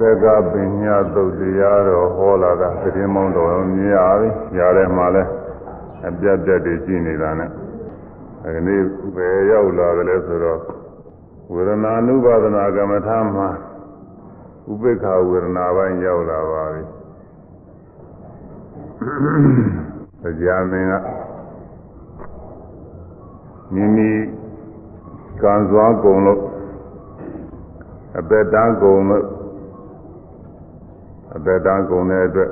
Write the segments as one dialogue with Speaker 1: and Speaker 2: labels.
Speaker 1: သက်ကပညာသုတ်တရားတော်ဟောလာတာသတင်းမောင်းတော်မြင်ရပြီ။ရားထဲမှာလဲအပြတ်ပြတ်တွေရှိနေတာနဲ့အဲဒီနေ့ပဲရောက်လာတယ်လဲဆိုတော့ဝေဒနာနုပါဒနာကမ္မထာမှာဥပိ္ပခာဝေဒနာပိုင်းရောက်လာပါပြီ။တရားမင်းကမိမိကံစွမ်းကုန်လို့အပက်တန်းကုန်လို့ အသက်တန်းကုန်တဲ့အတွက်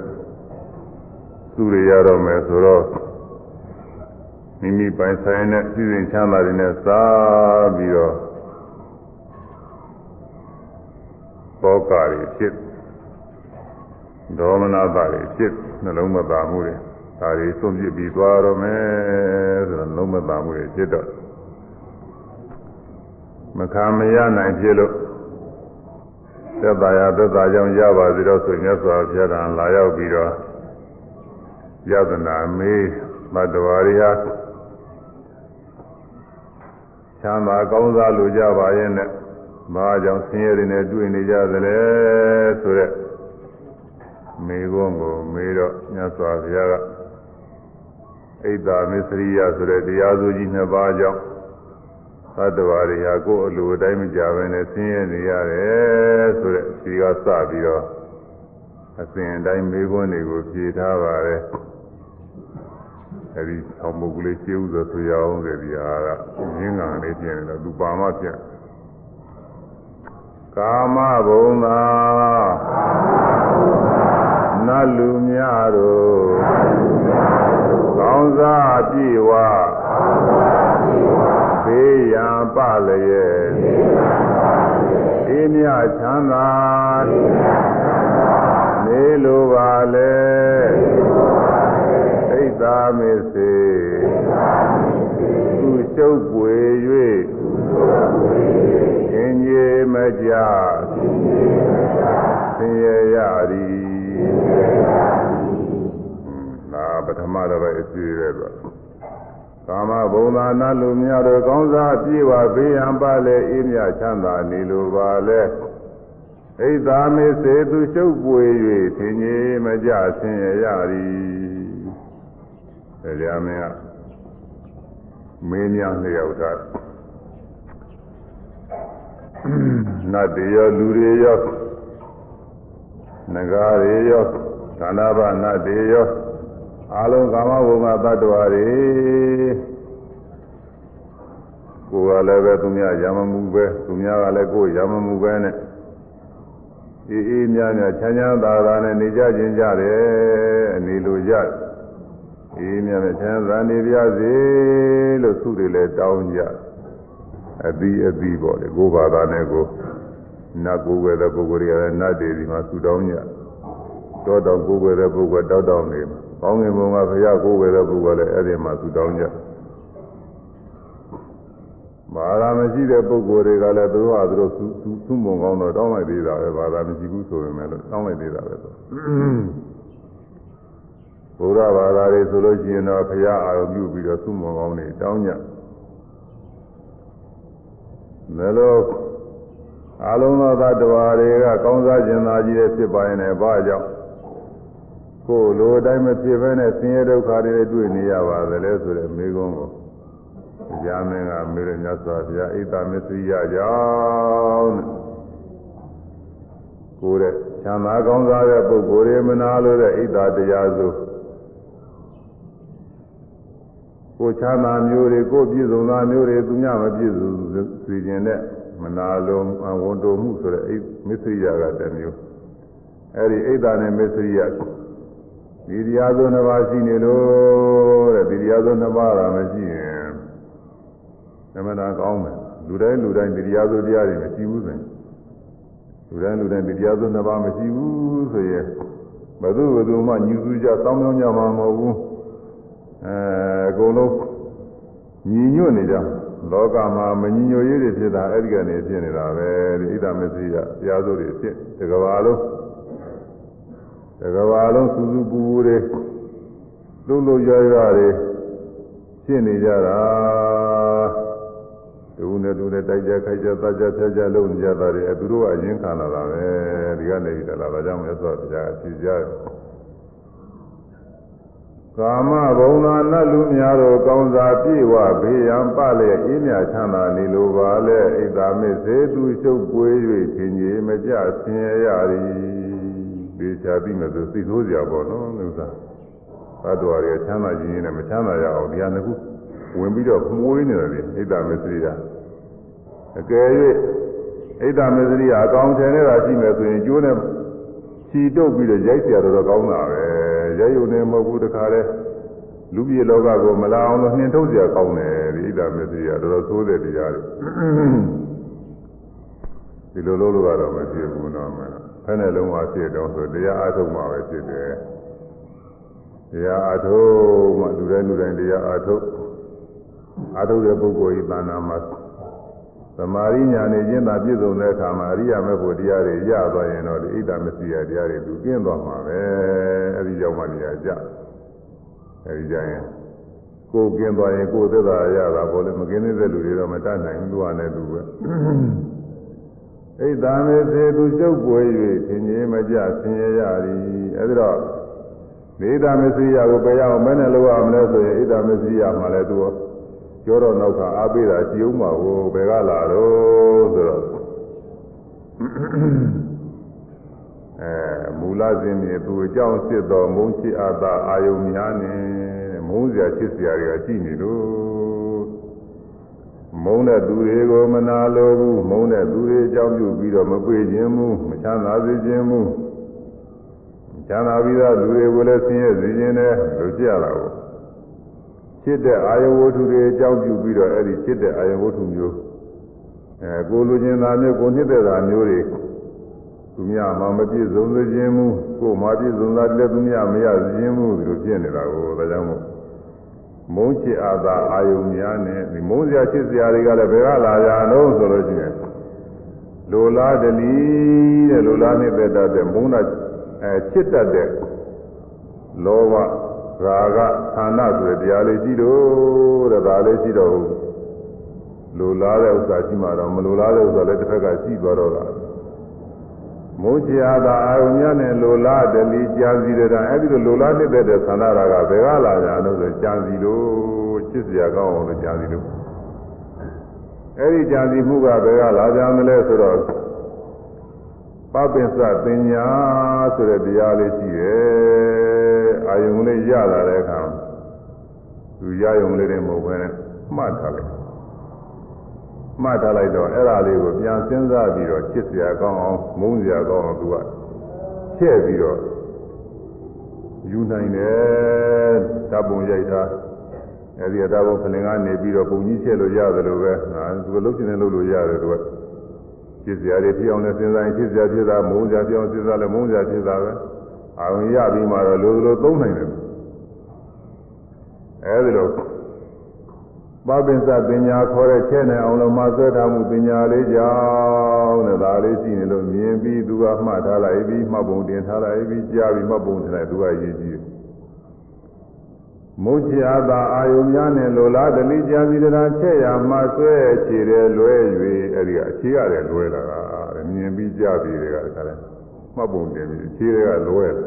Speaker 1: သူ့ရရတော့မယ်ဆိုတော့မိမိပိုင်ဆိုင်တဲ့ပြည်စဉ်ချမ်းသာတွေနဲ့စားပြီးတော့ဘောကာတွေဖြစ်ဒေါမနတာတွေဖြစ်နှလုံးမသာမှုတွေဒါတွေစွန့်ပစ်ပြီးသွားတော့မယ်ဆိုတော့နှလုံးမသာမှုတွေဖြစ်တော့မခံမရနိုင်ဖြစ်လို့ သက်သာယာသက်သာကြောင့်ရပါစေတော့ဆိုမြတ်စွာဘုရားကလာရောက်ပြီးတော့ယသနာမေးမတ္တဝါရီဟာချမ်းသာကောင်းစားလိုကြပါရဲ့နဲ့ဘာကြောင့်ဆင်းရဲတွေနဲ့တွေ့နေကြသလဲဆိုရက်မေခွန်းကိုမေးတော့မြတ်စွာဘုရားကဣဒ္ဓမစ္စရိယဆိုတဲ့တရားစုကြီးနှစ်ပါးကြောင့် သတ္တဝါတွေဟာကိုယ်အလိုအတိုင်းမကြဘဲနဲ့ဆင်းရဲနေရတယ်ဆိုတဲ့ဒီကစပြီးတော့အစဉ်အတိုင်းမေးခွန်းတွေကိုဖြေထားပါတယ်အဲဒီဆောင်းပုဂ္ဂလေးရှင်းဥစွာဆိုရအောင်ဆိုဒီဟာကရင်းငံလေးပြင်တယ်သူပါမပြန်ကာမဘုံသာနတ်လူများတို့ကောင်းစားပြေဝ ဘေးရန်ပလျက်အေးမြချမ်းသာနေလိုပါလေဣဒ္ဓမေစေသူရှုပ်ပွေ၍ရှင်ကြီးမကြဆင်းရဲရသည်ဒါပထမတော့ပဲအစီရဲတော့ ကာမဘုံသာနာလူများတို့ကောင်းစားပြေဝဘေးရန်ပါလေအေးမြချမ်းသာနေလိုပါလေဣဒ္ဓမေစေသူရှုပ်ပွေ၍သင်ကြီးမကြဆင်းရရသည်တရားမင်းကမင်းများလျောက်တာနတ်တွေရောလူတွေရောနဂါတွေရောသန္တာဘနတ်တွေရော အလုံးကာမဘုံကတ attva တွေကိုယ်ကလည်းပဲသူများရမမှုပဲသူများကလည်းကိုယ်ရမမှုပဲနဲ့အေးအေးများများချမ်းချမ်းသာသာနဲ့နေကြခြင်းကြတယ်အနေလိုကြအေးများများချမ်းသာနေပြစေလို့သူတွေလည်းတောင်းကြအပြီးအပြီးပေါ့လေကိုယ်ဘာသာနဲ့ကိုနတ်ကိုယ်ွယ်တဲ့ပုဂ္ဂိုလ်တွေကလည်းနတ်တွေဒီမှာသူတောင်းကြတောတောင်ကိုယ်ွယ်တဲ့ပုဂ္ဂိုလ်တောက်တောင်နေမှာ ကောင်းငင်ဘုံကဘုရားကိုယ်ဝယ်တဲ့ပုဂ္ဂိုလ်လည်းအဲ့ဒီမှာသူတောင်းကြဘာသာမရှိတဲ့ပုဂ္ဂိုလ်တွေကလည်းသူတို့ဟာသူတို့သူသူ့မုံကောင်းတော့တောင်းလိုက်သေးတာပဲဘာသာမရှိဘူးဆိုပေမဲ့လို့တောင်းလိုက်သေးတာပဲဆိုဘုရားဘာသာတွေဆိုလို့ရှိရင်တော့ဘုရားအာရုံပြုပြီးတော့သူ့မုံကောင်းတွေတောင်းကြမယ်လို့အလုံးသောသတ္တဝါတွေကကောင်းစားခြင်းသာကြီးဖြစ်ပါရင်လည်းဘာကြောင့် ကိုယ်လိုအတိုင်းမဖြစ်ဘဲနဲ့ဆင်းရဲဒုက္ခတွေတွေ့နေရပါသလဲဆိုတဲ့မိကုံးကိုတရားမင်းကမေရမြတ်စွာဘုရားဣဒ္ဓမစ္စရိယကြောင့်ကိုယ်တဲ့ချမ်းသာကောင်းစားတဲ့ပုဂ္ဂိုလ်တွေမနာလို့တဲ့ဣဒ္ဓတရားစုကိုချမ်းသာမျိုးတွေကိုပြည့်စုံသာမျိုးတွေသူများမပြည့်စုံစေခြင်းနဲ့မနာလုံးဝန်တုံမှုဆိုတဲ့မစ္စရိယကတမျိုးအဲဒီဣဒ္ဓနဲ့မစ္စရိယ ဒီတရားစုနှစ်ပါးရှိနေလို့တဲ့ဒီတရားစုနှစ်ပါးကမရှိရင်သမဏကောင်းမယ်လူတိုင်းလူတိုင်းဒီတရားစုတရားတွေမရှိဘူးဆိုရင်လူတိုင်းလူတိုင်းဒီတရားစုနှစ်ပါးမရှိဘူးဆိုရင်ဘယ်သူဘယ်သူမှညူစုကြစောင်းမြောင်းကြမှာမဟုတ်ဘူးအဲအကုန်လုံးညီညွတ်နေကြလောကမှာမညီညွတ်ရေးတွေဖြစ်တာအဲ့ဒီကနေဖြစ်နေတာပဲဒီဣဒ္ဓမစ္စရိယတရားစုတွေဖြစ်ဒီကဘာလုံးတ ကဘာလုံးစူးစူးပူပူတွေလှုပ်လှုပ်ရရတွေဖြစ်နေကြတာ တူနဲ့တူနဲ့တိုက်ကြခိုက်ကြသကြဖြတ်ကြလုံးကြတာတွေအဲသူတို့ကအရင်ခံလာတာပဲဒီကနေပြီးတော့လာဒါကြောင့်မြတ်စွာဘုရားအစီကြတယ်ကာမဘုံသာနတ်လူများတို့ကောင်းစားပြေဝဘေးရန်ပလျက်အေးမြချမ်းသာနေလိုပါလေဣဒ္ဓမစ္စေသူရှုပ်ပွေး၍ထင်ကြီးမကြဆင်းရဲရသည် ဒေချာသိမယ်ဆိုစိတ်ဆိုးစရာပေါ့နော်ဥစ္စာသတ္တဝါတွေချမ်းသာခြင်းနဲ့မချမ်းသာရအောင်ဒီဟာကဝင်ပြီးတော့မှုေးနေတယ်လေဣဒ္ဓမစ္စရိယအကယ်၍ဣဒ္ဓမစ္စရိယအကောင်းထင်နေတာရှိမယ်ဆိုရင်ကျိုးနဲ့ခြီတုပ်ပြီးတော့ရိုက်ပြရတော့ကောင်းတာပဲရိုက်ရုံနဲ့မဟုတ်ဘူးတခါလဲလူပြေလောကကိုမလာအောင်လို့နှင်ထုတ်စရာကောင်းတယ်ဒီဣဒ္ဓမစ္စရိယတော်တော်ဆိုးတဲ့တရားတွေဒီလိုလုပ်လို့ကတော့မဖြစ်ဘူးနော်မလား ဖက်နဲ့လုံးဝဖြစ်တော့ဆိုတရားအားထုတ်မှပဲဖြစ်တယ်တရားအားထုတ်မှလူတိုင်းလူတိုင်းတရားအားထုတ်အားထုတ်တဲ့ပုဂ္ဂိုလ်ဤသာနာမှာသမာရိညာနဲ့ကျင့်တာပြည့်စုံတဲ့အခါမှာအရိယာမေဖို့တရားတွေရသွားရင်တော့ဒီဣဒ္ဓမစီယတရားတွေသူကျင့်သွားမှာပဲအဲဒီကြောင့်မှနေရာကြအဲဒီကြရင်ကိုယ်ကျင့်သွားရင်ကိုယ်သက်သာရတာပေါ့လေမကျင့်တဲ့လူတွေတော့မတတ်နိုင်ဘူးသူကလည်းသူပဲ ဣဒ္ဓမေစေသူရှုပ်ပွေ၍သင်ကြီးမကြဆင်းရဲရသည်အဲဒီတော့ဣဒ္ဓမစီယကိုပယ်ရအောင်မနဲ့လောက်ရမလဲဆိုရင်ဣဒ္ဓမစီယမှလည်းသူကျောတော့နောက်ကအားပေးတာရှိအောင်ပါကိုဘယ်ကလာတော့ဆိုတော့အဲမူလစဉ်မြေသူအကြောင်းစစ်တော်မုန်းချစ်အပ်တာအာယုံများနဲ့မုန်းစရာချစ်စရာတွေကရှိနေလို့ မုန်းတဲ့သူတွေကိုမနာလိုဘူးမုန်းတဲ့သူတွေအကြောင်းပြုပြီးတော့မပွေခြင်းဘူးမချမ်းသာစေခြင်းဘူးချမ်းသာပြီးသားလူတွေကိုလည်းဆင်းရဲစေခြင်းနဲ့လို့ကြရတာကိုဖြစ်တဲ့အာယဝတ္ထုတွေအကြောင်းပြုပြီးတော့အဲ့ဒီဖြစ်တဲ့အာယဝတ္ထုမျိုးအဲကိုလူချင်းသားမျိုးကိုနှစ်သက်တာမျိုးတွေသူများမှမပြည့်စုံစေခြင်းမူကိုမှပြည့်စုံတာလည်းသူများမရခြင်းမူဒီလိုဖြစ်နေတာကိုဒါကြောင့်မို့ မုန်းချစ်အားသာအာယုံများနဲ့ဒီမုန်းစရာချစ်စရာတွေကလည်းဘယ်ကလာကြတော့ဆိုလို့ရှိရင်လိုလားတလီတဲ့လိုလားနဲ့သက်တတ်တဲ့မုန်းတာအဲချစ်တတ်တဲ့လောဘရာဂဌာနဆိုတဲ့တရားလေးရှိတော့တဲ့ဒါလေးရှိတော့လိုလားတဲ့ဥစ္စာရှိမှတော့မလိုလားတဲ့ဥစ္စာလည်းတစ်ဖက်ကရှိသွားတော့တာ မိုးချာသာအာယုညနဲ့လိုလားတယ်လီကြာစီတဲ့အဲ့ဒီလိုလိုလားနေတဲ့တဲ့သန္တာရာကဘယ်ကလာကြလို့ဆိုကြာစီလို့ချစ်စရာကောင်းအောင်လို့ကြာစီလို့အဲ့ဒီကြာစီမှုကဘယ်ကလာကြမလဲဆိုတော့ပပင်စပညာဆိုတဲ့တရားလေးရှိတယ်အာယုံလေးရလာတဲ့အခါသူရယုံလေးတွေမဟုတ်ဘဲနဲ့မှတ်ထားလိုက် မှတ်ထားလိုက်တော့အဲ့ဒါလေးကိုပြန်စဉ်းစားပြီးတော့ချစ်စရာကောင်းအောင်မုန်းစရာကောင်းအောင်သူကချဲ့ပြီးတော့ယူနိုင်တယ်ဓာတ်ပုံရိုက်တာအဲ့ဒီဓာတ်ပုံခလင်ကနေပြီးတော့ပုံကြီးချဲ့လို့ရတယ်လို့ပဲဟာသူကလုံးချင်တယ်လို့လို့ရတယ်သူကချစ်စရာတွေဖြစ်အောင်လည်းစဉ်းစားရင်ချစ်စရာဖြစ်တာမုန်းစရာဖြစ်အောင်စဉ်းစားလည်းမုန်းစရာဖြစ်တာပဲအာရုံရပြီးမှတော့လိုလိုသုံးနိုင်တယ်အဲဒီလို ပပင်စပညာခေါ်တဲ့ချဲ့နေအောင်လို့မဆွဲထားမှုပညာလေးကြောင့်တဲ့ဒါလေးရှိနေလို့မြင်ပြီးသူကမှတ်ထားလိုက်ပြီးမှတ်ပုံတင်ထားလိုက်ပြီးကြားပြီးမှတ်ပုံတင်လိုက်သူကရည်ကြည့်မုတ်ချာသာအာယုများနဲ့လိုလားတလိကြာစီတရာချက်ရမှဆွဲခြေတယ်လွဲ၍အဲဒီကအခြေရတယ်လွဲလာတာမြင်ပြီးကြားပြီးတွေကတခါလဲမှတ်ပုံတင်ပြီးခြေတွေကလွဲလာ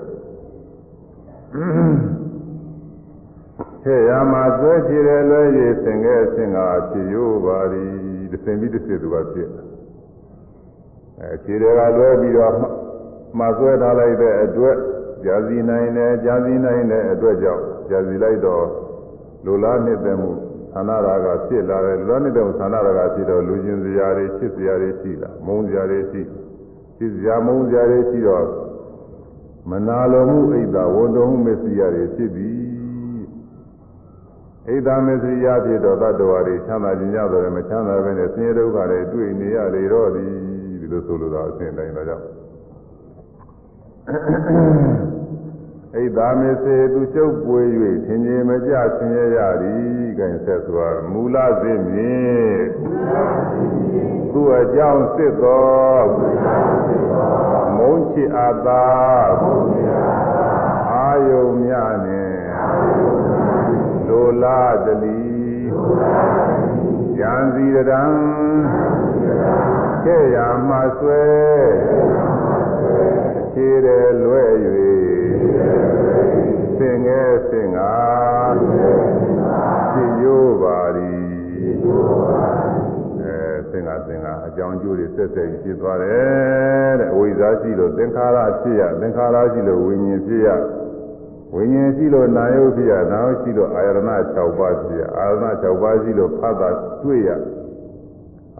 Speaker 1: ဟဲ့ရမှာဆွဲချတယ်လွဲရည်သင်ခဲ့အစဉ်ကဖြစ်ရိုးပါသည်တစ်စင်ပြီးတစ်စင်သူကဖြစ်အဲခြေတွေကလွဲပြီးတော့မှဆွဲထားလိုက်တဲ့အတွက်ကြာစီနိုင်တယ်ကြာစီနိုင်တဲ့အတွက်ကြောင့်ကြာစီလိုက်တော့လူလားနှစ်သက်မှုသန္နာရာကဖြစ်လာတယ်လူလားနှစ်သက်မှုသန္နာရာကဖြစ်တော့လူချင်းစရာတွေချစ်စရာတွေရှိလာမုန်းစရာတွေရှိချစ်စရာမုန်းစရာတွေရှိတော့မနာလိုမှုအိတ်သာဝန်တော်မှုမစ္စရိယတွေဖြစ်ပြီး ဣဒ္ဓမစ္စရိယဖြစ်တော့တတ္တဝါတွေချမ်းသာခြင်းကြတော့မချမ်းသာဘဲနဲ့ဆင်းရဲဒုက္ခတွေတွေ့နေရလေတော့သည်ဒီလိုဆိုလိုတာအစဉ်တိုင်းတော့ကြောင့်ဣဒ္ဓမေစေသူရှုပ်ပွေ၍သင်ခြင်းမကြဆင်းရဲရသည်ကဲဆက်စွာမူလစေမြင်သူအကြောင်းစစ်သောမုန်းချစ်အပ်သာအာယုံများနှင့် လိုလားတလီဉာဏ်စီတံခဲ့ရာမှဆွဲခြေတယ်လွဲ၍သင်ငယ်သင်္ကာဖြစ်ရိုးပါသည်အဲသင်္ကာသင်္ကာအကြောင်းကျိုးတွေဆက်ဆက်ဖြစ်သွားတယ်တဲ့အဝိဇ္ဇာရှိလို့သင်္ခါရဖြစ်ရသင်္ခါရရှိလို့ဝိညာဉ်ဖြစ်ရ ဝိညာဉ်ရှိလို့နာယုဖြစ်ရနာယုရှိလို့အာရဏ6ပါးဖြစ်ရအာရဏ6ပါးရှိလို့ဖတ်တာတွေ့ရ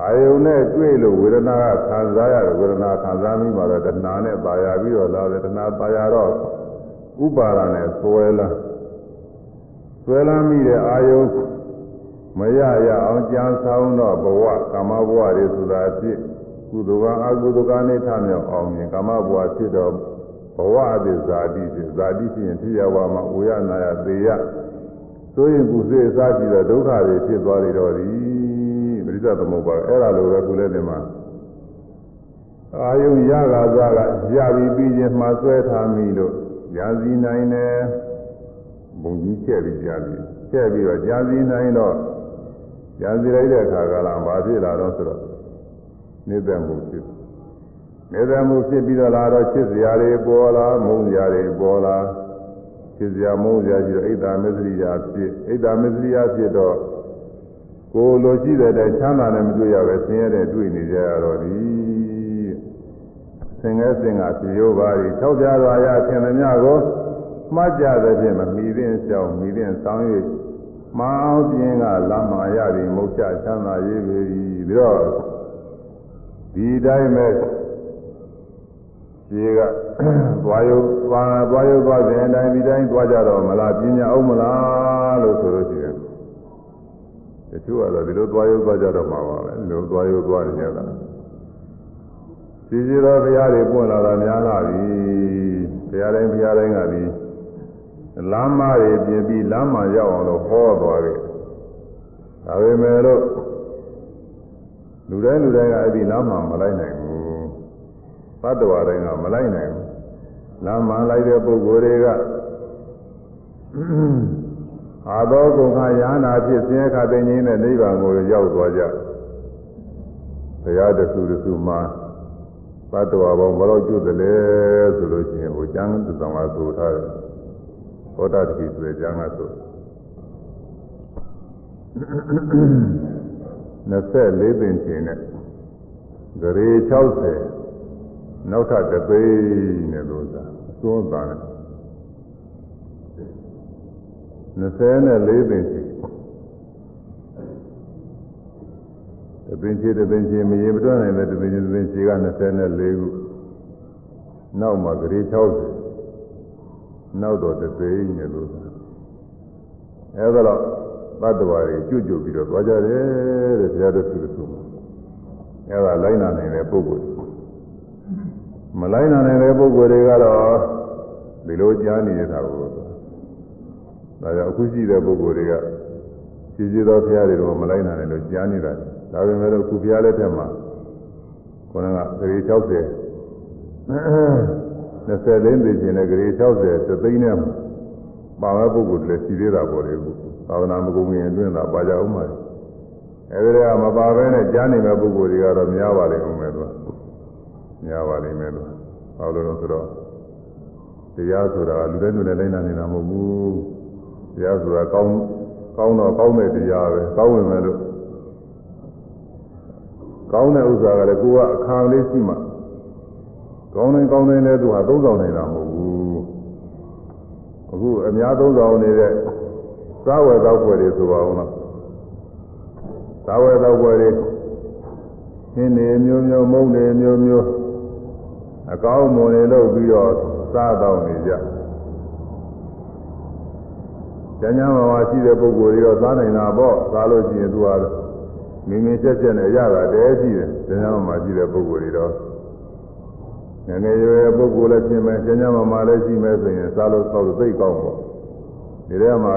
Speaker 1: အာယုန်နဲ့တွေ့လို့ဝေဒနာကခံစားရတယ်ဝေဒနာခံစားပြီးမှတော့တဏှာနဲ့ပါရပြီးတော့လာတယ်တဏှာပါရတော့ဥပါဒနဲ့ဆွဲလာဆွဲလာမိတဲ့အာယုန်မရရအောင်ကြံဆောင်တော့ဘဝကာမဘဝတွေဆိုတာဖြစ်ကုသိုလ်ကအကုသိုလ်ကနေထမြောက်အောင်မြင်ကာမဘဝဖြစ်တော့ ဘဝအတိဇာတိဖြစ်ဇာတိဖြစ်ရင်ဖြစ်ရပါမှာဝေယနာယသေယဆိုရင်ကုစေအစရှိတဲ့ဒုက္ခတွေဖြစ်သွားနေတော့သည်ပရိသသမုပ္ပါအဲ့ဒါလိုပဲကုလည်းဒီမှာအာယုံရကားစားကရပြီးပြီးချင်းမှဆွဲထားမိလို့ရာဇီနိုင်တယ်ဘုံကြီးချက်ပြီးကြာပြီးချက်ပြီးတော့ကြာစီနိုင်တော့ကြာစီလိုက်တဲ့အခါကလည်းဘာဖြစ်လာတော့ဆိုတော့နေသက်မှုဖြစ် နေသက်မှုဖြစ်ပြီးတော့လာတော့ချစ်စရာတွေပေါ်လာမုန်းစရာတွေပေါ်လာချစ်စရာမုန်းစရာရှိတော့အိတ်တာမစ္စရိယာဖြစ်အိတ်တာမစ္စရိယာဖြစ်တော့ကိုလိုရှိတဲ့တိုင်ချမ်းသာနဲ့မတွေ့ရပဲဆင်းရဲတဲ့တွေ့နေကြရတော့ဒီဆင်ငယ်စင်ကပြေရောပါရီ၆ပြားစွာရဆင်သမျှကိုမှတ်ကြတဲ့ဖြင့်မမိသင့်ရှောင်းမိသင့်ဆောင်၍မအောင်ပြင်းကလာမာရပြီးမုတ်ချချမ်းသာရေးပြီပြီးတော့ဒီတိုင်း ပဲခြေကသွားရုပ်သွားသွားရုပ်သွားတဲ့အတိုင်းဒီတိုင်းသွားကြတော့မလားပညာအောင်မလားလို့ဆိုလို့ရှိရင်တချို့ကတော့ဒီလိုသွားရုပ်သွားကြတော့မှာပါပဲဒီလိုသွားရုပ်သွားနေကြတာစီစီတော်ဘုရားတွေပွင့်လာတာများလာပြီဘုရားတိုင်းဘုရားတိုင်းကဒီလမ်းမတွေပြင်ပြီးလမ်းမရောက်အောင်လို့ဟောသွားတယ်ဒါပေမဲ့လို့လူတိုင်းလူတိုင်းကအဲ့ဒီလမ်းမမလိုက်နိုင်ဘူး သတ္တဝါတိုင်းကမလိုက်နိုင်ဘူးလမ်းမလိုက်တဲ့ပုဂ္ဂိုလ်တွေကအာသောကုန်ခါယန္တာဖြစ်ဆင်းရဲခတဲ့ငြိမ်းတဲ့နိဗ္ဗာန်ကိုရောက်သွားကြဘုရားတဆူတဆူမှာသတ္တဝါပေါင်းဘယ်တော့ကျွတ်တယ်လဲဆိုလို့ရှိရင်ဟိုကျမ်းသံဃာဆိုထားတယ်ဟောတာတတိဆိုတဲ့ကျမ်းကဆို24ပင်ချင်းနဲ့ဂရေ60 နောက်ထပ်တသိန်းနဲ့လို့သာအစွန်းသားတယ်24ပင်ချင်းတပင်ချေတပင်ချေမရေမတွန်းနိုင်တဲ့တပင်ချေတပင်ချေက24ခုနောက်မှာဂရေ60နောက်တော့တသိန်းနဲ့လို့သာအဲဒါတော့သတ္တဝါတွေကျွတ်ကျွတ်ပြီးတော့သွားကြတယ်တဲ့ဘုရားတို့သူသူအဲဒါလိုက်နာနိုင်တဲ့ပုဂ္ဂိုလ် မလိုက်နာနိုင်တဲ့ပုဂ္ဂိုလ်တွေကတော့ဒီလိုကြားနေတာကိုဒါကြောင့်အခုရှိတဲ့ပုဂ္ဂိုလ်တွေကရှိရှိသောဘုရားတွေတော့မလိုက်နာနိုင်လို့ကြားနေတာဒါပေမဲ့လို့ခုဘုရားလက်ထက်မှာခေါင်းကဂရေ60 24သိချင်းနဲ့ဂရေ60သသိန်းနဲ့ပါဝပုဂ္ဂိုလ်တွေရှိသေးတာပေါ့လေခုသာသနာမကုန်ခင်အတွင်းသာပါကြအောင်ပါအဲဒီကမပါဘဲနဲ့ကြားနေမဲ့ပုဂ္ဂိုလ်တွေကတော့များပါလိမ့်ဦးမယ်သူက များပါလိမ့်မယ်သူဘာလို့လဲဆိုတော့တရားဆိုတာလူတိုင်းလူတိုင်းလိုက်နာနေတာမဟုတ်ဘူးတရားဆိုတာကောင်းကောင်းတော့ကောင်းတဲ့တရားပဲကောင်းဝင်မယ်လို့ကောင်းတဲ့ဥစ္စာကလည်းကိုကအခါလေးရှိမှကောင်းတယ်ကောင်းတယ်လည်းသူဟာသုံးဆောင်နေတာမဟုတ်ဘူးအခုအများသုံးဆောင်နေတဲ့စားဝယ်တော့ပွဲတွေဆိုပါအောင်လားစားဝယ်တော့ပွဲတွေဟင်းတွေမျိုးမျိုးမုန်းတွေမျိုးမျိုး အကောင်းမွန်တွေလုပ်ပြီးတော့စားတော့နေကြကျန်ကျမ်းမှာရှိတဲ့ပုဂ္ဂိုလ်တွေတော့စားနိုင်တာပေါ့စားလို့ရှိရင်သူဟာမင်းမင်းချက်ချက်နဲ့ရတာတည်းရှိတယ်ကျန်ကျမ်းမှာရှိတဲ့ပုဂ္ဂိုလ်တွေတော့ငယ်ငယ်ရွယ်ပုဂ္ဂိုလ်လည်းပြင်မယ်ကျန်ကျမ်းမှာလည်းရှိမယ်ဆိုရင်စားလို့သောက်လို့သိကောင်းပေါ့ဒီထဲမှာ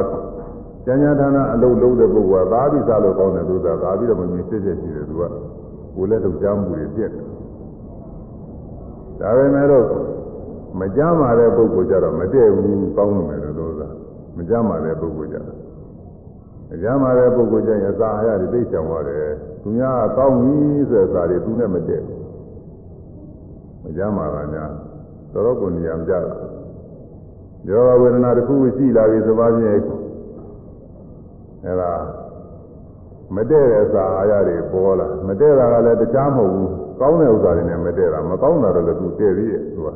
Speaker 1: ကျန်ကျမ်းဌာနအလုပ်လုပ်တဲ့ပုဂ္ဂိုလ်ကသာပြီးစားလို့ကောင်းတယ်သူကသာပြီးတော့မမြင်စစ်စစ်ရှိတယ်သူကကိုယ်လည်းထုတ်ကြမှုတွေပြက်တယ် ဒါပေမဲ့လို့မကြမ်းပါတဲ့ပုဂ္ဂိုလ်ကြတော့မတည့်ဘူးကောင်းလို့မယ်လို့သာမကြမ်းပါတဲ့ပုဂ္ဂိုလ်ကြတော့ အကြမ်းမာတဲ့ပုဂ္ဂိုလ်ကျရင်အစာအာဟာရတွေသိချောင်ပါတယ်သူများကကောင်းပြီဆိုတဲ့အစာတွေသူနဲ့မတည့်ဘူးအကြမ်းမာတာများတော်တော်ကိုနေရာမကြတာယောဂဝေဒနာတစ်ခုရှိလာပြီဆိုပါဖြင့်အဲဒါမတည့်တဲ့အစာအာဟာရတွေပေါ်လာမတည့်တာကလည်းတခြားမဟုတ်ဘူး ကောင်းတဲ့ဥစ္စာတွေနဲ့မတည့်တာမကောင်းတာတော့လည်းသူတည့်သေးရဲ့သူက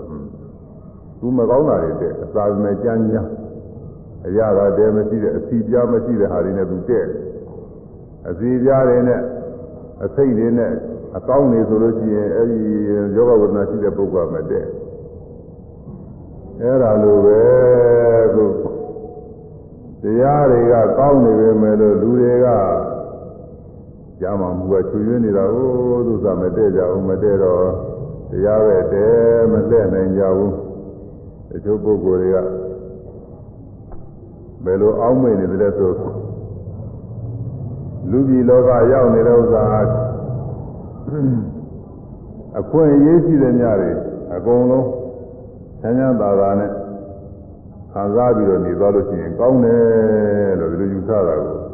Speaker 1: သူမကောင်းတာတွေတည့်အစာမဲ့ကြမ်းကြမ်းအရာကတည်းမရှိတဲ့အစီပြားမရှိတဲ့ဟာတွေနဲ့သူတည့်အစီပြားတွေနဲ့အစိတ်တွေနဲ့အကောင်းနေဆိုလို့ရှိရင်အဲဒီယောဂဝေဒနာရှိတဲ့ပုဂ္ဂိုလ်ကမတည့်အဲ့ဒါလိုပဲခုတရားတွေကကောင်းနေပေမဲ့လို့လူတွေက ကြာမှမူကချွေရင်းနေတာကိုသူစားမတည့်ကြဘူးမတည့်တော့တရားပဲတည်းမသက်နိုင်ကြဘူးတချို့ပုဂ္ဂိုလ်တွေကဘယ်လိုအောင်းမိတ်နေတယ်ဆိုလူကြီးလောကရောက်နေတဲ့ဥစ္စာအခွင့်အရေးရှိတဲ့ညတွေအကုန်လုံးဆန်းချမ်းသာသာနဲ့ခံစားပြီးတော့နေသွားလို့ရှိရင်ကောင်းတယ်လို့ဒီလိုယူဆတာကို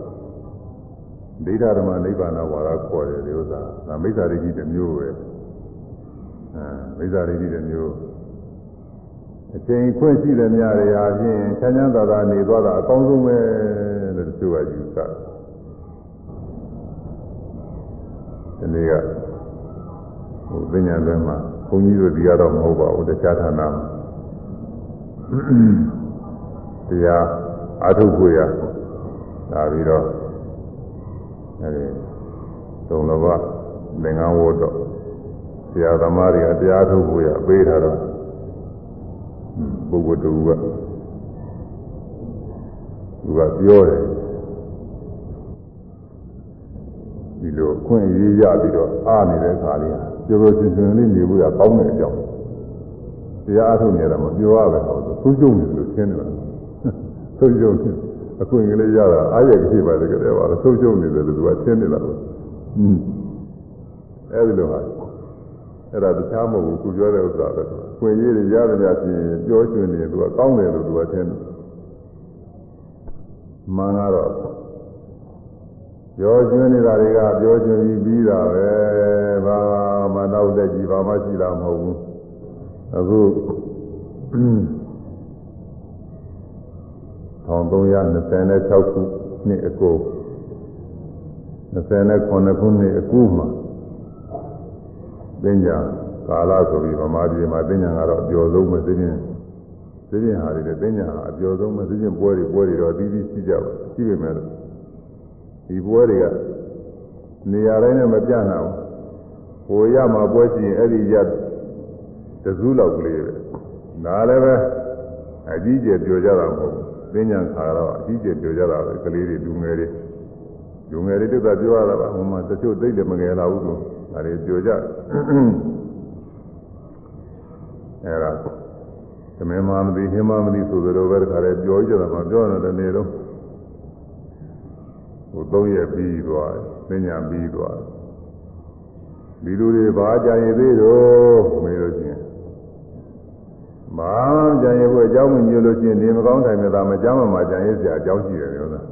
Speaker 1: ဒိဋ္ဌဓမ္မနိဗ္ဗာန်ဝါဒခေါ်တယ်ဒီဥစ္စာဒါမိစ္ဆာဒိဋ္ဌိတစ်မျိုးပဲအဲမိစ္ဆာဒိဋ္ဌိတစ်မျိုးအချိန်ခွင့်ရှိတဲ့များတွေဟာဖြင့်ချမ်းချမ်းသာသာနေသွားတာအကောင်းဆုံးပဲလို့တချို့ကယူဆတယ်ဒီနေ့ကဟိုပညာတွင်မှာဘုန်းကြီးတို့ဒီကတော့မဟုတ်ပါဘူးတခြားဌာနမှာတရားအာထုပ်ကိုရဒါပြီးတော့ အဲဒီသုံးလဘသင်္ကန်းဝတ်တော့ဆရာသမားတွေကတရားထုတ်ကိုရပေးထားတော့ပုဂ္ဂိုလ်တူကသူကပြောတယ်ဒီလိုအခွင့်အရေးရပြီးတော့အားနေတဲ့ခါလေးဟာပြောပြောချင်းချင်းလေးနေဖို့ရကောင်းတဲ့အကြောင်းတရားအထုတ်နေတယ်မပြောရပဲတော့သူ့ကျုံနေလို့ရှင်းနေတာသူ့ကျုံ အခွင့်အရေးရတာအားရကြည့်ပါတကယ်ပါလို့သူ့ကျုံနေတယ်လို့သူကရှင်းနေတာလို့อืมအဲဒီလိုဟာအဲ့ဒါတခြားမဟုတ်ဘူးသူပြောတဲ့ဥစ္စာပဲခွင့်ရေးတွေရတယ်များပြင်ပြောချင်နေသူကကောင်းတယ်လို့သူကထင်တယ်မှန်ကတော့ပြောချင်နေတာတွေကပြောချင်ပြီးပြီးတာပဲဘာမှနောက်သက်ကြည့်ဘာမှရှိတာမဟုတ်ဘူးအခု 1326ခုနှစ်အကို29ခုနှစ်အကူမှာပညာကာလဆိုပြီးဗမာပြည်မှာပညာကတော့အကျော်ဆုံးပဲသိချင်းသိချင်းဟာတွေပညာဟာအကျော်ဆုံးပဲသိချင်းပွဲတွေပွဲတွေတော့အသီးသီးရှိကြပါရှိပေမဲ့ဒီပွဲတွေကနေရာတိုင်းနဲ့မပြတ်နိုင်ဘူးဟိုရမှာပွဲရှိရင်အဲ့ဒီရတစူးလောက်ကလေးပဲဒါလည်းပဲအကြီးကျယ်ပြောကြတာမဟုတ်ဘူး ပညာခါတော့အကြီးကျယ်ပြောကြတာပဲကလေးတွေလူငယ်တွေလူငယ်တွေတက်တာပြောရတာပါဟိုမှာတချို့သိတယ်မငယ်လာဘူးလို့ဒါတွေပြောကြအဲဒါသမင်းမမသိဟင်းမမသိဆိုသလိုပဲတခါလဲပြောကြတာမှပြောတယ်တနေ့တော့ဟိုသုံးရက်ပြီးသွားတယ်ပညာပြီးသွားတယ်ဒီလူတွေဘာကြရင်သေးတော့မေးလို့ချင်း မာကြံရဖို့အကြောင်းမမျိုးလို့ရှိရင်နေမကောင်းတိုင်းနဲ့ဒါမကြမ်းမှကြံရစရာအကြောင်းရှိတယ်လို့လား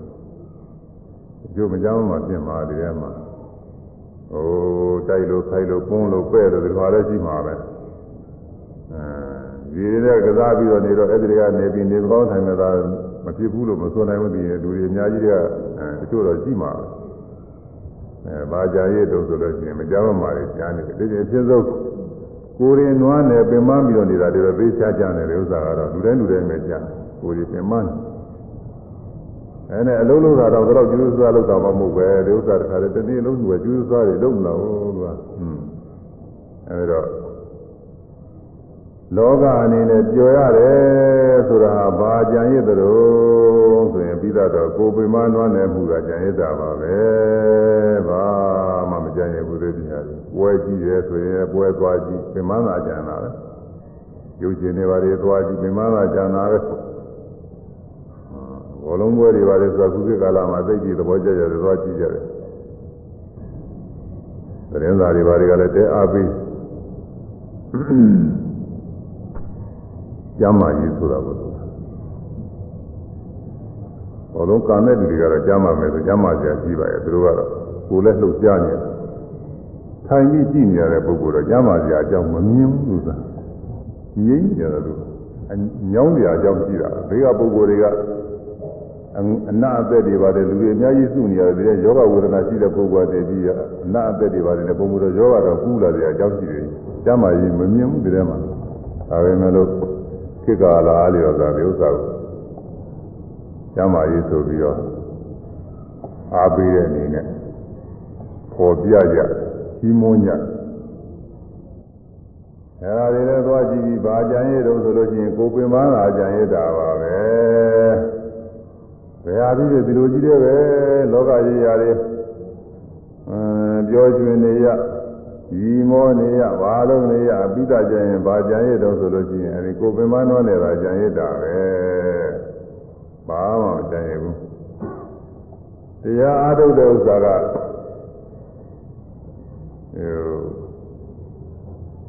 Speaker 1: အကျိုးမကြမ်းမှပြင်ပါတကယ်မှဟိုတိုက်လို့ခိုက်လို့ပုန်းလို့ပဲ့လို့ဒီမှာလည်းရှိမှာပဲအဲဒီတွေကကစားပြီးတော့နေတော့အဲ့ဒီကနေပြီးနေမကောင်းတိုင်းနဲ့ဒါမဖြစ်ဘူးလို့မဆိုနိုင်ဘူးဒီလူတွေအများကြီးတွေကအကျိုးတော့ရှိမှာပဲအဲဘာကြံရတော့ဆိုလို့ရှိရင်မကြမ်းမှလည်းကြံနေတယ်ဒီအဖြစ်ဆုံး ကိုယ်ရင်နွားနယ်ပင်မပြီးတော့နေတာတွေပဲပေးချကြတယ်ဥစ္စာကတော့လူတိုင်းလူတိုင်းပဲကြားကိုယ်ရင်ပင်မနေအဲနဲ့အလုံးလုံးတာတော့တော့ကျူးစားလောက်တာမှမဟုတ်ပဲဒီဥစ္စာတစ်ခါတည်းတနည်းလုံးသူကကျူးစားတွေလုံးမလို့သူကဟွန်းအဲဒါလောကအနေနဲ့ပျော်ရတယ်ဆိုတာဘာကြံရည်တုံးဆိုရင်ပြီးတော့ကိုယ်ပိမနွားနယ်မှုကကြံရည်တာပါပဲဘာမှမကြံရည်ဘူးသေးတရားတွေ ပွဲကြည့်ရဲဆိုရင်ပွဲသွားကြည့်ပိမသာကြံတာပဲရုပ်ရှင်တွေဘာတွေသွားကြည့်ပိမသာကြံတာပဲဘောလုံးပွဲတွေပါတယ်ဆိုတာခုခေတ်ကာလမှာသိကြည့်သဘောကျကြတယ်သွားကြည့်ကြတယ်သတင်းစာတွေဘာတွေကလည်းတဲအားပေးကျမ်းမာရေးဆိုတာကိုဘောလုံးကံတဲ့လူတွေကတော့ကြားမှာမယ်ဆိုကြားမှာကြာကြည့်ပါရဲ့သူတို့ကတော့ကိုယ်လည်းလှုပ်ရှားနေတယ် ထိုင်ပြီးကြည့်နေရတဲ့ပုဂ္ဂိုလ်တော့ကြားမှာကြာအကြောင်းမမြင်ဘူးလို့သာငြိမ့်နေတယ်လို့ညောင်းနေရအကြောင်းရှိတာဘေးကပုဂ္ဂိုလ်တွေကအနာအသက်တွေပါတယ်လူတွေအများကြီးစုနေရတယ်ဒီတဲ့ယောဂဝေဒနာရှိတဲ့ပုဂ္ဂိုလ်တွေပြီးအနာအသက်တွေပါတယ်နဲ့ပုံမှုတော့ယောဂတော့ကူးလာတဲ့အကြောင်းရှိတယ်ကြားမှာကြီးမမြင်ဘူးဒီထဲမှာဒါပဲမဲ့လို့ခေတ်ကာလအားလျော်စွာဒီဥစ္စာကိုကျမ်းမာရေးဆိုပြီးတော့အားပေးတဲ့အနေနဲ့ပေါ်ပြကြ ကြီးမွန်းကြအဲဒါတွေလည်းသွားကြည့်ပြီးဗာကြံရည်တော့ဆိုလို့ရှိရင်ကိုပင်ပန်းလာကြံရည်တာပါပဲဘယ်ဟာပြီးဒီလိုကြီးတဲ့ပဲလောကကြီးရာတွေအင်းပြောရွှင်နေရဒီမောနေရဘာလို့နေရအပိဒကြရင်ဗာကြံရည်တော့ဆိုလို့ရှိရင်အဲဒီကိုပင်ပန်းတော့နေတာကြံရည်တာပဲဘာမှမကြံရဘူးတရားအားထုတ်တဲ့ဥစ္စာက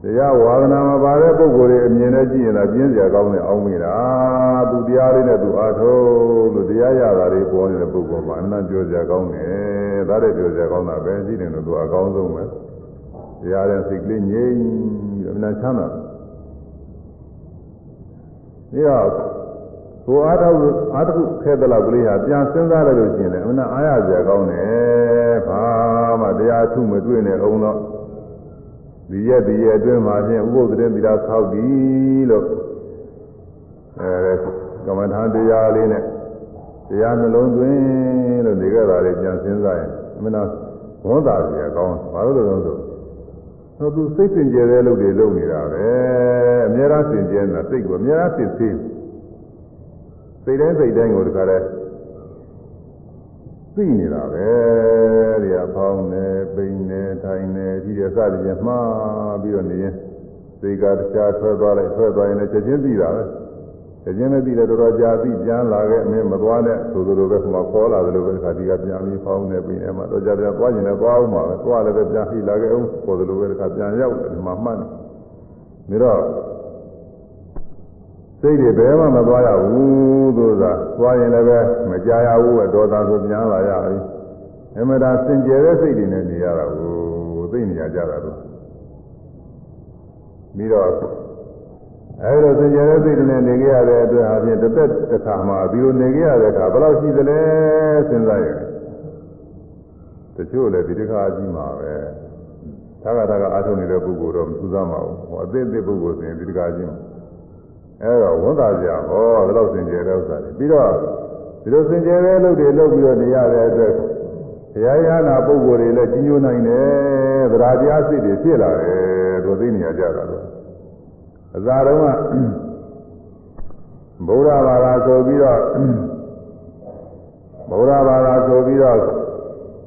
Speaker 1: တရားဝါဒနာမပါတဲ့ပုဂ္ဂိုလ်တွေအမြင်နဲ့ကြည့်ရင်လည်းပြင်းစရာကောင်းတယ်အောင်းမိတာသူတရားလေးနဲ့သူအားထုတ်လို့တရားရတာတွေပေါ်နေတဲ့ပုဂ္ဂိုလ်မှာအနန္တပြောစရာကောင်းတယ်ဒါတဲ့ပြောစရာကောင်းတာပဲရှိတယ်လို့သူအကောင်းဆုံးပဲတရားတဲ့စိတ်ကလေးငြိမ်ပြီးအနန္တချမ်းသာဒီတော့ ကိုအားထုတ်အားထုတ်ခဲ့တဲ့လောက်ကလေးဟာပြန်စဉ်းစားလိုက်လို့ရှိရင်လည်းအမှန်အားရစရာကောင်းတယ်ဘာမှတရားထုမတွေ့နဲ့အောင်တော့ဒီရက်ဒီရက်အတွင်းမှာဖြင့်ဥပုသ်တဲ့သီလဆောက်ပြီလို့အဲကမ္မထာတရားလေးနဲ့တရားနှလုံးသွင်းလို့နေကြတာလေးပြန်စဉ်းစားရင်အမှန်တော့ဝန်တာစရာကောင်းဘာလို့လဲဆိုတော့သူစိတ်စင်ကြယ်တဲ့လုပ်တွေလုပ်နေတာပဲအများအားစင်ကြယ်နေတာစိတ်ကိုအများအားစစ်သေး စိတ်တိုင်းစိတ်တိုင်းကိုတခါတည်းသိနေတာပဲဒီကဖောင်းနေပိန်နေထိုင်နေဒီရစသည်ဖြင့်မှားပြီးတော့နေရင်စိတ်ကတခြားထွက်သွားလိုက်ထွက်သွားရင်လည်းချက်ချင်းသိတာပဲချက်ချင်းလည်းသိတယ်တော်တော်ကြာသိပြန်လာခဲ့အမင်းမသွားနဲ့ဆိုလိုပဲခမခေါ်လာတယ်လို့ပဲဒီခါဒီကပြန်ပြီးဖောင်းနေပိန်နေမှာတော့ကြာပြန်သွားရင်လည်းသွားအောင်ပါပဲသွားလည်းပဲပြန်ပြီးလာခဲ့အောင်ခေါ်တယ်လို့ပဲဒီခါပြန်ရောက်တယ်ဒီမှာမှတ်နေဒါတော့ စိတ်တွေဘယ်မှမသွားရဘူးသို့သာသွားရင်လည်းပဲမကြရဘူးပဲဒေါသဆိုပြန်လာရပြီအမှန်တရားစင်ကြယ်တဲ့စိတ်တွေနဲ့နေရတာကိုသိနေရကြတာလို့ပြီးတော့အဲလိုစင်ကြယ်တဲ့စိတ်တွေနဲ့နေကြရတဲ့အတွက်အပြင်တစ်သက်တစ်ခါမှဒီလိုနေကြရတဲ့အခါဘယ်လောက်ရှိသလဲစဉ်းစားရတယ်တချို့လည်းဒီတစ်ခါကြီးမှာပဲသာကတာကအားထုတ်နေတဲ့ပုဂ္ဂိုလ်တော့မထူးဆန်းပါဘူးဟောအသေးသေးပုဂ္ဂိုလ်ဆိုရင်ဒီတစ်ခါကြီးမှာ အဲတော့ဝန်သာကြဟောဒီလောက်စင်ကြယ်တဲ့ဥစ္စာတွေပြီးတော့ဒီလိုစင်ကြယ်တဲ့လုပ်တွေလုပ်ပြီးတော့နေရတဲ့အတွက်ဘုရားရဟနာပုဂ္ဂိုလ်တွေလည်းကြီးညိုနိုင်တယ်သရာတရားစိတ်တွေဖြစ်လာတယ်သူသိနေရကြတာတော့အစာတုန်းကဗုဒ္ဓဘာသာဆိုပြီးတော့ဗုဒ္ဓဘာသာဆိုပြီးတော့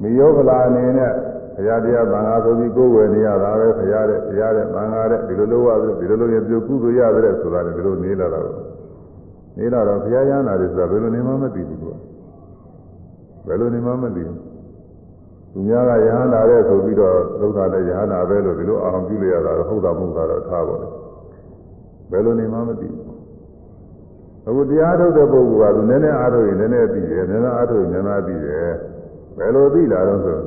Speaker 1: မိယောကလာအနေနဲ့ ဘုရားတရားသံဃာဆိုပြီးကိုယ်ဝယ်နေရတာပဲဘုရားတဲ့ဘုရားတဲ့သံဃာတဲ့ဒီလိုလိုရတယ်ဒီလိုလိုရင်ပြုကုသိုလ်ရတယ်ဆိုတာလည်းဒီလိုနေလာတော့နေလာတော့ဘုရားရဟနာတွေဆိုတာဘယ်လိုနေမှမသိဘူးသူကဘယ်လိုနေမှမသိဘူးသူများကယဟန္တာတဲ့ဆိုပြီးတော့သုဒ္ဓတဲ့ယဟန္တာပဲလို့ဒီလိုအောင်ပြုလို့ရတာတော့ဟုတ်တာမဟုတ်တာတော့ထားပါလေဘယ်လိုနေမှမသိဘူးအခုတရားထုတ်တဲ့ပုဂ္ဂိုလ်ကသူနည်းနည်းအားထုတ်ရင်နည်းနည်းသိတယ်နည်းနည်းအားထုတ်ရင်နည်းနည်းသိတယ်ဘယ်လိုသိလာတော့ဆို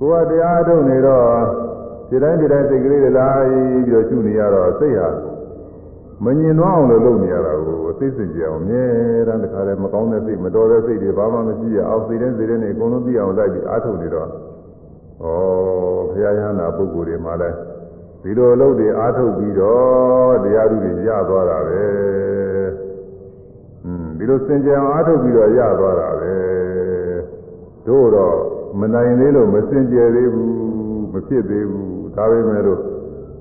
Speaker 1: ကိုယ်ကတရားထုတ်နေတော့ဒီတိုင်းဒီတိုင်းစိတ်ကလေးတွေလာပြီးတော့ရှုနေရတော့စိတ်ဟာမငြင်တော့အောင်လို့လုပ်နေရတာကိုသိစိတ်ကြအောင်အမြဲတမ်းတခါတည်းမကောင်းတဲ့စိတ်မတော်တဲ့စိတ်တွေဘာမှမရှိရအောင်စိတ်တိုင်းစိတ်တိုင်းနဲ့အကုန်လုံးသိအောင်လိုက်ပြီးအားထုတ်နေတော့ဩဘုရားရဟန္တာပုဂ္ဂိုလ်တွေမှလည်းဒီလိုအလုပ်တွေအားထုတ်ပြီးတော့တရားဓုတွေရသွားတာပဲอืมဒီလိုစင်ကြယ်အောင်အားထုတ်ပြီးတော့ရသွားတာပဲတို့တော့ မနိုင်သေးလို့မစင်ကြယ်သေးဘူးမဖြစ်သေးဘူးဒါပေမဲ့လို့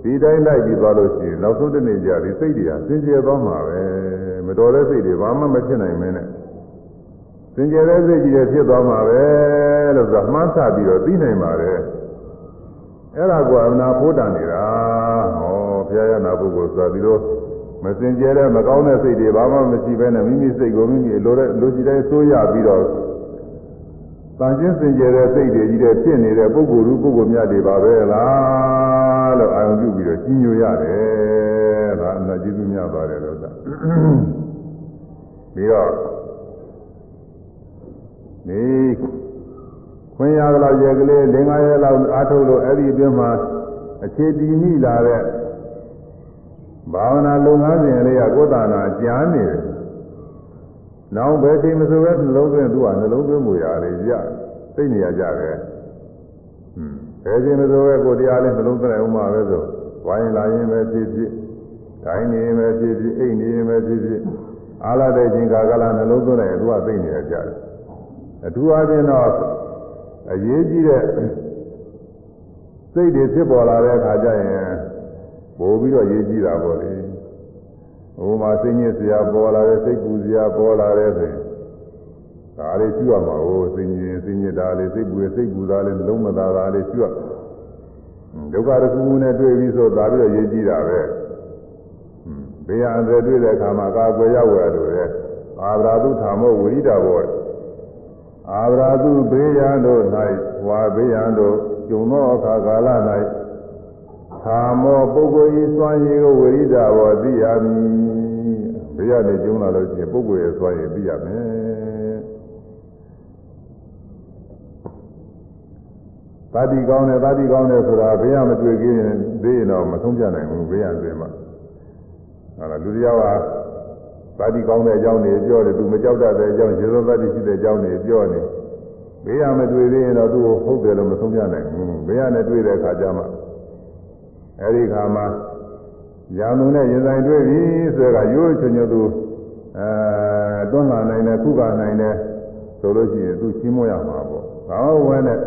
Speaker 1: ဒီတိုင်းလိုက်ပြီးသွားလို့ရှိရင်နောက်ဆုံးတစ်နေ့ကျဒီစိတ်တွေကစင်ကြယ်သွားမှာပဲမတော်တဲ့စိတ်တွေဘာမှမဖြစ်နိုင်မင်းနဲ့စင်ကြယ်တဲ့စိတ်ကြီးတွေဖြစ်သွားမှာပဲလို့ဆိုတာမှန်းဆပြီးတော့သိနိုင်ပါတယ်အဲ့ဒါကအနာဖို့တန်နေတာဟောဘုရားရနာပုဂ္ဂိုလ်ဆိုတာဒီလိုမစင်ကြယ်တဲ့မကောင်းတဲ့စိတ်တွေဘာမှမရှိဘဲနဲ့မိမိစိတ်ကိုမိမိလိုတဲ့လူကြီးတိုင်းဆိုးရပြီးတော့ တန်ရှင်းစင်ကြယ်တဲ့စိတ်တွေကြီးတဲ့ဖြစ်နေတဲ့ပုဂ္ဂိုလ်လူပုဂ္ဂိုလ်များတွေပါပဲလားလို့အာရုံပြုပြီးတော့ကြီးညိုရတယ်ဒါအနာကျေးဇူးများပါတယ်လို့သာပြီးတော့ နေခွင့်ရတော့ရက်ကလေး၄၅ရက်လောက်အားထုတ်လို့အဲ့ဒီအတွင်းမှာအခြေတည်မိလာတဲ့ဘာဝနာလုပ်ငန်းစဉ်လေးကကိုယ်တဏ္ဍာကြားနေတယ်။ နောက်ဘယ်ချိန်မဆိုပဲနှလုံးသွင်းသူကနှလုံးသွင်းမှုရတယ်ကြသိနေရကြတယ်။ဟွန်းဘယ်ချိန်မဆိုပဲကိုတရားလေးနှလုံးသွင်းအောင်မှာပဲဆိုဝိုင်းလာရင်ပဲဖြစ်ဖြစ်တိုင်းနေရင်ပဲဖြစ်ဖြစ်အိတ်နေရင်ပဲဖြစ်ဖြစ်အားလာတဲ့ချိန်ကာကလာနှလုံးသွင်းတယ်သူကသိနေရကြတယ်။အထူးအားဖြင့်တော့အရေးကြီးတဲ့စိတ်တွေဖြစ်ပေါ်လာတဲ့အခါကျရင်ပို့ပြီးတော့ရေးကြည့်တာပေါ့လေ ဟိုမှာစိတ်ညစ်စရာပေါ်လာတဲ့စိတ်ပူစရာပေါ်လာတဲ့ဆိုရင်ဒါလေးကျွတ်မှာဟိုစိတ်ညစ်စိတ်ညစ်တာလေးစိတ်ပူစိတ်ပူတာလေးလုံးမသာတာလေးကျွတ်ဒုက္ခတစ်ခုခုနဲ့တွေ့ပြီးဆိုသာပြီးတော့ရေးကြည့်တာပဲဘေးရန်တွေတွေ့တဲ့အခါမှာကာကွယ်ရောက်ရလို့လေအာဗရာတုထာမောဝိရိတာဘောအာဗရာတုဘေးရန်တို့၌ဝါဘေးရန်တို့ကျုံသောအခါကာလ၌ သာမောပုဂ္ဂိုလ်ဤစွမ်းရည်ကိုဝိရိဒဘောသိရမည်ဘေးရနေကျုံလာလို့ရှိရင်ပုဂ္ဂိုလ်ရဲ့စွမ်းရည်သိရမယ်ပါတိကောင်းတယ်ပါတိကောင်းတယ်ဆိုတာဘေးရမတွေ့ခင်ဘေးရင်တော့မဆုံးပြနိုင်ဘူးဘေးရတွင်မှာဟာလားလူတယောက်ကပါတိကောင်းတဲ့အကြောင်းတွေပြောတယ်သူမကြောက်တတ်တဲ့အကြောင်းရေသောပါတိရှိတဲ့အကြောင်းတွေပြောနေဘေးရမတွေ့သေးရင်တော့သူ့ကိုဟုတ်တယ်လို့မဆုံးပြနိုင်ဘူးဘေးရနဲ့တွေ့တဲ့အခါကျမှ အဲဒီခါမှာရာမုံနဲ့ရင်ဆိုင်တွေ့ပြီဆိုတော့ရိုးချွန်ချွန်သူအဲတွန်းလာနိုင်တယ်ခုကနိုင်တယ်ဆိုလို့ရှိရင်သူချင်းမွရမှာပေါ့။ဘာဝဲနဲ့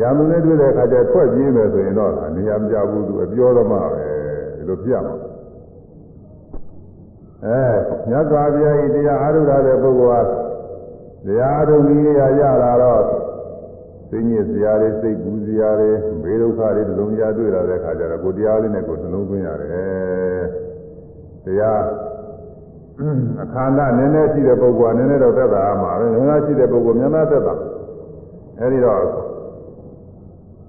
Speaker 1: ရာမုံနဲ့တွေ့တဲ့အခါကျထွက်ပြေးမယ်ဆိုရင်တော့နေရာမကြဘူးသူအပြောသမားပဲဒီလိုပြမှာ။အဲမြတ်စွာဘုရားဤတရားအားထုတ်တဲ့ပုဂ္ဂိုလ်ဟာတရားအားထုတ်ပြီးရရလာတော့ စိတ်ညစ်စရာတွေစိတ်ပူစရာတွေဘေးဒုက္ခတွေလုံးကြတွေ့လာတဲ့အခါကျတော့ကိုတရားလေးနဲ့ကိုနှလုံးသွင်းရတယ်။တရားအခန္ဓာနည်းနည်းရှိတဲ့ပုဂ္ဂိုလ်ကနည်းနည်းတော့သက်သာမှာပဲ။နည်းနည်းရှိတဲ့ပုဂ္ဂိုလ်များများသက်သာ။အဲဒီတော့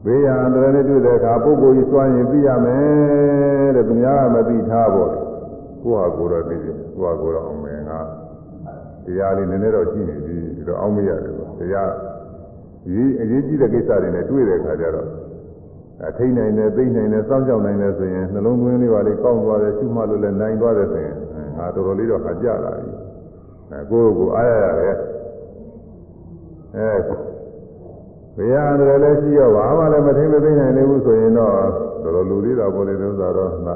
Speaker 1: ဘေးရန်တရနဲ့တွေ့တဲ့အခါပုဂ္ဂိုလ်ကြီးစွန့်ရင်သိရမယ်တဲ့သူများကမသိထားပါဘူး။ကိုယ့်ဟာကိုယ်တော့သိတယ်။ကိုယ့်ဟာကိုယ်တော့အောင်မယ်ငါတရားလေးနည်းနည်းတော့ရှိနေပြီ။ဒါအောင်မရတယ်ကွာ။တရား ဒီအရေးကြီးတဲ့ကိစ္စတွေနဲ့တွေ့တဲ့အခါကျတော့အထိန်နိုင်တယ်သိနိုင်တယ်စောင့်ကြောက်နိုင်တယ်ဆိုရင်နှလုံးသွင်းလေးပါလေးကောင်းသွားတယ်ရှုမှတ်လို့လည်းနိုင်သွားတယ်ဆိုရင်ငါတော်တော်လေးတော့ခါကြလာပြီအဲကိုယ့်ကိုအားရရတယ်အဲဘယ်ရန်တယ်လည်းရှိရောဘာမှလည်းမထိန်မသိနိုင်သေးဘူးဆိုရင်တော့တော်တော်လူသေးတာပေါ်လေလို့ဆိုတော့ငါ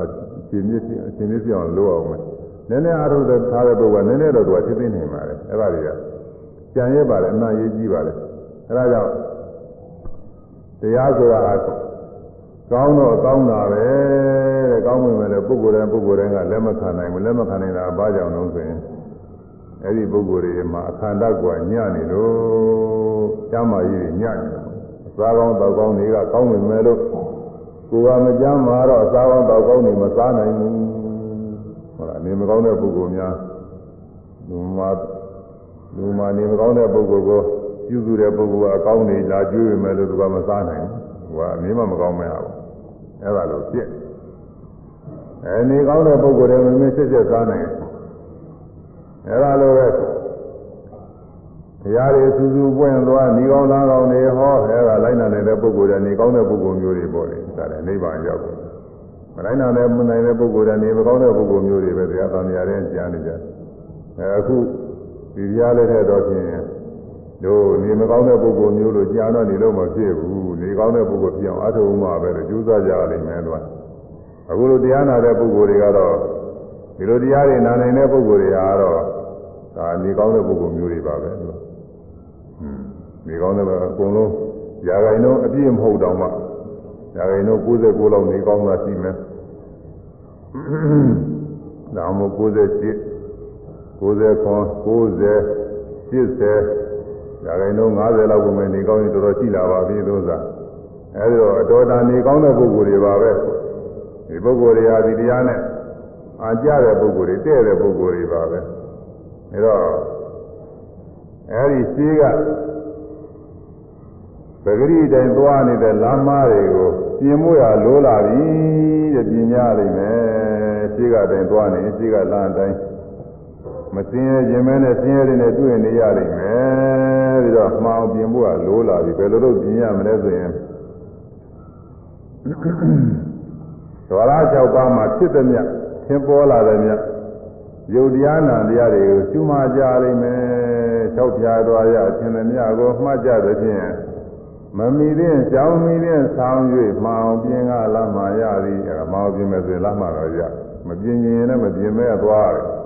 Speaker 1: ရှင်မြစ်ရှင်မြစ်ပြောင်းလို့အောင်မယ်နည်းနည်းအားထုတ်တဲ့ထားတဲ့ပုဂ္ဂိုလ်ကနည်းနည်းတော့သူကသိသိနိုင်ပါတယ်အဲ့ဒါတွေကကြံရဲပါတယ်အမှန်ရေးကြည့်ပါတယ် အဲဒါကြောင့်တရားဆိုတာကောင်းတော့ကောင်းတာပဲတဲ့ကောင်းဝင်မယ်လေပုဂ္ဂိုလ်တိုင်းပုဂ္ဂိုလ်တိုင်းကလက်မခံနိုင်ဘူးလက်မခံနိုင်တာဘာကြောင့်လဲဆိုရင်အဲ့ဒီပုဂ္ဂိုလ်တွေမှာအခန္ဓာကွာညံ့နေလို့ကျမ်းမာကြီးညံ့နေတယ်အစားကောင်းတောက်ကောင်းတွေကကောင်းဝင်မယ်လို့ကိုယ်ကမကြမ်းမာတော့အစားကောင်းတောက်ကောင်းတွေမစားနိုင်ဘူးဟုတ်လားနေမကောင်းတဲ့ပုဂ္ဂိုလ်များလူမှာလူမှာနေမကောင်းတဲ့ပုဂ္ဂိုလ်ကို ပြုစုတဲ့ပုဂ္ဂိုလ်ကအကောင်းနေလာကျွေးရမယ်လို့သူကမစားနိုင်ဘူး။ဟိုကအနည်းမှမကောင်းမရဘူး။အဲ့ဒါလို့ပြည့်။အဲနေကောင်းတဲ့ပုဂ္ဂိုလ်တွေမင်းစစ်စစ်စားနိုင်တယ်။အဲ့ဒါလိုပဲတရားတွေစူးစူးပွင့်သွားနေကောင်းသားကောင်းတွေဟောအဲ့ဒါလိုက်နိုင်တဲ့ပုဂ္ဂိုလ်တွေနေကောင်းတဲ့ပုဂ္ဂိုလ်မျိုးတွေပေါ့လေ။ဒါလည်းနိဗ္ဗာန်ရောက်တယ်။မလိုက်နိုင်တဲ့မနိုင်တဲ့ပုဂ္ဂိုလ်တွေနေမကောင်းတဲ့ပုဂ္ဂိုလ်မျိုးတွေပဲတရားသံဃာတွေကြားနေကြ။အဲအခုဒီတရားလေးတဲ့တော့ဖြင့် တို့နေမကောင်းတဲ့ပုဂ္ဂိုလ်မျိုးလို့ကြားတော့နေလို့မဖြစ်ဘူးနေကောင်းတဲ့ပုဂ္ဂိုလ်ဖြစ်အောင်အထုံးမှပဲလို့ကြိုးစားကြရလိမ့်မယ်တော့အခုလိုတရားနာတဲ့ပုဂ္ဂိုလ်တွေကတော့ဒီလိုတရားတွေနာနိုင်တဲ့ပုဂ္ဂိုလ်တွေကတော့ဒါနေကောင်းတဲ့ပုဂ္ဂိုလ်မျိုးတွေပါပဲလို့ဟွန်းနေကောင်းတဲ့အကုန်လုံးຢာဂိုင်တော့အပြည့်မဟုတ်တော့မှຢာဂိုင်တော့69လောက်နေကောင်းတာရှိမယ်ဒါမှမဟုတ်97 90 90 80 ဒါကိန်းတော့90လောက်ကိုမယ်နေကောင်းရင်တော်တော်ရှိလာပါပြီသို့သာအဲဒီတော့အတော်တန်နေကောင်းတဲ့ပုဂ္ဂိုလ်တွေပါပဲဒီပုဂ္ဂိုလ်တွေဟာဒီတရားနဲ့အာကြတဲ့ပုဂ္ဂိုလ်တွေတဲ့တဲ့ပုဂ္ဂိုလ်တွေပါပဲအဲတော့အဲဒီရှိကပဂရိတိုင်းသွားနေတဲ့လမ်းမတွေကိုပြင်မှုရလိုးလာပြီတဲ့ပြင်ကြလိမ့်မယ်ရှိကတိုင်းသွားနေရှိကလမ်းတိုင်းမစင်းရဲခြင်းမဲနဲ့စင်းရဲတဲ့နဲ့တွေ့နေရလိမ့်မယ် အဲဒီတော့မှောင်ပြင်ဖို့ကလိုးလာပြီဘယ်လိုလုပ်ပြင်ရမလဲဆိုရင်သဝရ6ပါးမှာဖြစ်သည်မြတ်သင်ပေါ်လာသည်မြတ်ယုတ်တရားနာတရားတွေကိုရှုမှကြလိမ့်မယ်၆ပြားတော်ရအရှင်သည်မြတ်ကိုမှတ်ကြသဖြင့်မမီတဲ့ကြောင်းမီတဲ့ဆောင်း၍မှောင်ပြင်ကလမ်းမှရသည်အဲမှောင်ပြင်မယ်ဆိုရင်လမ်းမှတော့ရမပြင်ရင်လည်းမပြင်မဲ့သွားတယ်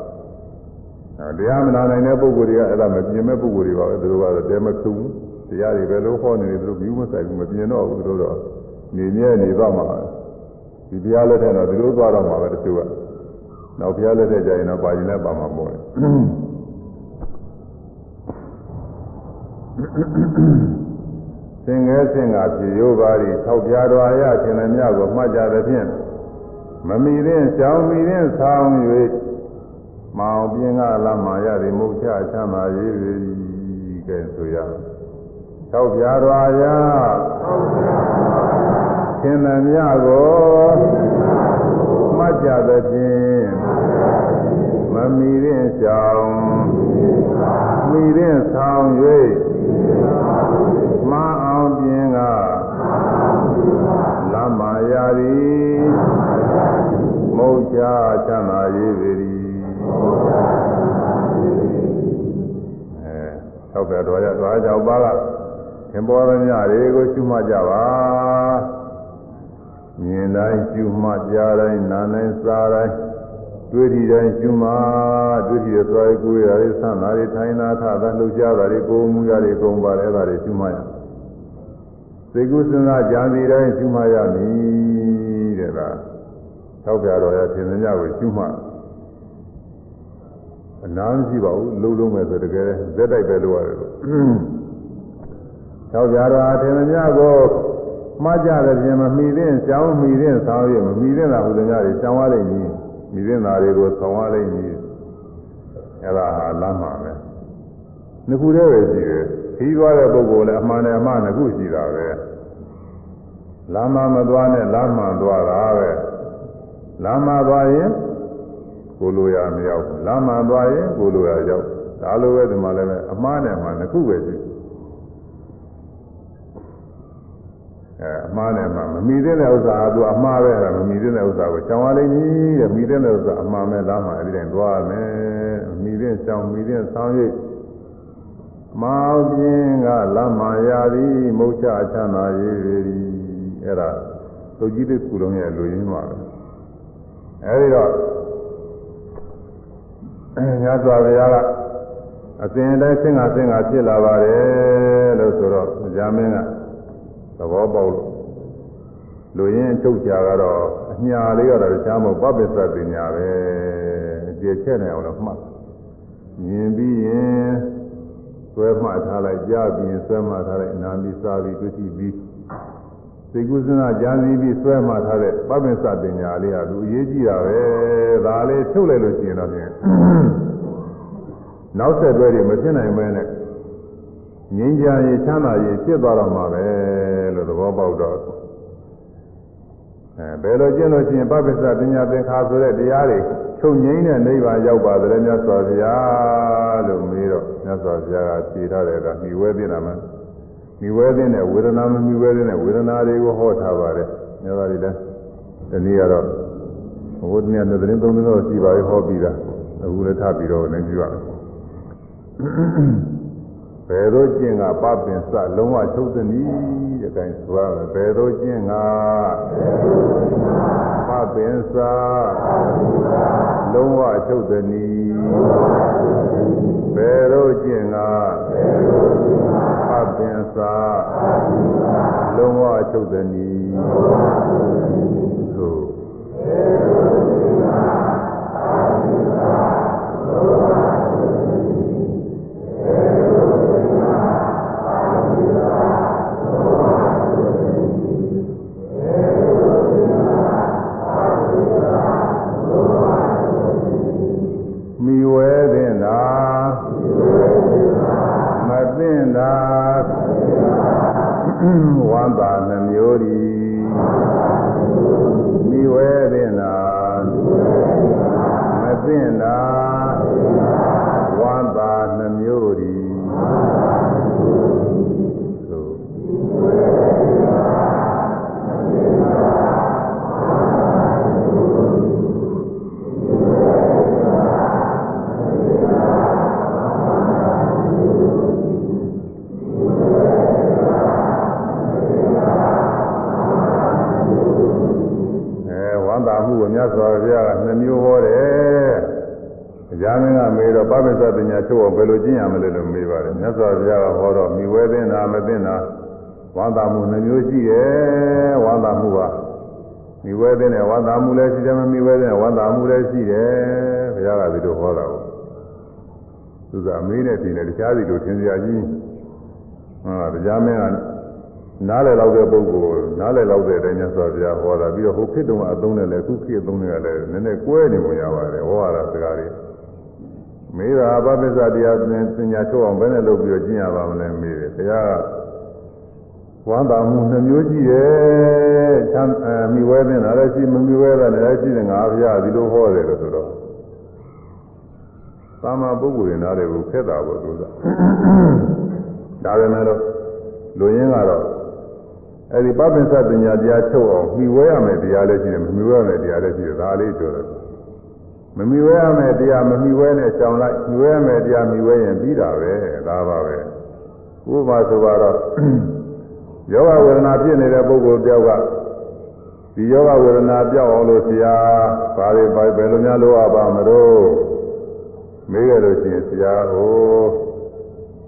Speaker 1: တရားမနာနိုင်တဲ့ပုဂ္ဂိုလ်တွေကအဲ့ဒါမပြင်မဲ့ပုဂ္ဂိုလ်တွေပါပဲသူတို့ကတော့တဲမဖြုံတရားတွေပဲလို့ဟောနေတယ်သူတို့ဘူးမဆိုင်ဘူးမပြင်တော့ဘူးသူတို့တော့နေမြဲနေသွားမှာဒီတရားလက်ထက်တော့ဒီလိုသွားတော့မှာပဲတချို့ကနောက်ဘုရားလက်ထက်ကျရင်တော့ပါရင်လည်းပါမှာပေါ့လေသင်္ကဲသင်္ကပြေရိုးပါးဤ၆ပြားတော်အရရှင်လည်းမြတ်ကိုမှတ်ကြသဖြင့်မမီတဲ့ကြောင်းမီတဲ့ဆောင်း၍ မောင်ပြင်းကလာမှရသည်မုတ်ချချမ်းသာရေးသည်ကဲဆိုရ၆ပြားတော်အရရှင်လည်းမြတ်ကိုမှတ်ကြသဖြင့်မမီတဲ့ကြောင်းမီတဲ့ဆောင်း၍မအောင်ပြင်းကလမ်းမာရာသည်မုတ်ချချမ်းသာရေးပေသည်အဲ သောက်ပြတော်ရသွားကြောက်ပါကသင်္ဘောရမြတွေကိုရှုမှတ်ကြပါမြင်တိုင်းရှုမှတ်ကြားတိုင်းနားတိုင်းစားတိုင်းတွေ့ဒီတိုင်းရှုမှတွေ့ဒီရဲ့သွားကိုယ်ရည်ဆန်းတာတွေထိုင်တာထတာလှုပ်ရှားတာတွေကိုယ်မူရတွေကုန်ပါလေဒါတွေရှုမှတ်ရစိတ်ကူးစဉ်းစားကြံစီတိုင်းရှုမှတ်ရမည်တဲ့ကထောက်ပြတော်ရသင်္ကြန်ကိုရှုမှတ် အနာမရှိပါဘူးလုံးလုံးပဲဆိုတကယ်ဇက်တိုက်ပဲလို့ရတယ်လို့ထောက်ပြတော်သင်္ကြန်ကိုမှားကြတဲ့ပြင်မမီတဲ့ကြောင်းမီတဲ့ဆောင်းရမမီတဲ့တာဟူတဲ့ညတွေကြောင်းရလိမ့်မည်မိသင်္သာတွေကိုဆောင်းရလိမ့်မည်အဲ့ဒါဟာလမ်းမှာပဲနှစ်ခုတည်းပဲရှိတယ်ခီးသွားတဲ့ပုဂ္ဂိုလ်လည်းအမှန်နဲ့အမှားနှစ်ခုရှိတာပဲလမ်းမှာမသွားနဲ့လမ်းမှန်သွားတာပဲလမ်းမှာသွားရင် ကိုလိုရမရောက်လမ်းမှာသွားရင်ကိုလိုရရောက်ဒါလိုပဲဒီမှာလည်းအမှားနဲ့အမှန်နှစ်ခုပဲရှိတယ်အဲအမှားနဲ့မှမမီတဲ့ဥစ္စာကသူအမှားပဲအဲ့ဒါမမီတဲ့ဥစ္စာကိုကြောင်ရလိမ့်မည်တဲ့မီတဲ့ဥစ္စာအမှားမဲ့လားမှအဲ့ဒီတိုင်းသွားမယ်မီတဲ့ကြောင်မီတဲ့ဆောင်းရိပ်မောင်ပြင်းကလမ်းမှရာသည်မုတ်ချချမ်းသာရေးပေသည်အဲ့ဒါသုကြီးတဲ့ကုလုံးရဲ့လူရင်းပါပဲအဲ့ဒီတော့ ညစွာဘုရားကအစဉ်တိုင်းဆင်းကဆင်းကဖြစ်လာပါတယ်လို့ဆိုတော့ဇာမင်းကသဘောပေါက်လို့လူရင်းထုတ်ကြကတော့အညာလေးကတော့တခြားမဟုတ်ပပ္ပစ္စပညာပဲအကျေချက်နေအောင်လို့မှတ်မြင်ပြီးရင်ဆွဲမှတ်ထားလိုက်ကြားပြီးရင်ဆွဲမှတ်ထားလိုက်နာမီစားပြီးတွေ့ရှိပြီး စိတ်ကူးစဉ်းစားကြံစည်ပြီးဆွဲမှတ်ထားတဲ့ပပ္ပစ္စပညာလေးကသူအရေးကြီးတာပဲဒါလေးထုတ်လိုက်လို့ရှိရင်တော့ဖြင့်နောက်ဆက်တွဲတွေမဖြစ်နိုင်မဲနဲ့ငြိမ်းချမ်းရေးချမ်းသာရေးဖြစ်သွားတော့မှာပဲလို့သဘောပေါက်တော့အဲဘယ်လိုကျင့်လို့ရှိရင်ပပစ္စပညာသင်္ခါဆိုတဲ့တရားတွေချုပ်ငြိမ်းတဲ့နိဗ္ဗာန်ရောက်ပါတယ်မြတ်စွာဘုရားလို့မေးတော့မြတ်စွာဘုရားကဖြေထားတယ်ကမိဝဲသိတာမှ မိဝဲသိတဲ့ဝေဒနာမမိဝဲသိတဲ့ဝေဒနာတွေကိုဟောထားပါတယ်မြတ်စွာဘုရားဒီနေ့ကတော့ဘုရားနဲ့သတင်းသုံးသတော့ရှိပါရဲ့ဟောပြီးတာအခုလည်းထပ်ပြီးတော့လည်းကြည့်ရအောင်ဘယ်သို့ကျင့်ကပပင်စလုံးဝချုပ်သနည်းတဲ့အဲဒါဆိုရမယ်ဘယ်သို့ကျင့်ကပပင်စလုံးဝချုပ်သနည်းဘယ်သို့ကျင့်က ပပင်စလုံးဝချုပ်သနည်းသို့ဘယ်သို့ ဝမ်းသာနှမျိုးဒီမိဝဲပင်သာမပင်သာ ပညာချုပ်အောင်ဘယ်လိုကျင့်ရမလဲလို့မေးပါတယ်။မြတ်စွာဘုရားကဟောတော့မိဝဲသိတာမသိတာဝါသာမှုနှမျိုးရှိတယ်။ဝါသာမှုကမိဝဲသိတဲ့ဝါသာမှုလည်းရှိတယ်မမိဝဲသိတဲ့ဝါသာမှုလည်းရှိတယ်။ဘုရားကဒီလိုဟောတာကိုသူကအမေးနဲ့တင်တယ်တခြားစီလိုထင်စရာကြီးဟာတရားမင်းကနားလည်လောက်တဲ့ပုဂ္ဂိုလ်နားလည်လောက်တဲ့အတိုင်းမြတ်စွာဘုရားဟောတာပြီးတော့ဟိုခေတ်တုန်းကအသုံးနဲ့လည်းအခုခေတ်အသုံးတွေကလည်းနည်းနည်းကွဲနေမှရပါတယ်ဟောရတာစကားတွေ မေးတာအပပစ္စတရားသင်ပညာချုပ်အောင်ဘယ်နဲ့လုပ်ပြီးတော့ကျင့်ရပါမလဲမေးတယ်ဘုရားကဝမ်းသာမှုနှမျိုးရှိတယ်ချမ်းအမိဝဲနေတာလည်းရှိမမိဝဲတာလည်းရှိတယ်ငါဘုရားဒီလိုဟောတယ်လို့ဆိုတော့သာမပုဂ္ဂိုလ်တွေနားတွေကိုခက်တာပေါ့သူကဒါပဲမဲ့လို့လူရင်းကတော့အဲ့ဒီပပ္ပစ္စပညာတရားချုပ်အောင်မှီဝဲရမယ်တရားလည်းရှိတယ်မမှီဝဲရမယ်တရားလည်းရှိတယ်ဒါလေးပြောတယ် မမှီဝဲရမယ်တရားမမှီဝဲနဲ့ကြောင်လိုက်မှီဝဲရမယ်တရားမှီဝဲရင်ပြီးတာပဲဒါပါပဲဥပမာဆိုတော့ယောဂဝေဒနာဖြစ်နေတဲ့ပုဂ္ဂိုလ်တယောက်ကဒီယောဂဝေဒနာပြောက်အောင်လို့ဆရာဘာတွေဘာဘယ်လိုများလုပ်ရပါမလို့မေးရလို့ရှိရင်ဆရာဟို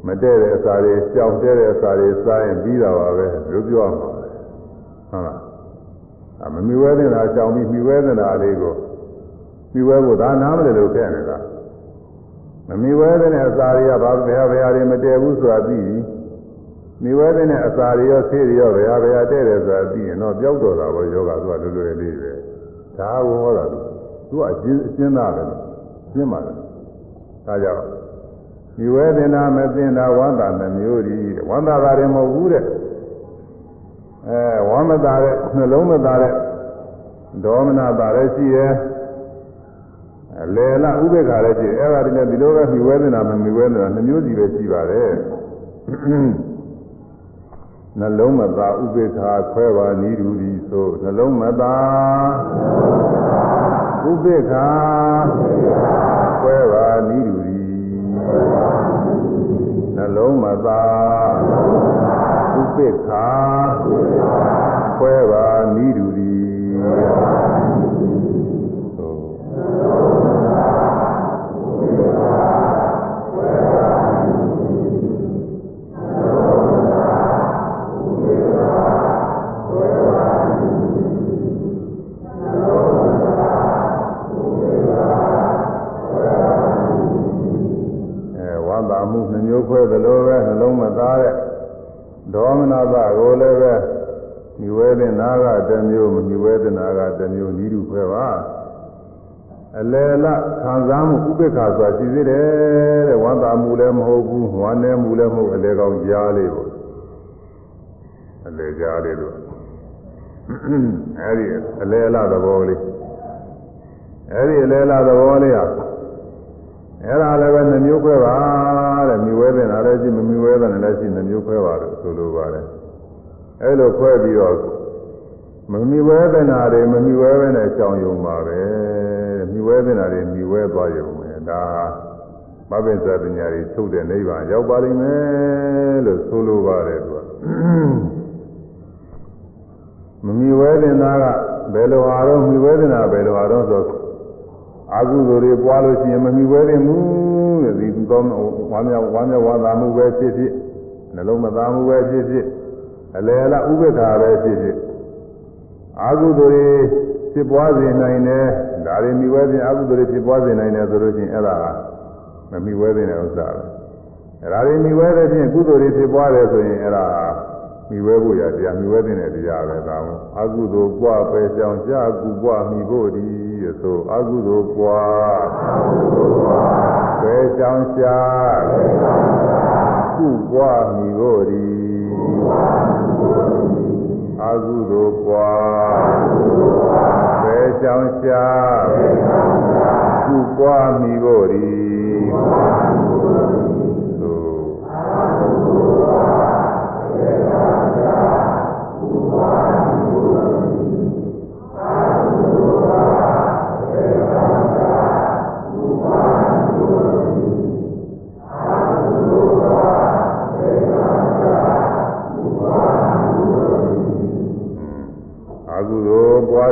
Speaker 1: မတည့်တဲ့အစာတွေကြောက်တဲ့တဲ့အစာတွေစားရင်ပြီးတာပါပဲလို့ပြောမှာဟုတ်လားအမမီဝဲနေတာကြောင်ပြီးမီဝဲနေတာလေးကို မီဝဲဖို့ဒါနားမလဲလို့ခဲ့နေတာမမီဝဲတဲ့အစာတွေကဘာဘယ်ဟာဘယ်ဟာတွေမတည့်ဘူးဆိုတာသိပြီမီဝဲတဲ့အစာတွေရောဆေးတွေရောဘယ်ဟာဘယ်ဟာတည့်တယ်ဆိုတာသိရင်တော့ပျောက်တော့တာပေါ့ယောဂသူကလွယ်လွယ်လေးပဲဒါကိုဟောတာသူကအရှင်းအရှင်းသားပဲရှင်းပါတယ်ဒါကြောင့်ဒီဝေဒနာမသိတာဝန္တာနှမျိုးဒီဝန္တာတာတွေမဟုတ်ဘူးတဲ့အဲဝမ်းမသာတဲ့နှလုံးမသာတဲ့ဒေါမနတာလည်းရှိ ရဲ့လေလာဥပေက္ခလည်းရှိအဲ့ဒါတွေနဲ့ဒီလိုပဲဒီဝေဒနာမမီဝေဒနာနှမျိုးစီပဲရှိပါတယ်နှလုံးမသာဥပေက္ခခွဲပါနီးတူဒီဆိုနှလုံးမသာဥပေက္ခခွဲပါနီးတူဒီနှလုံးမသာဥပိ္ပခာခွဲပါနိဒူရီမှု နှမျိုးခွဲသလိုပဲနှလုံးမသားတဲ့ဒေါမနသကိုလည်းပဲမြဝဲတဲ့နာကတစ်မျိုးမမြဝဲတဲ့နာကတစ်မျိုးဤသူခွဲပါအလယ်လခံစားမှုဥပေက္ခဆိုတာရှိသေးတယ်တဲ့ဝမ်းသာမှုလည်းမဟုတ်ဘူးဝမ်းနည်းမှုလည်းမဟုတ်အလယ်ကောင်ကြားလေးပေါ့အလယ်ကြားလေးလို့အဲဒီအလယ်လသဘောလေးအဲဒီအလယ်လသဘောလေးဟာ အဲ့ဒါလည်းပဲနှမျိုးခွဲပါတဲ့မြွေးတဲ့နာလည်းရှိမမြွေးတဲ့နာလည်းရှိနှမျိုးခွဲပါလို့ဆိုလိုပါတယ်အဲ့လိုခွဲပြီးတော့မမြွေးတဲ့နာတွေမမြွေးပဲနဲ့ကြောင်ယုံပါပဲမြွေးတဲ့နာတွေမြွေးသွားယုံမယ်ဒါမဘိဇ္ဇပညာတွေထုတ်တဲ့နိဗ္ဗာန်ရောက်ပါလိမ့်မယ်လို့ဆိုလိုပါတယ်သူကမမြွေးတဲ့နာကဘယ်လိုအားတော့မြွေးတဲ့နာဘယ်လိုအားတော့ဆို အာဟုသူတွေပွားလို့ရှိရင်မမီဝဲသိမှုတဲ့ဒီကောင်းဝမ်းမြောက်ဝမ်းမြောက်ဝမ်းသာမှုပဲဖြစ်ဖြစ်နှလုံးမသားမှုပဲဖြစ်ဖြစ်အလယ်အလဥပ္ပခါပဲဖြစ်ဖြစ်အာဟုသူတွေဖြစ်ပွားစေနိုင်တယ်ဒါတွေမိဝဲခြင်းအာဟုသူတွေဖြစ်ပွားစေနိုင်တယ်ဆိုလို့ရှိရင်အဲ့ဒါကမမိဝဲတဲ့ဥစ္စာပဲအဲ့ဒါတွေမိဝဲတဲ့ဖြင့်ကုသိုလ်တွေဖြစ်ပွားတယ်ဆိုရင်အဲ့ဒါမိဝဲဖို့ရတရားမိဝဲတဲ့တရားပဲဒါမှအာဟုသူပွားပဲကြောင်ကြာကုပွားမိဖို့ဒီ ဆိုအကုသိုလ်ပွားဘယ်ကြောင့်ရှာကုပွားမိဖို့ဒီအကုသိုလ်ပွားဘယ်ကြောင့်ရှာကုပွားမိဖို့ဒီ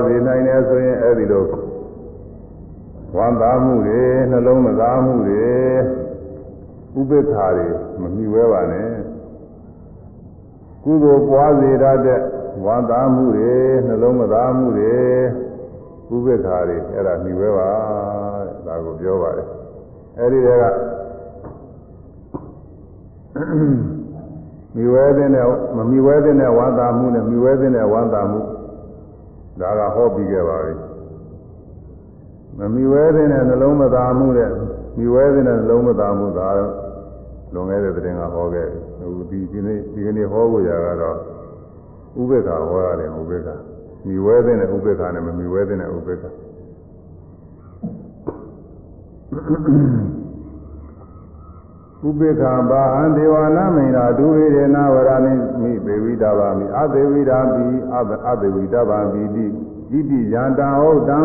Speaker 1: စေနိုင်တယ်ဆိုရင်အဲဒီလိုဝမ်းသာမှုတွေနှလုံးမသားမှုတွေဥပိ္ပခာတွေမမြှဝဲပါနဲ့ကုသိုလ်ပွားစေတတ်တဲ့ဝမ်းသာမှုတွေနှလုံးမသားမှုတွေဥပိ္ပခာတွေအဲ့ဒါမြှဝဲပါတဲ့ဒါကိုပြောပါတယ်အဲ့ဒီတည်းကမြှဝဲတဲ့နဲ့မမြှဝဲတဲ့နဲ့ဝမ်းသာမှုနဲ့မြှဝဲတဲ့နဲ့ဝမ်းသာမှု ဒါကဟောပြီးခဲ့ပါပြီမမြှဝဲတဲ့နဲ့နှလုံးမသားမှုနဲ့မြှဝဲတဲ့နဲ့နှလုံးမသားမှုဒါလွန်ခဲ့တဲ့တဲ့င်ကဟောခဲ့ဟိုဒီဒီနေ့ဒီကနေ့ဟောဖို့ရကတော့ဥပေက္ခဟောရတယ်ဥပေက္ခမြှဝဲတဲ့နဲ့ဥပေက္ခနဲ့မမြှဝဲတဲ့နဲ့ဥပေက္ခ ဥပေက္ခဘာဟံဒေဝနာမိန်တာဒုဝိရေနဝရမိမိပေဝိတာပါမိအသေဝိတာပိအအသေဝိတာပါပိတိဣတိယန္တဟုတ်တံ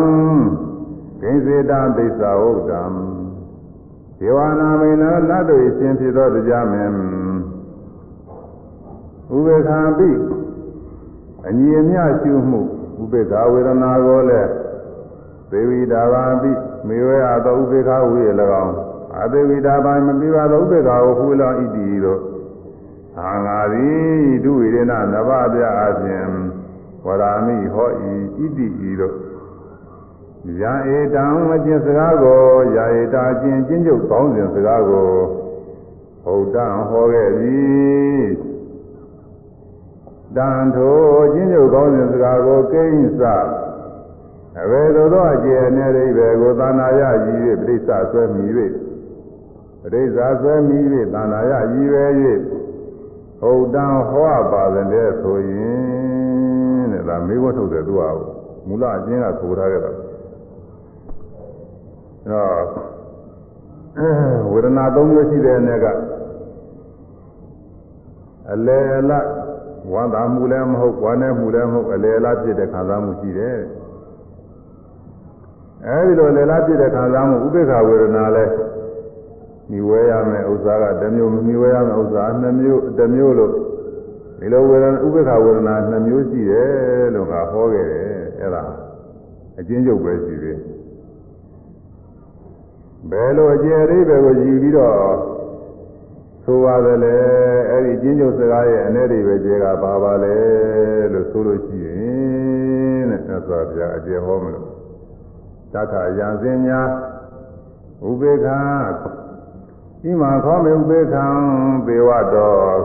Speaker 1: ဒိစေတသိစ္စာဟုတ်တံဒေဝနာမိန်နာနတ်တို့အရှင်ဖြစ်သောတရားမင်းဥပေက္ခပိအညီအမျှရှုမှုဥပေက္ခဝေဒနာကိုလည်းသေဝိတာပါပိမေဝေအသောဥပေက္ခဝိရ၎င်း အသေဝိတာပါမပြပါသောဥပေက္ခကိုဟူလောဣတိတို့အာငါသည်ဒုဝိရဏနဗပြအပြင်ဝရာမိဟောဤဣတိဤတို့ယာဧတံအကျင့်စကားကိုယာဧတာအကျင့်ကျင့်ကြုတ်ကောင်းစဉ်စကားကိုဟုတ်တံဟောခဲ့သည်တန်ထိုကျင့်ကြုတ်ကောင်းစဉ်စကားကိုကိဉ္စအဘယ်သို့သောအကျင့်နဲ့အိဗေကိုသာနာယရည်၍ပြိဿဆွဲမိ၍ ပြိဿဆွဲမိ၍သာနာယရည်ပဲ၍ဟုတ်တံဟောပါတဲ့ဆိုရင်တဲ့ဒါမေးခွန်းထုတ်တယ်သူကမူလအကျင့်ကဆိုထားခဲ့တာတော့ဝေဒနာ၃မျိုးရှိတဲ့အနေကအလယ်အလတ်ဝမ်းသာမှုလည်းမဟုတ်ဝမ်းနည်းမှုလည်းမဟုတ်အလယ်အလတ်ဖြစ်တဲ့ခံစားမှုရှိတယ်အဲဒီလိုအလယ်အလတ်ဖြစ်တဲ့ခံစားမှုဥပေက္ခဝေဒနာလည်း မြဝဲရမယ်ဥစ္စာကတစ်မျိုးမမြဝဲရမယ်ဥစ္စာနှစ်မျိုးတစ်မျိုးလို့ဒီလိုဝေဒနာဥပေက္ခဝေဒနာနှစ်မျိုးရှိတယ်လို့ငါဟောခဲ့တယ်အဲဒါအချင်းချုပ်ပဲရှိသေးတယ်ဘယ်လိုအကျယ်အသေးပဲကိုယူပြီးတော့ဆိုရတယ်လေအဲ့ဒီကျင်းကျုပ်စကားရဲ့အနေတွေပဲကျေကပါပါလေလို့ဆိုလို့ရှိရင်တဲ့ဆက်စွာပြအကျယ်ဟောမလို့သက္ခာယံစင်ညာဥပေက္ခ ဤမှာခေါ်မေဥပေက္ခံပေဝတော်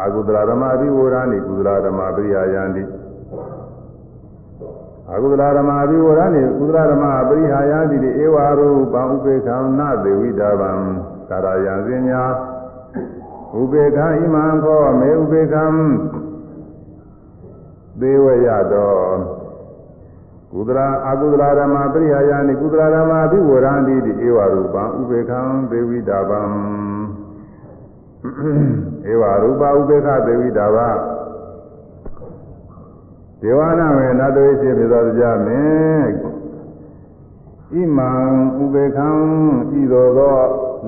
Speaker 1: အာကုသလဓမ္မအဘိဝရဏိကုသလဓမ္မပရိယာယန္တိအကုသလဓမ္မအဘိဝရဏိကုသလဓမ္မပရိဟာယတိဧဝရူပံဥပေက္ခနသေဝိတာဗံကာရယံစင်ညာဥပေက္ခဣမံခောမေဥပေက္ခသေဝရတော ကုသလအကုသလဓမ္မပရိဟာယနိကုသလဓမ္မအဘိဝရဏိတိဧဝရူပံဥပေက္ခသေဝိတာဗံဧဝရူပဥပေက္ခသေဝိတာဗံဒေဝနာမေနတ်တို့ရှိဖြစ်သောကြမင်းဣမံဥပေခံဤသို့သော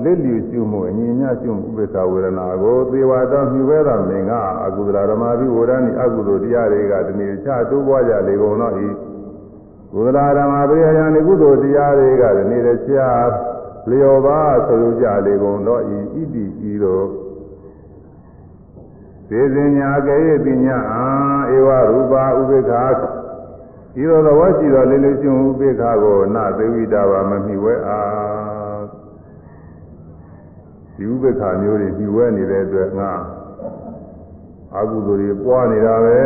Speaker 1: လက်လျူရှုမှုအညီမျှရှုမှုဥပေက္ခဝေဒနာကိုသေဝတော်မြှဝဲတော်မင်းကအကုသလဓမ္မပိဝရဏိအကုသိုလ်တရားတွေကဒီနေ့ချတိုးပွားကြလေကုန်တော့ဤ ကုသလဓမ္မပိယယံဒီကုသိုလ်တရားတွေကဒီနေ့ချလျော်ပါဆိုကြလေကုန်တော့ဤဣတိဤတို့သေစင်ညာကေယတိညာအာဧဝရူပါဥပေက္ခဤသောသဘောရှိသောလေလေရှင်ဥပေက္ခကိုနသေဝိတာပါမမိဝဲအားဒီဥပေက္ခမျိုးတွေမိဝဲနေတဲ့အတွက်ငါ အကုသိုလ်တွေပွားနေတာပဲ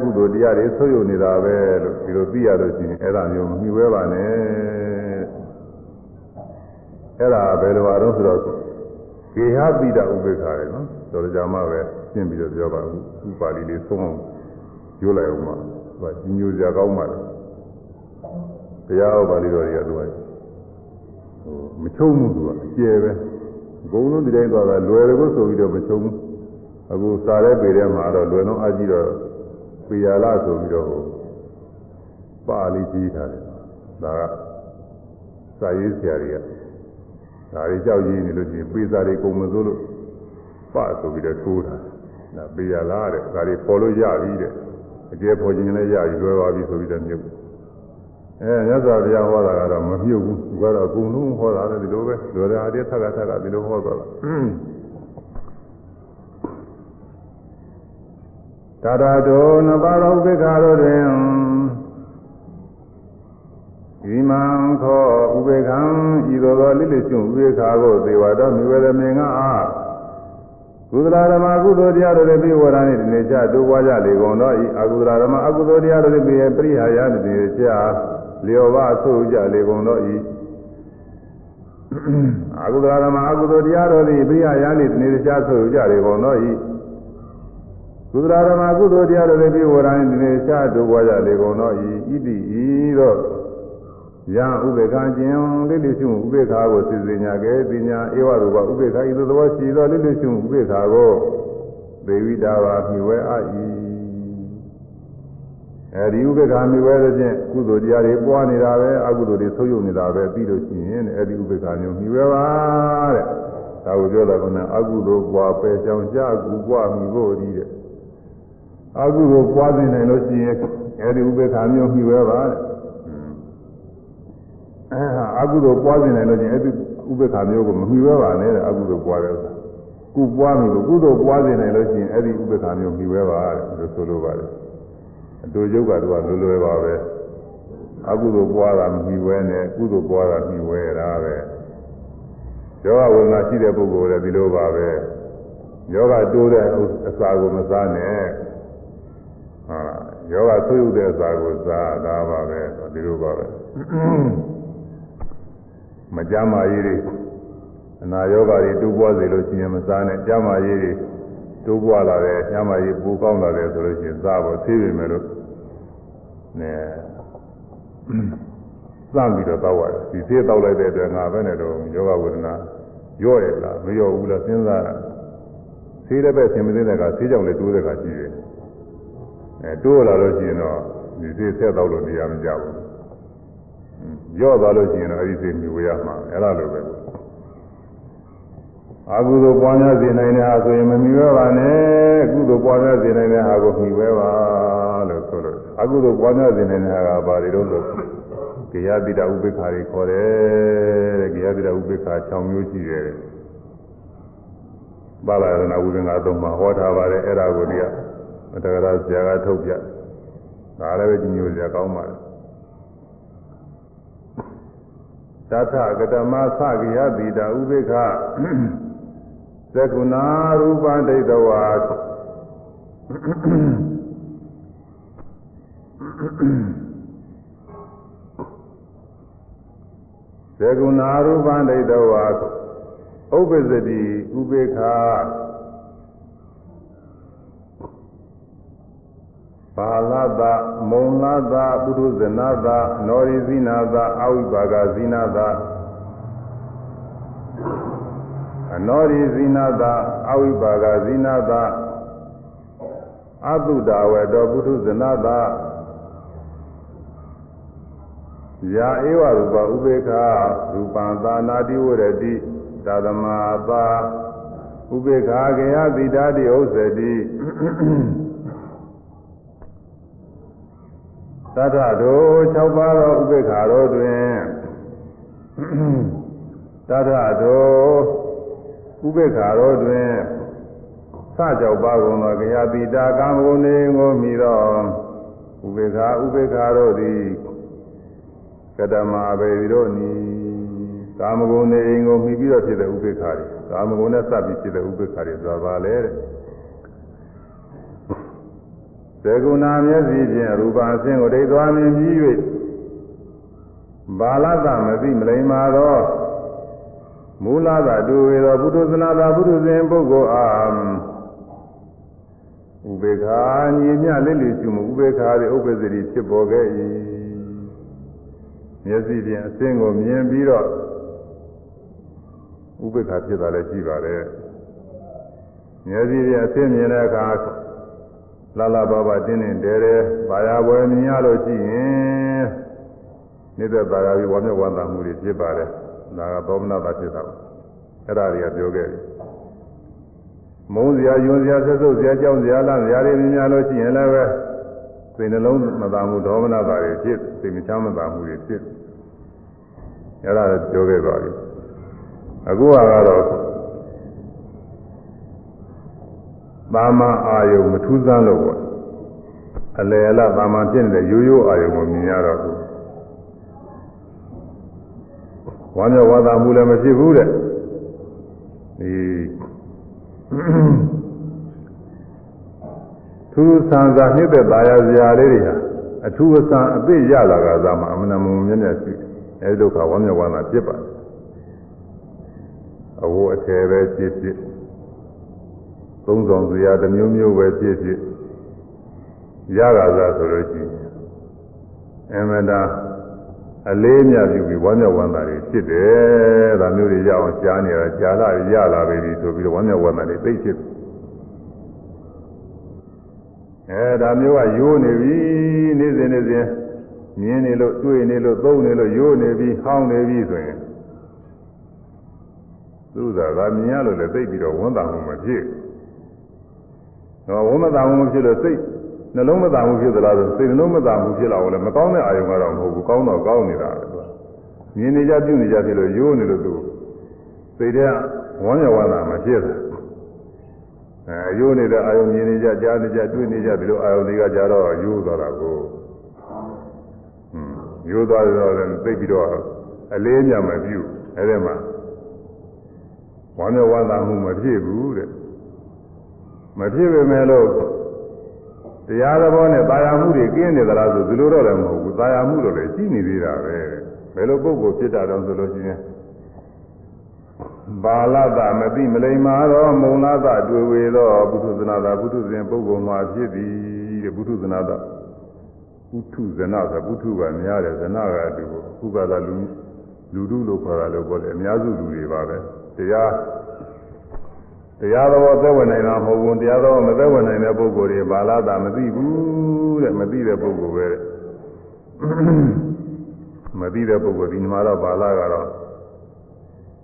Speaker 1: ကုသိုလ်တရားတွေဆွေးယုံနေတာပဲလို့ဒီလိုသိရလို့ရှိရင်အဲ့ဒါမျိုးမမိဝဲပါနဲ့အဲ့ဒါဘယ်လိုအားတော့ဆိုတော့ကေဟပိဒဥပေက္ခရယ်နော်တော်ကြမှာပဲရှင်းပြီးတော့ပြောပါဦးဥပါဠိလေးသုံးအောင်ပြောလိုက်အောင်ပါသူကညိုစရာကောင်းပါလေတရားဥပါဠိတော်တွေကသူကဟိုမချုံဘူးသူကအကျယ်ပဲအကုန်လုံးဒီတိုင်းသွားတာလွယ်တယ်ကိုဆိုပြီးတော့မချုံဘူး အခုစားတဲ့ပေထဲမှာတော့လွယ်လုံးအကြည့်တော့ပေရလာဆိုပြီးတော့ပါဠိကြီးထားတယ်ဒါကစာရေးဆရာတွေကဒါတွေကြောက်ရင်းနေလို့ရှိရင်ပေစာတွေကုန်မစိုးလို့ပဆိုပြီးတော့ထိုးတာဒါပေရလားတဲ့ဒါတွေပေါ်လို့ရပြီတဲ့အကျယ်ပေါ်ခြင်းလည်းရပြီလွယ်ပါပြီဆိုပြီးတော့မြုပ် အဲမြတ်စွာဘုရားဟောတာကတော့မမြုပ်ဘူးသူကတော့အကုန်လုံးဟောတာလည်းဒီလိုပဲလောရာအတည်းထက်ကထက်ကဒီလိုဟောသွားတာ သာရတောနပါရောဥပေက္ခတို့တွင်ဤမံခောဥပေက္ခံဤသို့သောလိလိရှင်ဥပေက္ခကိုသေဝတော်မြဝရမေငါအားကုသလဓမ္မကုသိုလ်တရားတို့လည်းပြီးဝရဏိဒီနေ့ချတိုးပွားကြလေကုန်တော့ဤအကုသလဓမ္မအကုသိုလ်တရားတို့လည်းပြီးပရိဟာယတိနေ့ချလျော်ပါဆိုကြလေကုန်တော့ဤအကုသလဓမ္မအကုသိုလ်တရားတို့သည်ပရိဟာယတိနေ့ချဆိုကြလေကုန်တော့ဤ ကုသလဓမ္မကုသိုလ်တရားတို့လည်းပြီးဝရဏိဒီနေ့ချတိုးပွားကြလေကုန်တော့ဤဤတိဤတော့ယံဥပေက္ခကျင်လိလိရှုဥပေက္ခကိုသိစေညာကဲပညာဧဝရူပဥပေက္ခဤသို့သောရှိသောလိလိရှုဥပေက္ခကိုသေဝိတာပါမြွယ်အာဤအဲဒီဥပေက္ခမြွယ်တဲ့ဖြင့်ကုသိုလ်တရားတွေပွားနေတာပဲအကုသိုလ်တွေဆုပ်ယုပ်နေတာပဲပြီးလို့ရှိရင်အဲဒီဥပေက္ခမျိုးမြွယ်ပါတဲ့ဒါကိုပြောတာကအကုသိုလ်ပွားပယ်ကြောင်ကြကူပွားမိဖို့ဤတဲ့ အကုသိုလ်ပွားနေနိုင်လို့ရှိရင်အဲဒီဥပေက္ခမျိုးမြွယ်ပါတဲ့အကုသိုလ်ပွားနေတယ်လို့ချင်းအဲ့ဒီဥပ္ပခါမျိုးကိုမမှီဝဲပါနဲ့တဲ့အကုသိုလ်ပွားတဲ့ဥစ္စာကုပွားပြီလို့ကုသိုလ်ပွားနေတယ်လို့ချင်းအဲ့ဒီဥပ္ပခါမျိုးမှီဝဲပါတဲ့လို့ဆိုလိုပါတယ်အတူယုတ်ကတော့လွယ်လွယ်ပါပဲအကုသိုလ်ပွားတာမှီဝဲနဲ့ကုသိုလ်ပွားတာမှီဝဲတာပဲယောဂဝေဒနာရှိတဲ့ပုဂ္ဂိုလ်လည်းဒီလိုပါပဲယောဂတိုးတဲ့အစာကိုမစားနဲ့ ဟာယောဂဆွေးဥတဲ့အစာကိုစားတာပါပဲဒီလိုပါပဲမကြမ်းမာရေးတွေအနာယောဂတွေတိုးပွားစေလို့ရှိရင်မစားနဲ့ကြမ်းမာရေးတွေတိုးပွားလာတယ်ကြမ်းမာရေးပိုကောင်းလာတယ်ဆိုလို့ရှိရင်စားဖို့သေးပေမဲ့လို့နဲစမ်းပြီးတော့တောက်ရတယ်ဒီသေးတောက်လိုက်တဲ့အတွက်ငါပဲနဲ့တော့ယောဂဝေဒနာရော့ရလားမရော့ဘူးလားစဉ်းစားတာသေးတဲ့ဘက်ဆင်မသေးတဲ့ကသေးကြောင်လည်းတိုးတဲ့ကရှိတယ် အဲတိုးလာလို့ရှိရင်တော့ဒီသေးဆက်တောက်လို့နေရာမကြဘူးရော့သွားလို့ရှိရင်တော့အဲ့ဒီစိတ်မြူရမှာအဲ့လိုလိုပဲအာဟုသောပွားများစေနိုင်တဲ့ဟာဆိုရင်မမြူရပါနဲ့ကုသိုလ်ပွားများစေနိုင်တဲ့ဟာကိုမြူပဲပါလို့ဆိုလို့အာဟုသောပွားများစေနိုင်တဲ့ဟာကဘာတွေတော့ဆိုကေယတိတဥပိ္ပခာတွေခေါ်တယ်တဲ့ကေယတိတဥပိ္ပခာ6မျိုးရှိတယ်ပါဠိရဏဝိပင်္ဂသုံးမှာဟောထားပါတယ်အဲ့ဒါကိုဒီ ကတက္ကရာဆရာကထုတ်ပြဒါလည်းပဲဒီမျိုးစရာကောင်းပါတယ်သထကတမသကိယတိတာဥပိ္ပခသကုဏရူပဒိဋ္ဌဝါသကုဏရူပဒိဋ္ဌဝါဥပ္ပဇ္ဇတိဥပိ္ပခ ပါလတမုံလတပုထုဇနတနောရိဇိနာတအဝိပါကဇိနာတအနောရိဇိနာတအဝိပါကဇိနာတအတုဒဝေတောပုထုဇနတယာဧဝရူပဥပေက္ခရူပံသာနာတိဝရတိသာသမာသာဥပေက္ခကေယသီတာတိဥစ္စတိ သတ္တတို့6ပါးသောဥပေက္ခတော်တွင်သတ္တတို့ဥပေက္ခတော်တွင်စကြောက်ပါကုန်သောကရာတိတာကာမဂုဏ်တွေကိုမိသောဥပေက္ခဥပေက္ခတော်သည်ကတမဘေတို့နီကာမဂုဏ်တွေကိုမိပြီးတော့ဖြစ်တဲ့ဥပေက္ခတွေကာမဂုဏ်နဲ့စပ်ပြီးဖြစ်တဲ့ဥပေက္ခတွေဆိုတာပါလေတဲ့ သေကုဏမျက်စိဖြင့်ရူပါအဆင်းကိုဒိဋ္ဌာမြင်ပြီး၍ဘာလသမသိမလိမ္မာသောမူလသာတူဝေသောဘုဒ္ဓသနာသာဘုဒ္ဓဇင်ပုဂ္ဂိုလ်အားဥပေက္ခာညီမြလက်လီရှုမှုဥပေက္ခာသည်ဥပ္ပဇ္ဇတိဖြစ်ပေါ်ခဲ့၏မျက်စိဖြင့်အဆင်းကိုမြင်ပြီးတော့ဥပေက္ခာဖြစ်တာလည်းရှိပါတယ်မျက်စိဖြင့်အဆင်းမြင်တဲ့အခါ လာလာပါပါတင်းတင်းတဲတဲဘာယာပွဲမြင်ရလို့ရှိရင်နေတဲ့ဘာယာပြီးဝါမျက်ဝမ်းသာမှုတွေဖြစ်ပါတယ်ဒါကသောမနာတာဖြစ်တာပါအဲ့ဒါတွေကပြောခဲ့တယ်မုန်းစရာယွန်းစရာဆက်စုပ်စရာကြောင်းစရာလန့်စရာတွေမြင်ရလို့ရှိရင်လည်းပဲစိတ်နှလုံးမသာမှုဒေါမနတာတွေဖြစ်စိတ်မချမ်းမသာမှုတွေဖြစ်အဲ့ဒါပြောခဲ့ပါပြီအခုကတော့ သာမန်အာယုံမထူးဆန်းလို့ပေါ့အလယ်အလသာမန်ဖြစ်နေတဲ့ရိုးရိုးအာယုံကိုမြင်ရတော့ဘူးဝမ်းမြောက်ဝမ်းသာမှုလည်းမဖြစ်ဘူးတဲ့ဒီထူးဆန်းစွာနှိမ့်သက်သားရစရာလေးတွေဟာအထူးအဆန်းအသိရလာကစားမှာအမနာမုံမြင့်မြတ်ရှိအဲဒီဒုက္ခဝမ်းမြောက်ဝမ်းသာဖြစ်ပါတယ်အဝအထည်ပဲဖြစ်ဖြစ် သုံးဆောင်စရာတစ်မျိုးမျိုးပဲဖြစ်ဖြစ်ရတာသာဆိုလို့ရှိရင်အမနာအလေးမြတ်ပြုပြီးဝမ်းမြောက်ဝမ်းသာတွေဖြစ်တယ်ဒါမျိုးတွေရအောင်ရှားနေတာကြာလာရလာပြီဆိုပြီးတော့ဝမ်းမြောက်ဝမ်းသာတွေသိဖြစ်အဲဒါမျိုးကရိုးနေပြီနေ့စဉ်နေ့စဉ်မြင်နေလို့တွေ့နေလို့သုံးနေလို့ရိုးနေပြီဟောင်းနေပြီဆိုရင်သူသာကမြင်ရလို့လည်းသိပြီးတော့ဝန်တာမှုမဖြစ် တော့ဝန်မတာမှုမဖြစ်လို့စိတ်နှလုံးမသာမှုဖြစ်သလားဆိုစိတ်နှလုံးမသာမှုဖြစ်လာအောင်လည်းမကောင်းတဲ့အာယုံကတော့မဟုတ်ဘူးကောင်းတော့ကောင်းနေတာပဲသူကမြင်နေကြပြုနေကြဖြစ်လို့ရိုးနေလို့သူစိတ်ထဲဝမ်းရဝမ်းသာမဖြစ်ဘူးအဲရိုးနေတဲ့အာယုံမြင်နေကြကြားနေကြတွေ့နေကြဒီလိုအာယုံတွေကကြတော့ရိုးသွားတာကိုอืมရိုးသွားတော့လည်းသိပြီးတော့အလေးမြတ်မပြုအဲဒီမှာဝမ်းရဝမ်းသာမှုမဖြစ်ဘူးတဲ့ မဖြစ်ပေမဲ့လို့တရားသဘောနဲ့တာယာမှုတွေကင်းနေသလားဆိုဒီလိုတော့လည်းမဟုတ်ဘူးတာယာမှုတော့လည်းရှိနေသေးတာပဲဘယ်လိုပုဂ္ဂိုလ်ဖြစ်တာတော့ဆိုလို့ရှိရင်ဘာလတာမသိမလိမ္မာတော့မုံလာတာတွေ့ဝေသောဘုထုဇနာတာဘုထုဇင်ပုဂ္ဂိုလ်မှာဖြစ်သည်တဲ့ဘုထုဇနာတာဘုထုဇနာဆိုဘုထုကများတယ်ဇနာကတူခုကသာလူလူတုလို့ခေါ်တာလို့ပြောတယ်အများစုလူတွေပါပဲတရား တရားတော်သက်ဝင်နိုင်တာမဟုတ်ဘူးတရားတော်မသက်ဝင်နိုင်တဲ့ပုဂ္ဂိုလ်တွေဘာလာတာမသိဘူးတဲ့မသိတဲ့ပုဂ္ဂိုလ်ပဲတဲ့မသိတဲ့ပုဂ္ဂိုလ်ဒီမှာတော့ဘာလာကတော့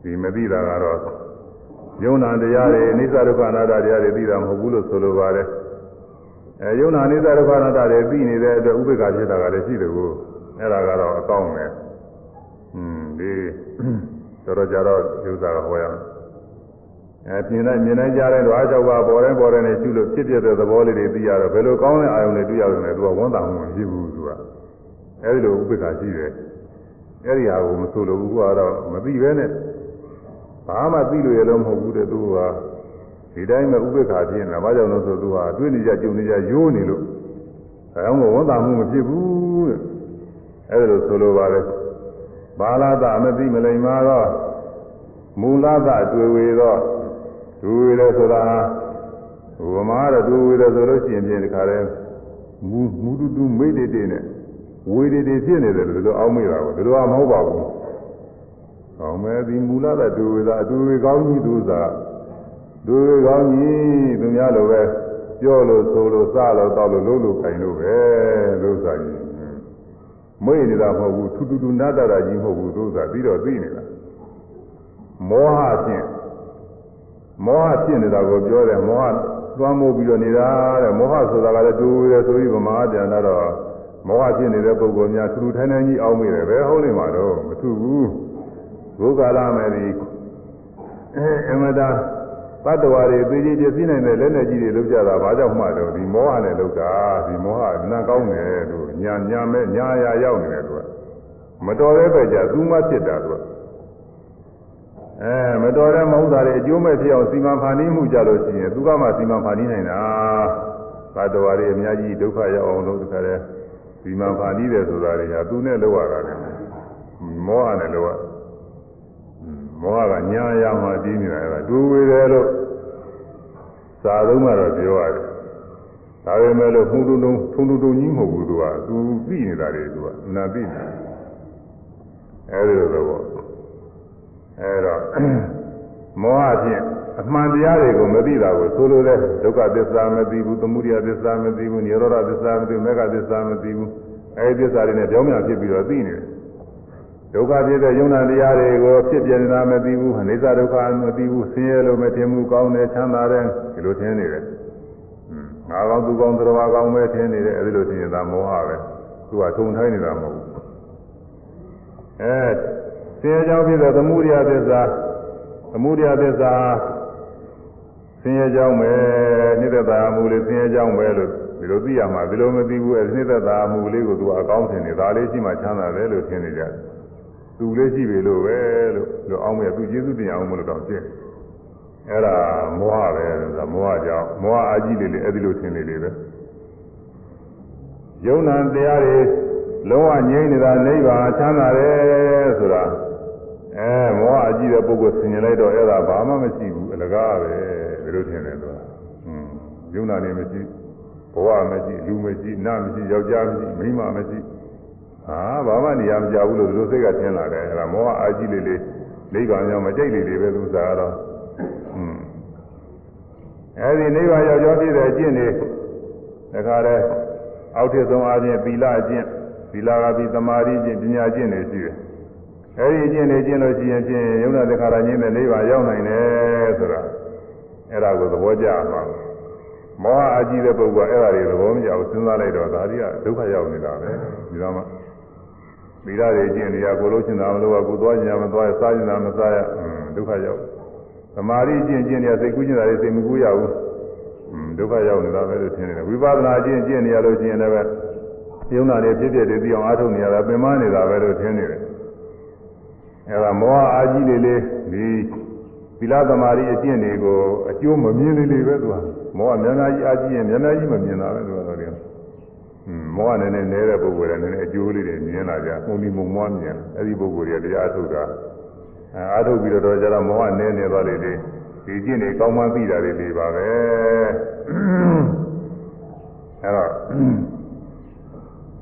Speaker 1: ဒီမသိတာကတော့ယုံနာတရားတွေအနိစ္စဒုက္ခအနတ္တတရားတွေသိတာမဟုတ်ဘူးလို့ဆိုလိုပါတယ်အဲယုံနာအနိစ္စဒုက္ခအနတ္တတွေသိနေတဲ့အတွက်ဥပေက္ခဖြစ်တာကလည်းရှိတယ်ကိုအဲ့ဒါကတော့အကောင်းပဲอืมဒီတော်တော်ကြတော့ဥစ္စာကဟောရမယ် အဲမြင်တိုင်းမြင်တိုင်းကြားတဲ့ဓဝါကြောက်ပါပေါ်တိုင်းပေါ်တိုင်းနဲ့ရှုလို့ဖြစ်ပြတဲ့သဘောလေးတွေသိရတော့ဘယ်လိုကောင်းတဲ့အာယုံတွေတွေ့ရတယ်လဲသူကဝန်တာမှုမရှိဘူးသူကအဲဒီလိုဥပိ္ပခာရှိတယ်အဲဒီဟာကိုမဆိုလို့ဘူးကတော့မသိပဲနဲ့ဘာမှသိလို့ရလို့မဟုတ်ဘူးတဲ့သူကဒီတိုင်းပဲဥပိ္ပခာဖြစ်နေတာဘာကြောင့်လဲဆိုသူကတွေ့နေကြကြုံနေကြရိုးနေလို့အဲအောင်ကဝန်တာမှုမဖြစ်ဘူးတဲ့အဲဒီလိုဆိုလိုပါလေဘာလာတာမသိမလိမ္မာတော့မူလသတွေ့ဝေတော့ ဒူဝေတယ်ဆိုတာဘုမာတော့ဒူဝေတယ်ဆိုလို့ရှိရင်ပြင်ဒီခါလဲမူမူတူတူမိတ်တေတေနဲ့ဝေတေတေဖြစ်နေတယ်လို့ဒီလိုအောင်းမိတာကိုဒီလိုကမဟုတ်ပါဘူး။ဟောမယ်ဒီမူလသဒူဝေသာဒူဝေကောင်းကြီးသူသာဒူဝေကောင်းကြီးသူများလိုပဲပြောလို့ဆိုလို့စလို့တောက်လို့လုံးလို့ခိုင်လို့ပဲလို့ဆိုရင်မိတ်နေတာမဟုတ်ဘူးထူးထူးထူးနာတာကြီးမဟုတ်ဘူးသူသာပြီးတော့သိနေတာမောဟဖြင့် မောဟဖြစ်နေတာကိုပြောတယ်မောဟသွမ်းမိုးပြီးတော့နေတာတဲ့မောဟဆိုတာကလည်းတူတယ်ဆိုပြီးဗမာပြန်လာတော့မောဟဖြစ်နေတဲ့ပုဂ္ဂိုလ်များထူထူထိုင်းထိုင်းကြီးအောင်းမိတယ်ပဲဟုတ်လိမ့်မှာတော့မထူဘူးဘုကာလမယ်ဒီအဲအမတာတတ္တဝါတွေသိကြီးပြည့်စည်နိုင်တဲ့လက်နဲ့ကြီးတွေလုပ်ကြတာဘာကြောင့်မှတော့ဒီမောဟနဲ့လုပ်တာဒီမောဟနတ်ကောင်းတယ်လို့ညာညာမဲ့ညာရာရောက်နေတယ်သူကမတော်တဲ့ပဲကြသူမှဖြစ်တာသူက အဲမတော်တဲ့မဟုတ်တာတွေအကျိုးမဲ့ဖြစ်အောင်စီမံဖန်တီးမှုကြလို့ရှိရင်သူကမှစီမံဖန်တီးနိုင်တာသတ္တဝါတွေအများကြီးဒုက္ခရောက်အောင်လုပ်တခါလဲစီမံဖန်တီးတယ်ဆိုတာတွေဟာသူနဲ့လောက်ရတာလေမောဟနဲ့လောက်ရမောဟကညာရမှတည်နေတာကဒူဝေတယ်လို့စာသုံးကတော့ပြောရတယ်ဒါပေမဲ့လို့ဖုံတုံတုံထုံတုံတုံကြီးမဟုတ်ဘူးသူကသူသိနေတာတွေသူကနာသိနေအဲဒီလိုတော့ အဲတော့မောဟဖြင့်အမှန်တရားတွေကိုမသိတာကိုဆိုလိုတဲ့ဒုက္ခသစ္စာမသိဘူးသမုဒယသစ္စာမသိဘူးនិရောဓသစ္စာမသိဘူးမေဃသစ္စာမသိဘူးအဲဒီသစ္စာတွေနဲ့ကြောင်းမြန်ဖြစ်ပြီးတော့သိနေတယ်ဒုက္ခဖြစ်တဲ့ယုံနာတရားတွေကိုဖြစ်ပြနေတာမသိဘူးအိစ္ဆဒုက္ခမသိဘူးဆင်းရဲလို့မထင်ဘူးကောင်းတယ်ချမ်းသာတယ်ဒီလိုထင်နေတယ်ဟ ငါကောင်းသူကောင်းသတ္တဝါကောင်းပဲထင်နေတယ်အဲဒီလိုထင်ရင်ဒါမောဟပဲသူကထုံထိုင်းနေတာမဟုတ်ဘူးအဲ ဆင်းရဲကြောင်းဖြစ်တဲ့သမုဒိယသစ္စာသမုဒိယသစ္စာဆင်းရဲကြောင်းပဲနှိမ့်သက်သာမှုလေးဆင်းရဲကြောင်းပဲလို့ဒီလိုသိရမှာဒီလိုမသိဘူးအဲနှိမ့်သက်သာမှုလေးကိုသူအကောင်းထင်နေဒါလေးရှိမှချမ်းသာတယ်လို့ထင်နေကြတယ်သူလေးရှိပြီလို့ပဲလို့လို့အောင်းမဲ့သူကျေးဇူးတင်အောင်မလို့တော့ဖြစ်အဲ့ဒါမောဟပဲဆိုတာမောဟကြောင့်မောဟအာကြီးလေးလေးအဲ့ဒီလိုထင်နေလေပဲယုံနာတရားတွေလုံးဝငြိမ့်နေတာနိဗ္ဗာန်ချမ်းသာတယ်ဆိုတာ အဲမောဟအကြီးတဲ့ပုဂ္ဂိုလ်ဆင်ញင်လိုက်တော့အဲ့ဒါဘာမှမရှိဘူးအလကားပဲဒီလိုထင်တယ်သူကဟွန်းယုံနာနေမရှိဘဝမရှိလူမရှိနတ်မရှိယောက်ျားမရှိမိန်းမမရှိဟာဘာမှနေရာမကြဘူးလို့ဒီလိုစိတ်ကထင်လာတယ်အဲ့ဒါမောဟအကြီးလေးလေးလိမ့်ကောင်ရောမကြိုက်လေးလေးပဲသူစားတော့ဟွန်းအဲ့ဒီနိဗ္ဗာန်ရောက်ကြောပြည့်တဲ့အကျင့်တွေဒါကြတဲ့အောက်ထစ်ဆုံးအချင်းသီလအကျင့်သီလကပြီးသမာဓိအကျင့်ပညာအကျင့်တွေရှိတယ် အဲဒီအကျင့်တွေကျင့်လို့ရှိရင်ဖြင့်ယုံနာတခါရချင်းတဲ့နိဗ္ဗာန်ရောက်နိုင်တယ်ဆိုတာအဲ့ဒါကိုသဘောကျမှာမောဟအကြီးတဲ့ပုဂ္ဂိုလ်အဲ့ဒါတွေသဘောမကျဘူးစဉ်းစားလိုက်တော့ဒါတွေကဒုက္ခရောက်နေတာပဲဒီတော့မှသီလတွေကျင့်နေရကိုလို့ရှင်တာမလို့ကကိုသွားကြမသွားရစားကြတာမစားရဒုက္ခရောက်သမာဓိကျင့်ကျင့်နေရစိတ်ကူးကျင်တာတွေစိတ်မကူးရဘူးဒုက္ခရောက်နေတာပဲလို့ထင်နေတယ်ဝိပဿနာကျင့်ကျင့်နေရလို့ရှိရင်လည်းယုံနာတွေဖြစ်ဖြစ်တွေသိအောင်အားထုတ်နေရတာပင်မနေတာပဲလို့ထင်နေတယ် အဲဒါမောဟအာကြီးလေးလေးဒီသီလသမာဓိအကျင့်တွေကိုအကျိုးမမြင်လေးလေးပဲသူကမောဟများများကြီးအာကြီးရင်များများကြီးမမြင်တာပဲသူကတော့ဒီอืมမောဟနည်းနည်းနေတဲ့ပုဂ္ဂိုလ်တွေနည်းနည်းအကျိုးလေးတွေမြင်လာကြပုံဒီမုံမွားမြင်အဲ့ဒီပုဂ္ဂိုလ်တွေတရားအထုတ်တာအဲအားထုတ်ပြီးတော့ကျတော့မောဟနည်းနေသွားလေလေဒီကျင့်တွေကောင်းမှသိတာတွေလေးပါပဲအဲ့တော့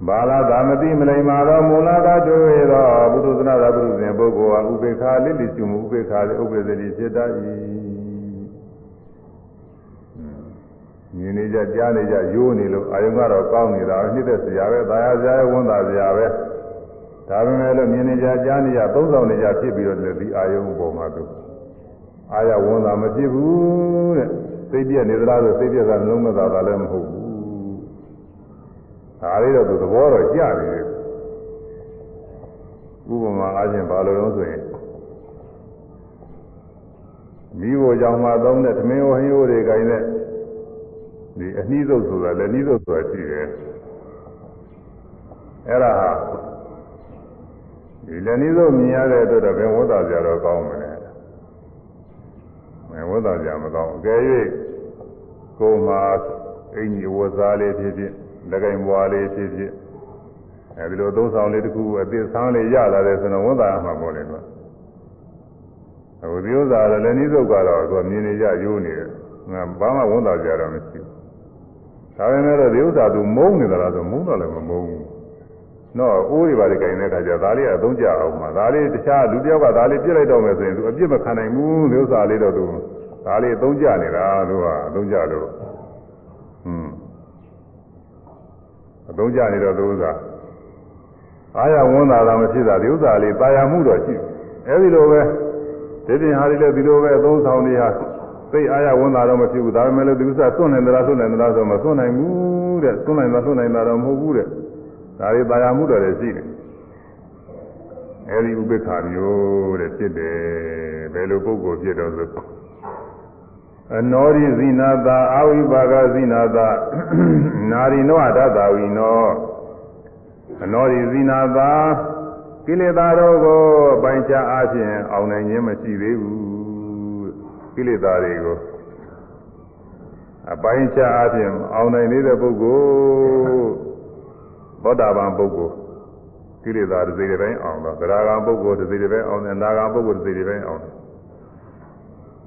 Speaker 1: ဘာလာသာမတိမလိမ္မာသောမူလကတို့ရသောဘုဒ္ဓသနာသာပုရုဇဉ်ပုဂ္ဂိုလ်ဟာဥပေက္ခလိလိစုမှုဥပေက္ခလေးဥပ္ပဇ္ဇတိဖြစ်တတ်၏မြင်နေကြကြားနေကြရိုးနေလို့အာယုံကတော့ကောင်းနေတာနှိမ့်သက်စရာပဲသာယာစရာဝန်သာစရာပဲဒါပေမဲ့လို့မြင်နေကြကြားနေကြသုံးဆောင်နေကြဖြစ်ပြီးတော့လည်းဒီအာယုံပေါ်မှာသူအာရဝန်သာမဖြစ်ဘူးတဲ့သိပြည့်နေသလားဆိုသိပြည့်တာလုံးမသာတာလည်းမဟုတ်ဘူး ဒါလေးတော့သူသဘောတော့ကြတယ်ဥပမာအားဖြင့်ဘာလို့လဲဆိုရင်မိဘကြောင့်မှသုံးတဲ့သမင်းဟိုဟင်းဟိုတွေခိုင်းတဲ့ဒီအနှီးစုပ်ဆိုတာလည်းနှီးစုပ်ဆိုတာရှိတယ်အဲ့ဒါဟာဒီလည်းနှီးစုပ်မြင်ရတဲ့အတွက်တော့ဘယ်ဝတ်တာကြတော့ကောင်းမလဲမဝတ်တာကြမကောင်းအကယ်၍ကိုယ်မှာအင်ကြီးဝတ်စားလေးဖြစ်ဖြစ် လက်ကင်ဘွားလေးဖြစ်ဖြစ်အဲဒီလိုသုံးဆောင်လေးတစ်ခုအသစ်ဆန်းလေးရလာတယ်ဆိုတော့ဝန်တာမှာပေါ့လေကွာအခုဒီဥစ္စာလည်းလည်းနှီးစုပ်ကတော့သူမြင်နေကြရိုးနေတယ်ငါဘာမှဝန်တာကြတော့မရှိဘူးဒါပေမဲ့တော့ဒီဥစ္စာသူမုန်းနေသလားဆိုမုန်းတော့လည်းမမုန်းဘူးတော့အိုးတွေပါလေကြင်တဲ့ခါကျဒါလေးကအသုံးကြအောင်မှာဒါလေးတခြားလူတယောက်ကဒါလေးပြစ်လိုက်တော့မယ်ဆိုရင်သူအပြစ်မခံနိုင်ဘူးဒီဥစ္စာလေးတော့သူဒါလေးအသုံးကြနေတာသူကအသုံးကြလို့ သုံးကြနေတော့သူဥစ္စာအားရဝန်တာတာမဖြစ်တာဒီဥစ္စာလေးတာယာမှုတော့ရှိအဲဒီလိုပဲဒီတင်ဟာလေးလည်းဒီလိုပဲအသုံးဆောင်နေဟာသိအားရဝန်တာတော့မဖြစ်ဘူးဒါပေမဲ့လည်းဒီဥစ္စာသွန့်နေသလားသွန့်နေသလားဆိုမသွန့်နိုင်ဘူးတဲ့သွန့်နိုင်တာသွန့်နိုင်တာတော့မဟုတ်ဘူးတဲ့ဒါလေးတာယာမှုတော့လည်းရှိတယ်အဲဒီဥပိ္ပခာမျိုးတဲ့ဖြစ်တယ်ဘယ်လိုပုဂ္ဂိုလ်ဖြစ်တော့ဆို အနောရိဇိနာတာအာဝိပါကဇိနာတာနာရိနောအတ္တဝိနောအနောရိဇိနာတာကိလေသာတို့ကိုပိုင်ခြားအားဖြင့်အောင်နိုင်ခြင်းမရှိသေးဘူးကိလေသာတွေကိုအပိုင်ခြားအားဖြင့်အောင်နိုင်သေးတဲ့ပုဂ္ဂိုလ်သောတာပန်ပုဂ္ဂိုလ်ကိလေသာတစ်စိတ်တစ်ပိုင်းအောင်တော့သရဂံပုဂ္ဂိုလ်တစ်စိတ်တစ်ပိုင်းအောင်တယ်နာဂံပုဂ္ဂိုလ်တစ်စိတ်တစ်ပိုင်းအောင်တယ်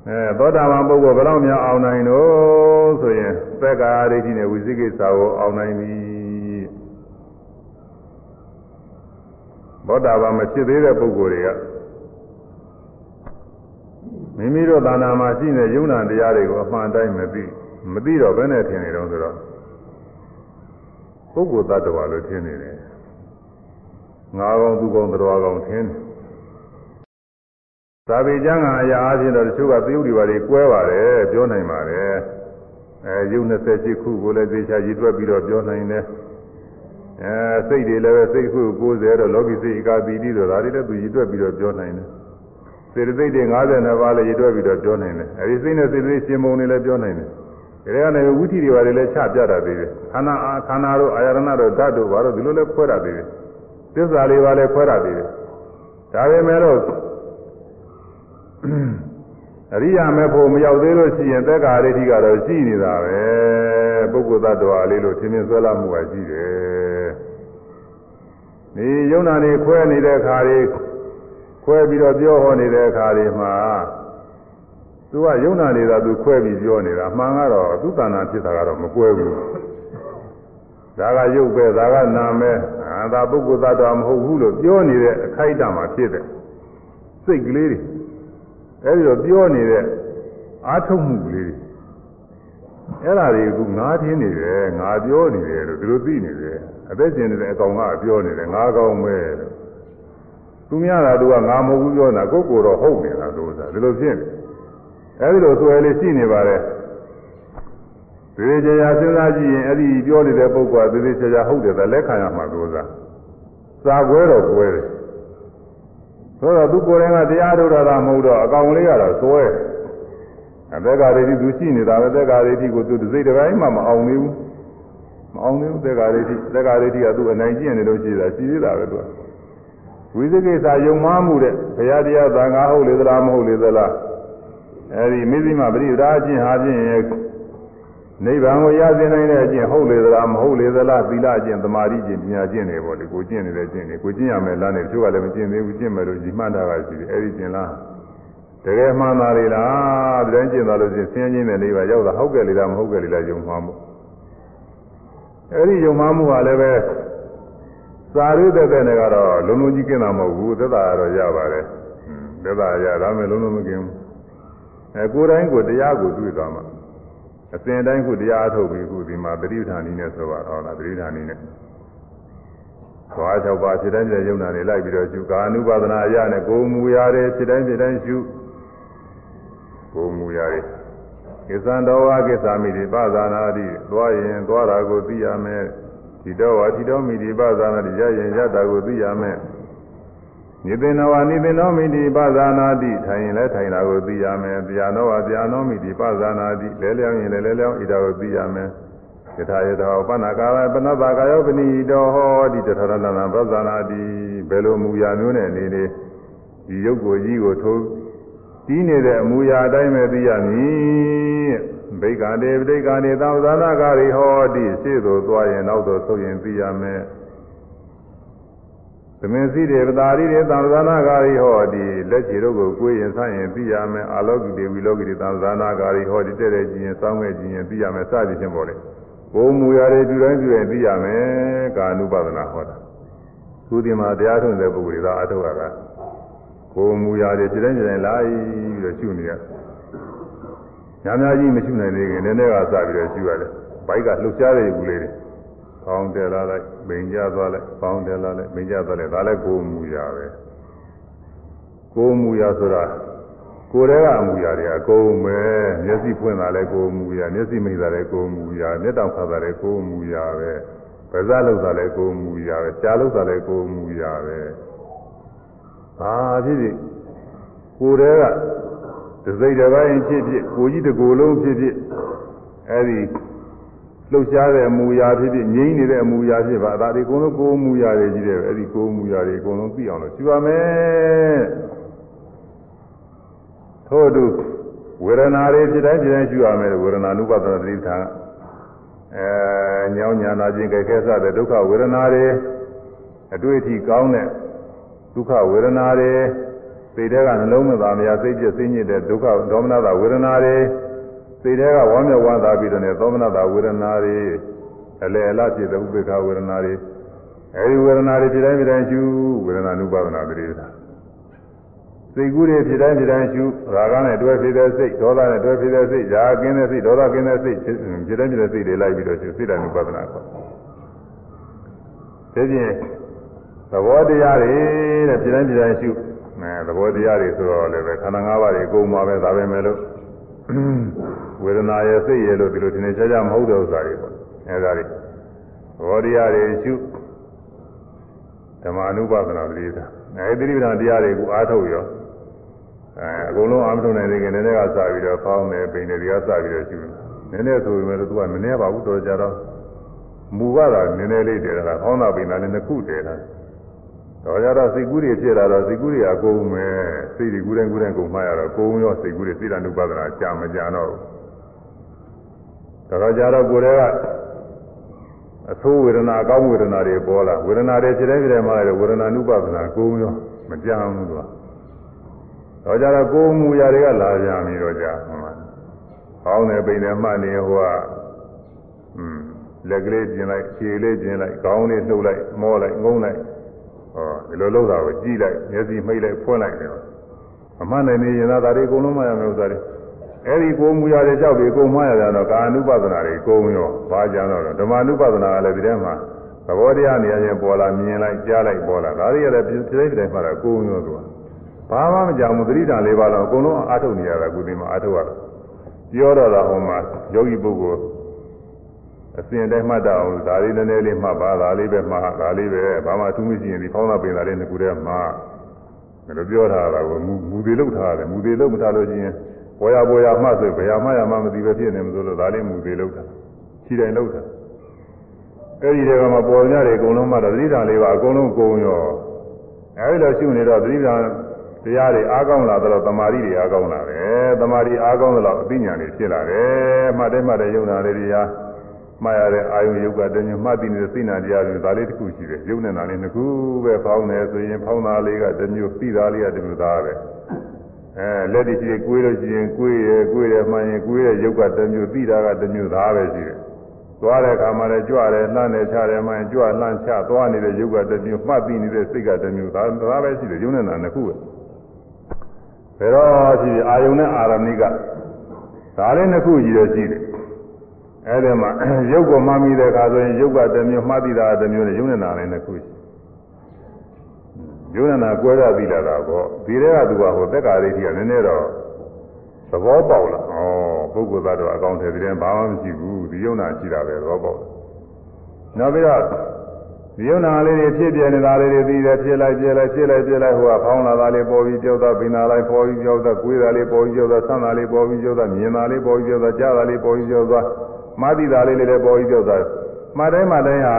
Speaker 1: အဲသောတာပန်ပုဂ္ဂိုလ်ဘယ်တော့မှအောင်နိုင်တော့ဆိုရင်သက္ကာဒိဋ္ဌိနဲ့ဝိသိကိစ္စကိုအောင်နိုင်ပြီသောတာပန်မဖြစ်သေးတဲ့ပုဂ္ဂိုလ်တွေကမိမိတို့သာနာမှာရှိတဲ့ယုံနာတရားတွေကိုအမှန်တိုင်းမသိမသိတော့ဘယ်နဲ့ထင်နေတော့ဆိုတော့ပုဂ္ဂိုလ်သတ္တဝါလို့ထင်နေတယ်ငါကောင်သူကောင်တော်ကောင်ထင်တယ် သာဝေကျမ်းကအရာအချင်းတော့တချို့ကသယုတ်တွေပါတွေကွဲပါတယ်ပြောနိုင်ပါတယ်အဲယုံ28ခုကိုလည်းသေချာရည်တွက်ပြီးတော့ပြောနိုင်တယ်အဲစိတ်တွေလည်းပဲစိတ်ခု90တော့လောကီစိတ်ဧကပီတိတော့ဒါတွေလည်းသူရည်တွက်ပြီးတော့ပြောနိုင်တယ်စေတသိက်တွေ52ပါးလည်းရည်တွက်ပြီးတော့ပြောနိုင်တယ်အဲဒီစိတ်နဲ့စေတသိက်ရှင်ပုံတွေလည်းပြောနိုင်တယ်ဒီကနေဝိသီတွေဘာတွေလဲချပြတာသေးတယ်ခန္ဓာအာခန္ဓာတို့အာရဏတို့ဓာတ်တို့ဘာတို့ဒီလိုလဲခွဲတာသေးတယ်သစ္စာလေးပါလဲခွဲတာသေးတယ်ဒါပေမဲ့တော့ အရိယာမေဖို့မရောက်သေးလို့ရှိရင်သက်္ကာရိဋ္ဌိကတော့ရှိနေတာပဲပုဂ္ဂိုလ်သတ္တဝါလေးလို့ထင်မြင်ဆွဲလာမှုကရှိတယ်ဒီယုံနာနေခွဲနေတဲ့ခါလေးခွဲပြီးတော့ပြောဟောနေတဲ့အခါတွေမှာသူကယုံနာနေတာသူခွဲပြီးပြောနေတာအမှန်ကတော့သူတဏ္ဍာဖြစ်တာကတော့မကွဲဘူးဒါကယုတ်ပဲဒါကနာမဲအာဒါပုဂ္ဂိုလ်သတ္တဝါမဟုတ်ဘူးလို့ပြောနေတဲ့အခိုက်အတန့်မှာဖြစ်တဲ့စိတ်ကလေးတွေ အဲဒီတော့ပြောနေတဲ့အာထုတ်မှုကလေးတွေအဲ့ဒါတွေကငါထင်းနေတယ်ငါပြောနေတယ်လို့သူတို့သိနေတယ်အသက်ရှင်နေတဲ့အကောင်ကပြောနေတယ်ငါကောင်ပဲလို့သူများတာသူကငါမဟုတ်ဘူးပြောနေတာကိုယ်ကိုယ်တော့ဟုတ်နေတာလို့ဆိုတာဒီလိုဖြစ်နေအဲဒီလိုဆိုရလေရှိနေပါတယ်သေသေးချာချာစဉ်းစားကြည့်ရင်အဲ့ဒီပြောနေတဲ့ပုဂ္ဂိုလ်ကသေသေးချာချာဟုတ်တယ်ဒါလက်ခံရမှာလို့ဆိုတာစာကွဲတော့ကွဲတယ် ဆိုတော့သူကိုယ်တိုင်ကတရားထုတ်တာမဟုတ်တော့အကောင်လေးကတော့စွဲအသက်ကရိတိသူရှိနေတာပဲသက်ကရိတိကိုသူစိတ်တစ်ပိုင်းမှမအောင်သေးဘူးမအောင်သေးဘူးသက်ကရိတိသက်ကရိတိကသူအနိုင်ကျင့်နေလို့ရှိတာရှိသေးတာပဲသူကဝိသေကိစ္စယုံမှားမှုတဲ့ဘုရားတရားသံဃာဟုတ်လေသလားမဟုတ်လေသလားအဲဒီမိသိမပရိဒါအကျင့်ဟာဖြင့် နိဗ္ဗာန်ကိုရစေနိုင်တဲ့အကျင့်ဟုတ်လေသလားမဟုတ်လေသလားသီလအကျင့်သမာဓိကျင့်ပညာကျင့်တွေပေါ့လေကိုကျင့်နေတဲ့ကျင့်တွေကိုကျင့်ရမယ်လားနဲ့တချို့ကလည်းမကျင့်သေးဘူးကျင့်မယ်လို့ဒီမှတ်တာကရှိတယ်အဲဒီကျင့်လားတကယ်မှန်သားလေလားဒီတိုင်းကျင့်သွားလို့ချင်းဆင်းရဲတဲ့နေပါရောက်တာဟုတ်ကဲ့လေလားမဟုတ်ကဲ့လေလားယုံမှားမှုအဲဒီယုံမှားမှုကလည်းပဲစာရုပ်တဲ့တဲ့နဲ့ကတော့လုံးလုံးကြီးကျင့်တာမဟုတ်ဘူးသက်သာကတော့ရပါတယ်သက်သာရဒါမဲ့လုံးလုံးမကျင့်ဘူးအဲကိုယ်တိုင်းကိုတရားကိုတွေ့သွားမှာ အစဉ်တိုင်းခုတရားအထုတ်ပြီးခုဒီမှာပရိဌာနီနဲ့ဆိုပါတော့လားပရိဌာနီနဲ့သွား၆ပါးဖြစ်တိုင်းဖြစ်ယုံနာနေလိုက်ပြီးတော့ရှုကာနုပါဒနာအရနဲ့ကိုယ်မူရာတွေဖြစ်တိုင်းဖြစ်တိုင်းရှုကိုယ်မူရာတွေကိစ္စံတော်ဝါကိစ္စမိတိပဇာနာတိသွားရင်သွားတာကိုသိရမယ်ဒီတော်ဝါဒီတော်မိတိပဇာနာတိရရင်ရတာကိုသိရမယ် နိသေနဝနိသေနောမိတိပဇာနာတိထိုင်ရင်လည်းထိုင်တာကိုသိရမယ်တရားနောဝတရားနောမိတိပဇာနာတိလဲလျောင်းရင်လည်းလဲလျောင်းဣတာကိုသိရမယ်ယထာယထာပဏ္ဏကာရပဏ္ဏတာကာယောပနိတောဟောဒီတထရဏနာပဇာနာတိဘယ်လိုမူရာမျိုးနဲ့အနေနဲ့ဒီရုပ်ကိုကြီးကိုထိုးတီးနေတဲ့အမူအရာအတိုင်းပဲသိရမည်ဗိက္ခာတေဗိက္ခာနေသံသာနာကာရိဟောတိရှေ့သို့သွားရင်နောက်သို့ဆုတ်ရင်သိရမယ် သမင်စီတွေပတာရီတွေသံသာနာကာရိဟောတိလက်ချေတို့ကိုကိုယ်ရင်ဆန့်ရင်သိရမယ်အာလောကိတေဝီလောကိတေသံသာနာကာရိဟောတိတဲ့တဲ့ကြည့်ရင်စောင်းမဲ့ကြည့်ရင်သိရမယ်စသည်ဖြင့်ပေါ်တယ်ကိုယ်မူရာတွေပြုတိုင်းပြုရင်သိရမယ်ကာနုပါဒနာဟောတာသူဒီမှာတရားထုံးတဲ့ပုဂ္ဂိုလ်တွေကအထုတ်ရတာကိုယ်မူရာတွေပြတိုင်းပြတိုင်းလာပြီးတော့ရှုနေရညာများကြီးမရှုနိုင်သေးခင်နည်းနည်းကစပြီးတော့ရှုရတယ်ဘိုက်ကလှုပ်ရှားတဲ့ယူလေးတွေ ပေါင်းတယ်လာလိုက်ပိန်ကြသွားလိုက်ပေါင်းတယ်လာလိုက်ပိန်ကြသွားလိုက်ဒါလည်းကိုယ်မူရာပဲကိုယ်မူရာဆိုတာကိုယ်တည်းကအမူအရာတွေအကုန်ပဲမျက်စိဖွင့်တာလည်းကိုယ်မူအရာမျက်စိမိတာလည်းကိုယ်မူအရာမျက်တောင်ခါတာလည်းကိုယ်မူအရာပဲပါးစပ်လောက်တာလည်းကိုယ်မူအရာပဲကြားလောက်တာလည်းကိုယ်မူအရာပဲဘာဖြစ်ဖြစ်ကိုယ်တည်းကသစိတ်တစ်ပိုင်းဖြစ်ဖြစ်ကိုကြီးတစ်ကိုယ်လုံးဖြစ်ဖြစ်အဲဒီ လှုပ်ရှားတဲ့အမူအရာဖြစ်ဖြစ်ငြိမ့်နေတဲ့အမူအရာဖြစ်ပါဒါဒီအကုန်လုံးကိုယ်မူအရာတွေကြီးတယ်အဲဒီကိုယ်မူအရာတွေအကုန်လုံးသိအောင်လို့ရှိပါမယ်ထို့အတူဝေဒနာတွေဖြစ်တိုင်းဖြစ်တိုင်းရှိရမယ်ဝေဒနာနုပဒနာသတိဌာန်အဲညောင်းညာနာခြင်းကြဲခဲစတဲ့ဒုက္ခဝေဒနာတွေအတွေ့အထိကောင်းတဲ့ဒုက္ခဝေဒနာတွေစိတ်ထဲကနှလုံးမသားမရစိတ်ပြည့်စိတ်ညစ်တဲ့ဒုက္ခဒေါမနတာဝေဒနာတွေ စိတ်ထဲကဝမ်းမြောက်ဝမ်းသာပြီးတော့ဒေါမနတာဝေဒနာတွေအလယ်အလဖြစ်တဲ့ဥပေက္ခဝေဒနာတွေအဲဒီဝေဒနာတွေဖြစ်တိုင်းဖြစ်တိုင်းရှုဝေဒနာနုပဒနာသတိဌာန်စိတ်ကူးတွေဖြစ်တိုင်းဖြစ်တိုင်းရှုရာဂနဲ့တွဲဖြစ်တဲ့စိတ်ဒေါသနဲ့တွဲဖြစ်တဲ့စိတ်ຢာကင်းတဲ့စိတ်ဒေါသကင်းတဲ့စိတ်ဖြစ်တိုင်းဖြစ်တဲ့စိတ်တွေလိုက်ပြီးတော့ရှုစိတ်တ ानु ပဒနာခေါ်ဒီပြင်သဘောတရားတွေတဲ့ဖြစ်တိုင်းဖြစ်တိုင်းရှုအဲသဘောတရားတွေဆိုတော့လည်းပဲခန္ဓာ၅ပါးတွေအကုန်ပါပဲဒါပဲမဲ့လို့ ဝေဒနာရဲ့စိတ်ရဲ့လို့ဒီလိုထင်နေကြကြမဟုတ်တဲ့ဥစ္စာတွေပေါ့အဲဒါတွေဘောဓိရတွေရှုဓမ္မ ानु ပါဒနာတိသာအဲဒီတိပ္ပံတရားတွေကိုအားထုတ်ရောအဲအကုန်လုံးအားမထုတ်နိုင်သေးခင်နည်းနည်းကစပြီးတော့ဖောင်းတယ်ပိန်တယ်ဒီကစပြီးတော့ရှုနည်းနည်းဆိုပေမဲ့လို့သူကမနှဲပါဘူးတော်ကြတော့မူကတာနည်းနည်းလေးတည်တာဖောင်းတာပိန်တာလည်းနှစ်ခုတည်တာ တော့ကြတော့စိတ်ကူးတွေဖြစ်လာတော့စိတ်ကူးတွေအကုန်မယ်စိတ်တွေကူးတိုင်းကူးတိုင်းကုန်မှရတော့ကိုယ်ရောစိတ်ကူးတွေစိတ်ဓာတ် ानु ပါဒနာကြာမကြာတော့တော့ကြတော့ကိုယ်တွေကအဆိုးဝေဒနာအကောင်းဝေဒနာတွေပေါ်လာဝေဒနာတွေခြေတိုင်းခြေတိုင်းမှာလည်းဝေဒနာ ानु ပါဒနာကိုယ်ရောမကြမ်းဘူးသူကတော့ကြတော့ကိုယ်မူရာတွေကလာကြပြီတော့ကြာဟုတ်လားကောင်းတယ်ပိန်တယ်မှတ်နေဟိုကอืมလက်ကလေးကျင်လိုက်ခြေလေးကျင်လိုက်ခေါင်းလေးနှုတ်လိုက်မောလိုက်ငုံလိုက် ဟောဒီလိုလုပ်တာကိုကြည့်လိုက်မျက်စိမှိတ်လိုက်ဖွင့်လိုက်တယ်အမှန်တည်းနေရင်သာဒါတွေအကုန်လုံးမှရမယ်ဥစ္စာတွေအဲ့ဒီကိုမူရတဲ့ကြောက်တွေအကုန်မှရကြတော့ကာအနုပဒနာတွေအကုန်ရောဘာကြတော့ဓမ္မအနုပဒနာကလည်းဒီထဲမှာသဘောတရားနေရာချင်းပေါ်လာမြင်လိုက်ကြားလိုက်ပေါ်လာဒါတွေလည်းပြည့်ပြည့်တိုင်းမှတော့အကုန်ရောသူကဘာမှမကြောက်ဘူးသတိဓာတ်လေးပါတော့အကုန်လုံးအားထုတ်နေရတာကုသိမအားထုတ်ရတာပြောတော့တာဟောမှာယောဂီပုဂ္ဂိုလ် အစဉ်တိုင်းမှတ်တော့ဒါလေးနည်းနည်းလေးမှတ်ပါဒါလေးပဲမှတ်ဒါလေးပဲဘာမှအထူးမရှိရင်ဒီဖောင်းတာပင်တာလေးနှစ်ခုတည်းမှဒါလိုပြောထားတာကမူမူသေးလောက်ထားတယ်မူသေးလောက်မထားလို့ရှိရင်ပေါ်ရပေါ်ရမှဆိုဘယ်မှရမှမသိပဲဖြစ်နေမလို့ဒါလေးမူသေးလောက်တာခြေတိုင်းလောက်တာအဲ့ဒီတည်းကမှပေါ်ကြတယ်အကုန်လုံးမှတော့သတိဓာတ်လေးပါအကုန်လုံးကုန်ရောအဲ့ဒီလိုရှုနေတော့သတိဓာတ်တရားတွေအားကောင်းလာတော့တမာရီတွေအားကောင်းလာတယ်တမာရီအားကောင်းတော့အသိဉာဏ်တွေဖြစ်လာတယ်မှတ်တယ်မှတ်တယ်ယုံနာလေးတွေဟာ မှားရတဲ့အာယုယုတ်ကတည်းကမှတ်သိနေတဲ့သိနာတရားတွေဒါလေးတစ်ခုရှိတယ်ယုံနေတာလေးတစ်ခုပဲဖောင်းတယ်ဆိုရင်ဖောင်းသားလေးကတစ်မျိုးသိသားလေးကတစ်မျိုးသားပဲအဲလက်တရှိကိုွေးလို့ရှိရင်ကိုွေးရကိုွေးရမှန်ရင်ကိုွေးရယုတ်ကတစ်မျိုးသိတာကတစ်မျိုးသားပဲရှိတယ်သွားတဲ့အခါမှာလည်းကြွတယ်လှမ်းတယ်ချတယ်မှန်ကြွလှမ်းချသွားနေတဲ့ယုတ်ကတစ်မျိုးမှတ်သိနေတဲ့စိတ်ကတစ်မျိုးသားသားပဲရှိတယ်ယုံနေတာတစ်ခုပဲဘယ်တော့ရှိအာယုန်နဲ့အာရမဏိကဒါလေးနှစ်ခုကြီးတော့ရှိတယ် အဲ့ဒီမှာရုပ်ကိုမှမိတဲ့အခါဆိုရင်ရုပ်ကတစ်မျိုးမှတ်သိတာတစ်မျိုးနဲ့ယုံနေတာလည်းနှစ်ခုရှိယုံနေတာကွဲရပြီလာတာပေါ့ဒီထဲကသူကဟိုသက်္ကာရိဋ္ဌိကနည်းနည်းတော့သဘောပေါက်လာဩပုဂ္ဂိုလ်သားတော့အကောင့်ထဲဒီထဲဘာမှမရှိဘူးဒီယုံနာရှိတာပဲသဘောပေါက်နောက်ပြီးတော့ဒီယုံနာလေးတွေဖြစ်ပြနေတာလေးတွေပြီးတယ်ဖြစ်လိုက်ပြလိုက်ဖြစ်လိုက်ပြလိုက်ဟိုကဖောင်းလာတာလေးပေါ်ပြီးကြောက်တာပင်နာလိုက်ပေါ်ပြီးကြောက်တာကိုယ်တာလေးပေါ်ပြီးကြောက်တာဆန်းတာလေးပေါ်ပြီးကြောက်တာမြင်တာလေးပေါ်ပြီးကြောက်တာကြားတာလေးပေါ်ပြီးကြောက်တာ မှတ်သိတာလေးလည်းပေါ်ပြီးကြောက်တာမှတ်တိုင်းမှတ်တိုင်းဟာ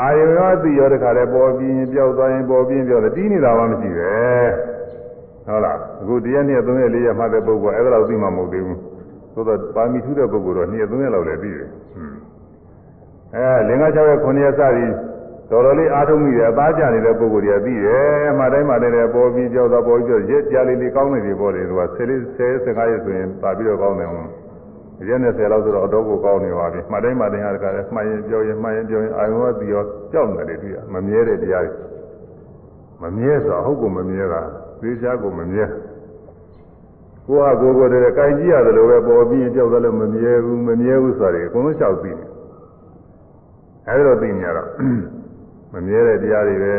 Speaker 1: အာယုရောသိရောတခါလည်းပေါ်ပြီးပြောက်သွားရင်ပေါ်ပြီးပြောတယ်တီးနေတာမှမရှိပဲဟုတ်လားအခုတရက်နှစ်သုံးရက်လေးရက်မှတ်တဲ့ပုဂ္ဂိုလ်အဲ့ဒါတော့သိမှမဟုတ်သေးဘူးသို့တော့ပါမီထူးတဲ့ပုဂ္ဂိုလ်တော့နှစ်ရက်သုံးရက်လောက်လည်းပြီးတယ်အဲလင်္ကာ6ရက်9ရက်စသည်တော်တော်လေးအားထုတ်မိတယ်အသားကျနေတဲ့ပုဂ္ဂိုလ်တွေကပြီးတယ်မှတိုင်းမှတိုင်းပေါ်ပြီးကြောက်တာပေါ်ပြီးကြောက်ရက်ကြာလေးလေးကောင်းနေတယ်ပေါ်တယ်သူက10လေး10 15ရက်ဆိုရင်ပါပြီးတော့ကောင်းတယ်ဟုတ် ရက်နဲ့10လောက်ဆိုတော့အတော့ကိုကောင်းနေပါပြီမှတ်တိုင်းမှတိုင်းဟာတခါလဲမှတ်ရင်ပြောရင်မှတ်ရင်ပြောရင်အာယုံကပြီးရောကြောက်နေတယ်တွေ့ရမမြဲတဲ့တရားတွေမမြဲဆိုတာဟုတ်ကိုမမြဲတာသေချာကိုမမြဲကိုဟာကိုကိုတည်းကင်ကြည့်ရတယ်လို့ပဲပေါ်ပြီးကြောက်တယ်လို့မမြဲဘူးမမြဲဘူးဆိုတာတွေအကုန်လုံးလျှောက်သိနေအဲဒီတော့သိနေရတော့မမြဲတဲ့တရားတွေပဲ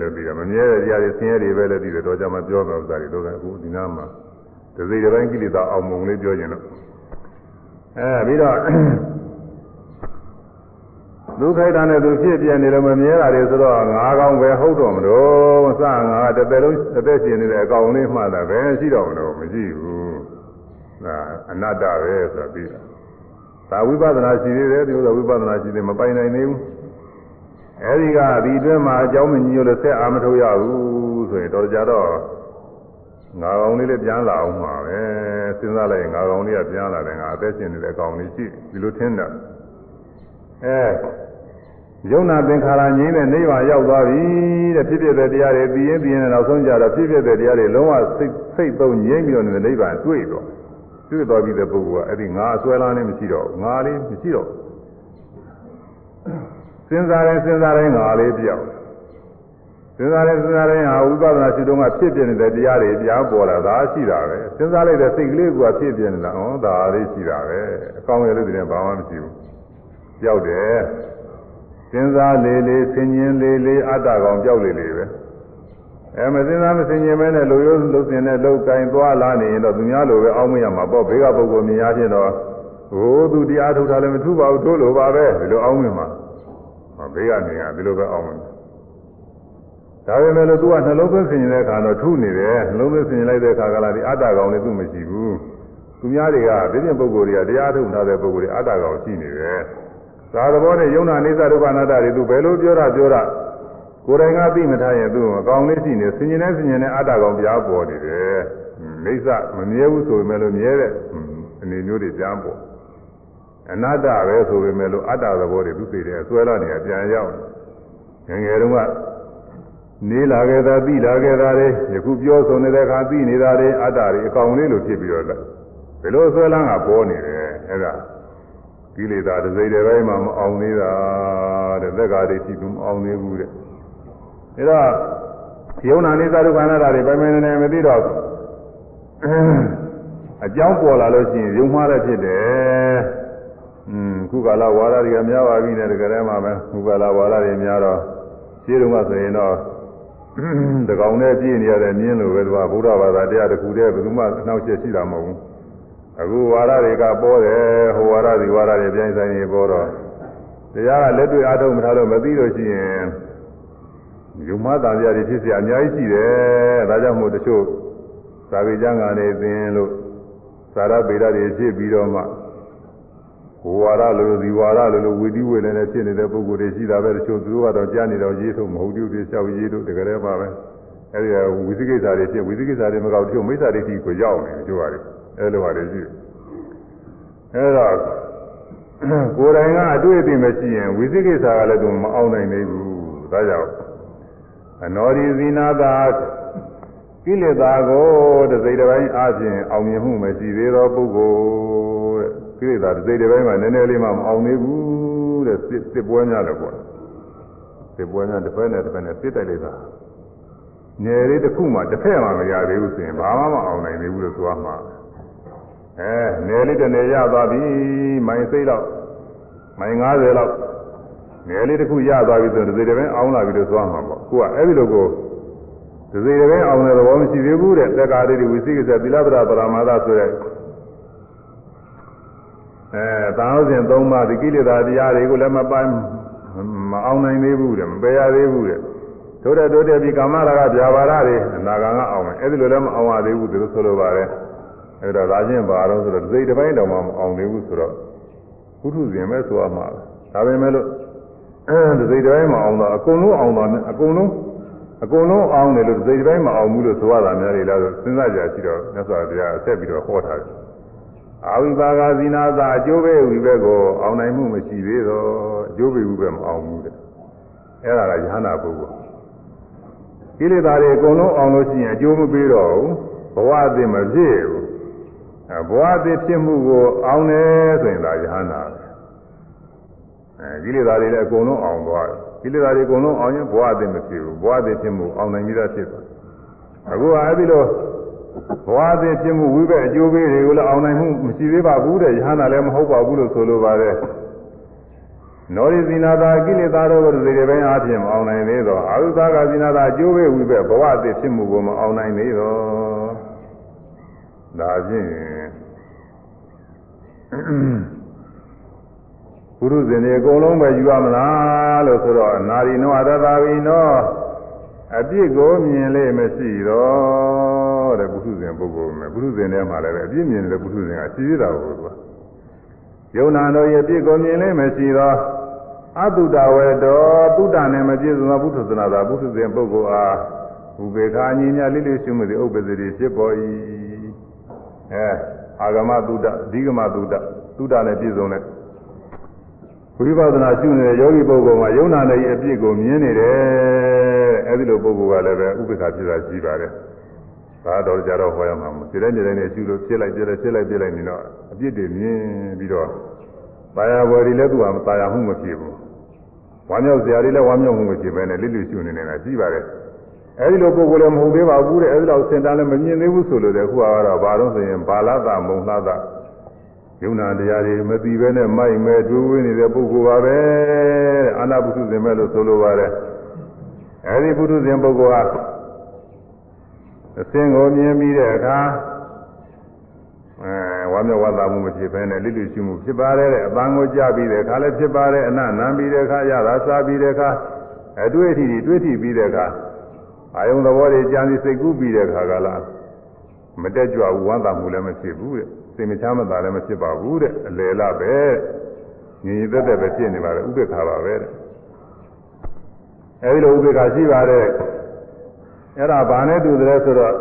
Speaker 1: လို့ပြီးတော့မမြဲတဲ့တရားတွေဆင်းရဲတွေပဲလို့ပြီးတော့တော့ကြမှာပြောမယ်ဥစ္စာတွေတော့အခုဒီနားမှာတစိတစ်ပိုင်းကိလေသာအောင်မုံလေးပြောခြင်းတော့ အဲပြီးတော့ဒုက္ခိတနဲ့သူဖြစ်ပြနေလို့မမြဲတာတွေဆိုတော့ငါးကောင်းပဲဟုတ်တော့မလို့စငါတစ်သက်လုံးအသက်ရှင်နေတဲ့အကောင်လေးမှတာပဲရှိတော့မလို့မရှိဘူးဒါအနတ္တပဲဆိုတာပြီးတာဒါဝိပဿနာရှိသေးတယ်ဒီလိုဝိပဿနာရှိသေးမပိုင်နိုင်သေးဘူးအဲဒီကဒီအတွင်းမှာအကြောင်းမညို့လို့ဆက်အာမထုတ်ရဘူးဆိုရင်တော်ကြတော့ ငါကောင်လေးလည်းပြန်လာအောင်မှာပဲစဉ်းစားလိုက်ရင်ငါကောင်လေးကပြန်လာတယ်ငါအသက်ရှင်နေတဲ့အကောင်လေးရှိဒီလိုထင်တာအဲယုံနာသင်္ခါရငြိမ်းတဲ့နိဗ္ဗာန်ရောက်သွားပြီတဲ့ဖြစ်ဖြစ်တဲ့တရားတွေသိရင်သိရင်နောက်ဆုံးကြတော့ဖြစ်ဖြစ်တဲ့တရားတွေလုံးဝစိတ်စိတ်သုံးငြိမ်းပြီးတော့နေတဲ့နိဗ္ဗာန်တွေ့တော့တွေ့သွားပြီတဲ့ပုဂ္ဂိုလ်ကအဲ့ဒီငါအစွဲလန်းလေးမရှိတော့ငါလေးမရှိတော့စဉ်းစားရင်စဉ်းစားရင်ငါလေးပြောက် စဉ်းစားရင်စဉ်းစားရင်ဟာဝိပဿနာရှိတော့ကဖြစ်ပြနေတဲ့တရားတွေပြန်ပေါ်လာတာရှိတာပဲစဉ်းစားလိုက်တဲ့စိတ်ကလေးကဖြစ်ပြနေတာဟောဒါလေးရှိတာပဲအကောင်းရလို့ဒီနေ့ဘာမှမရှိဘူးပြောက်တယ်စဉ်းစားလေလေဆင်ញင်လေလေအတ္တကောင်ပြောက်လေလေပဲအဲမစင်သားမစင်ရင်မဲနဲ့လူရိုးလူစင်နဲ့လောက်ကင်သွားလာနေရင်တော့သူများလိုပဲအောင်းမရမှာပေါ့ဘေးကပုဂ္ဂိုလ်မြင်ရဖြစ်တော့ဟိုသူတရားထုတ်တာလည်းမထူပါဘူးတို့လိုပါပဲဒီလိုအောင်းမြင်မှာဘေးကနေကဒီလိုပဲအောင်းမြင် ဒါပေမဲ့လို့သူကနှလုံးသွင်းဆင်ရင်တဲ့အခါတော့ထုနေတယ်နှလုံးသွင်းဆင်ရင်လိုက်တဲ့အခါကလာဒီအတ္တကောင်လည်းသူမရှိဘူးသူများတွေကဒီပြင်ပုဂ္ဂိုလ်တွေကတရားထုတ်ထားတဲ့ပုဂ္ဂိုလ်တွေအတ္တကောင်ရှိနေတယ်သာသဘောနဲ့ယုံနာနေသဒုက္ခအနတ္တတွေသူဘယ်လိုပြောတာပြောတာကိုယ်တိုင်ကသိမထားရင်သူ့အကောင်လေးရှိနေဆင်ញင်နေဆင်ញင်နေအတ္တကောင်ပြားပေါ်နေတယ်မိစ္ဆမမြဲဘူးဆိုပေမဲ့လို့မြဲတဲ့အနေမျိုးတွေကြားပေါ်အနတ္တပဲဆိုပေမဲ့လို့အတ္တသဘောတွေသူသိတယ်ဆွဲလာနေပြန်ရောက်ငငယ်တုန်းက နေလာခဲ့တာသိလာခဲ့တာတွေယခုပြောဆိုနေတဲ့အခါသိနေတာတွေအတ္တတွေအကောင်လေးလိုဖြစ်ပြီးတော့လဲဘယ်လိုဆွဲလန်းကပေါ်နေတယ်အဲ့ဒါကိလေသာတစ်စိတ်တစ်ပိုင်းမှမအောင်သေးတာတဲ့သက်္ကာတွေရှိသူမအောင်သေးဘူးတဲ့ဒါတော့ယုံနာနေသဒုက္ခနာတာတွေပိုင်ပိုင်နေနေမသိတော့အကြောင်းပေါ်လာလို့ရှိရင်ယုံမှားတဲ့ဖြစ်တယ်อืมခုကာလဝါဒတွေကများပါပြီနဲ့တကယ်တည်းမှာပဲခုကာလဝါဒတွေများတော့ရှင်းတော့မှဆိုရင်တော့ တကောင်နဲ့ပြည့်နေရတဲ့မြင်းလိုပဲသူကဘုရားဘာသာတရားတစ်ခုတည်းဘယ်သူမှနှောက်ယှက်ရှိတာမဟုတ်ဘူးအခုဝါဒတွေကပေါ်တယ်ဟိုဝါဒဒီဝါဒတွေပြန်ဆိုင်နေပေါ်တော့တရားကလက်တွေ့အားထုတ်မထားလို့မသိလို့ရှိရင်ယုံမသားပြတွေဖြစ်เสียအများကြီးရှိတယ်ဒါကြောင့်မို့တချို့သာဝေကျမ်းကနေသင်လို့သာရပေရတွေဖြစ်ပြီးတော့မှ ဟိုဝါဒလိုဒီဝါဒလိုလိုဝီတိဝေလည်းဖြစ်နေတဲ့ပုဂ္ဂိုလ်တွေရှိတာပဲတချို့သူတို့ကတော့ကြားနေတော့ရေးထုတ်မဟုတ်ဘူးတွေလျှောက်ရေးထုတ်တကယ်တည်းပါပဲအဲဒီဝိသိကိစ္စတွေဖြစ်ဝိသိကိစ္စတွေမကောက်တချို့မိစ္ဆာဒိဋ္ဌိကိုရောက်နေတချို့ဟာတွေအဲလိုဟာတွေရှိတယ်အဲတော့ကိုယ်တိုင်ကအတွေ့အသိမရှိရင်ဝိသိကိစ္စကလည်းသူမအောင်နိုင်သေးဘူးဒါကြောင့်အနောဒီဇိနာသာကိလေသာကိုတစ်စိတ်တစ်ပိုင်းအပြင်အောင်မြင်မှုမရှိသေးသောပုဂ္ဂိုလ်တဲ့ ကိလေသာတစ်စိတ်တစ်ပိုင်းမှာနည်းနည်းလေးမှမအောင်သေးဘူးတဲ့စစ်စစ်ပွဲများလည်းပေါ့စစ်ပွဲများတစ်ဖက်နဲ့တစ်ဖက်နဲ့စစ်တိုက်လိုက်တာငယ်လေးတစ်ခုမှတစ်ဖက်မှမရသေးဘူးဆိုရင်ဘာမှမအောင်နိုင်သေးဘူးလို့ဆိုရမှာအဲငယ်လေးတစ်နယ်ရသွားပြီမိုင်စိတ်တော့မိုင်90လောက်ငယ်လေးတစ်ခုရသွားပြီဆိုတော့ဒီစိတ်တစ်ပိုင်းအောင်လာပြီလို့ဆိုရမှာပေါ့ကိုကအဲ့ဒီလိုကိုဒီစိတ်တစ်ပိုင်းအောင်တဲ့သဘောမရှိသေးဘူးတဲ့သက်္ကာရိဝိသိကိစ္စသီလပဒပရမသဆိုတဲ့ အဲသာဝစဉ်၃ပါးဒီကိလေသာတရားတွေကိုလည်းမပိုင်းမအောင်နိုင်သေးဘူးတဲ့မပယ်ရသေးဘူးတဲ့တို့တဲ့တို့တဲ့ဒီကာမရာဂဗျာပါဒတွေအနာဂံကအောင်မယ်အဲ့ဒီလိုလည်းမအောင်ရသေးဘူးဒီလိုဆိုလိုပါတယ်အဲ့တော့ဒါချင်းဘာတော့ဆိုတော့ဒီစိတ်တစ်ပိုင်းတောင်မှမအောင်သေးဘူးဆိုတော့ကုထုဇင်ပဲဆိုရမှာဒါပဲမဲ့လို့ဒီစိတ်တစ်ပိုင်းမအောင်တော့အကုန်လုံးအောင်တော့အကုန်လုံးအကုန်လုံးအောင်တယ်လို့ဒီစိတ်တစ်ပိုင်းမအောင်ဘူးလို့ဆိုရတာများလေလားဆိုစဉ်းစားကြရှိတော့မြတ်စွာဘုရားဆက်ပြီးတော့ဟောထားတယ် အာဝိပါကဇိနာသာအကျိုးပဲဝိဘက်ကိုအောင်နိုင်မှုမရှိသေးတော့အကျိုးပဲဝိဘက်မအောင်ဘူးတဲ့အဲ့ဒါကယဟနာပုဂ္ဂိုလ်ကိလေသာတွေအကုန်လုံးအောင်လို့ရှိရင်အကျိုးမပေးတော့ဘူးဘဝအသစ်မဖြစ်ဘူးအဲဘဝအသစ်ဖြစ်မှုကိုအောင်တယ်ဆိုရင်ဒါယဟနာပဲအဲကိလေသာတွေလည်းအကုန်လုံးအောင်သွားတယ်ကိလေသာတွေအကုန်လုံးအောင်ရင်ဘဝအသစ်မဖြစ်ဘူးဘဝအသစ်ဖြစ်မှုအောင်နိုင်ပြီးသားဖြစ်သွားအခုကအဲ့ဒီလို ဘဝသည်ဖြစ်မှုဝိဘက်အကျိုးပေးတွေကိုလည်းအောင်နိုင်မှုမရှိသေးပါဘူးတဲ့ယဟနာလည်းမဟုတ်ပါဘူးလို့ဆိုလိုပါတယ်နောရိဇိနာတာကိလေသာတို့ကိုဒီတွေပိုင်းအားဖြင့်မအောင်နိုင်သေးတော့အာဟုသာကဇိနာတာအကျိုးပေးဝိဘက်ဘဝသည်ဖြစ်မှုကိုမအောင်နိုင်သေးတော့ဒါဖြင့်ပုရုဇဉ်တွေအကုန်လုံးပဲယူရမလားလို့ဆိုတော့နာရီနောအတ္တသာဝိနော အပြစ်ကိုမြင်လေမရှိတော့တဲ့ပုထုဇဉ်ပုဂ္ဂိုလ်မယ်ပုထုဇဉ်ထဲမှာလည်းပဲအပြစ်မြင်တဲ့ပုထုဇဉ်ကရှိသေးတာကိုသူကယုံနာတော်ရဲ့အပြစ်ကိုမြင်လေမရှိတော့အတုတဝေတော်တုတနဲ့မပြည့်စုံသောပုထုဇနာသာပုထုဇဉ်ပုဂ္ဂိုလ်အားဥပေက္ခာညီမြလိလိရှိမှုသည်ဥပ္ပဇ္ဇတိဖြစ်ပေါ်၏အဲအာဂမတုတအဓိကမတုတတုတနဲ့ပြည့်စုံတဲ့ ဝိပဿနာရှုနေတဲ့ယောဂီပုဂ္ဂိုလ်မှာယုံနာနဲ့အပြစ်ကိုမြင်နေတယ်အဲဒီလိုပုဂ္ဂိုလ်ကလည်းပဲဥပ္ပခါဖြစ်တာရှိပါတယ်။ဒါတော့ကြတော့ဟောရမှာမဟုတ်စိတ္တနေတိုင်းနဲ့ရှုလို့ဖြစ်လိုက်ပြလိုက်ဖြစ်လိုက်ပြလိုက်နေတော့အပြစ်တွေမြင်ပြီးတော့ပါရဝရီလည်းသူ့ဟာမပါရမှုမဖြစ်ဘူး။ဝါမြောက်စရာတွေလည်းဝါမြောက်မှုမဖြစ်ပဲနဲ့လိလိရှုနေနေတာရှိပါတယ်။အဲဒီလိုပုဂ္ဂိုလ်လည်းမဟုတ်သေးပါဘူးတဲ့အဲဒီလောက်စင်တာလည်းမမြင်သေးဘူးဆိုလို့တဲ့ခုကတော့ဘာလို့ဆိုရင်ဘာလသမုံလှသ ယုံနာတရားတွေမသိပဲနဲ့မိုက်မဲဒွေးဝင်းနေတဲ့ပုဂ္ဂိုလ်ပါပဲအာနာပုထုဇဉ်ပဲလို့ဆိုလိုပါတယ်အဲဒီပုထုဇဉ်ပုဂ္ဂိုလ်ဟာ အစင်ကိုမြင်ပြီးတဲ့အခါအဲဝမ်းမြောက်ဝမ်းသာမှုမဖြစ်ဘဲနဲ့လိလိရှိမှုဖြစ်ပါတယ်တဲ့အပန်းကိုကြားပြီးတဲ့အခါလည်းဖြစ်ပါတယ်အနနံပြီးတဲ့အခါရတာစားပြီးတဲ့အခါအတွေ့အထိတွေတွေ့ထိပြီးတဲ့အခါအာယုံသဘောတွေကြံစီစိတ်ကူးပြီးတဲ့အခါကလားမတက်ကြွဘူးဝမ်းသာမှုလည်းမဖြစ်ဘူးတဲ့ စိတ်မချမ်းမသာလည်းမဖြစ်ပါဘူးတဲ့အလယ်လပဲညီညီသက်သက်ပဲဖြစ်နေပါတယ်ဥပ္ပခါပါပဲတဲ့အဲဒီလိုဥပ္ပခါရှိပါတယ်အဲ့ဒါဘာနဲ့တူတယ်ဆိုတော့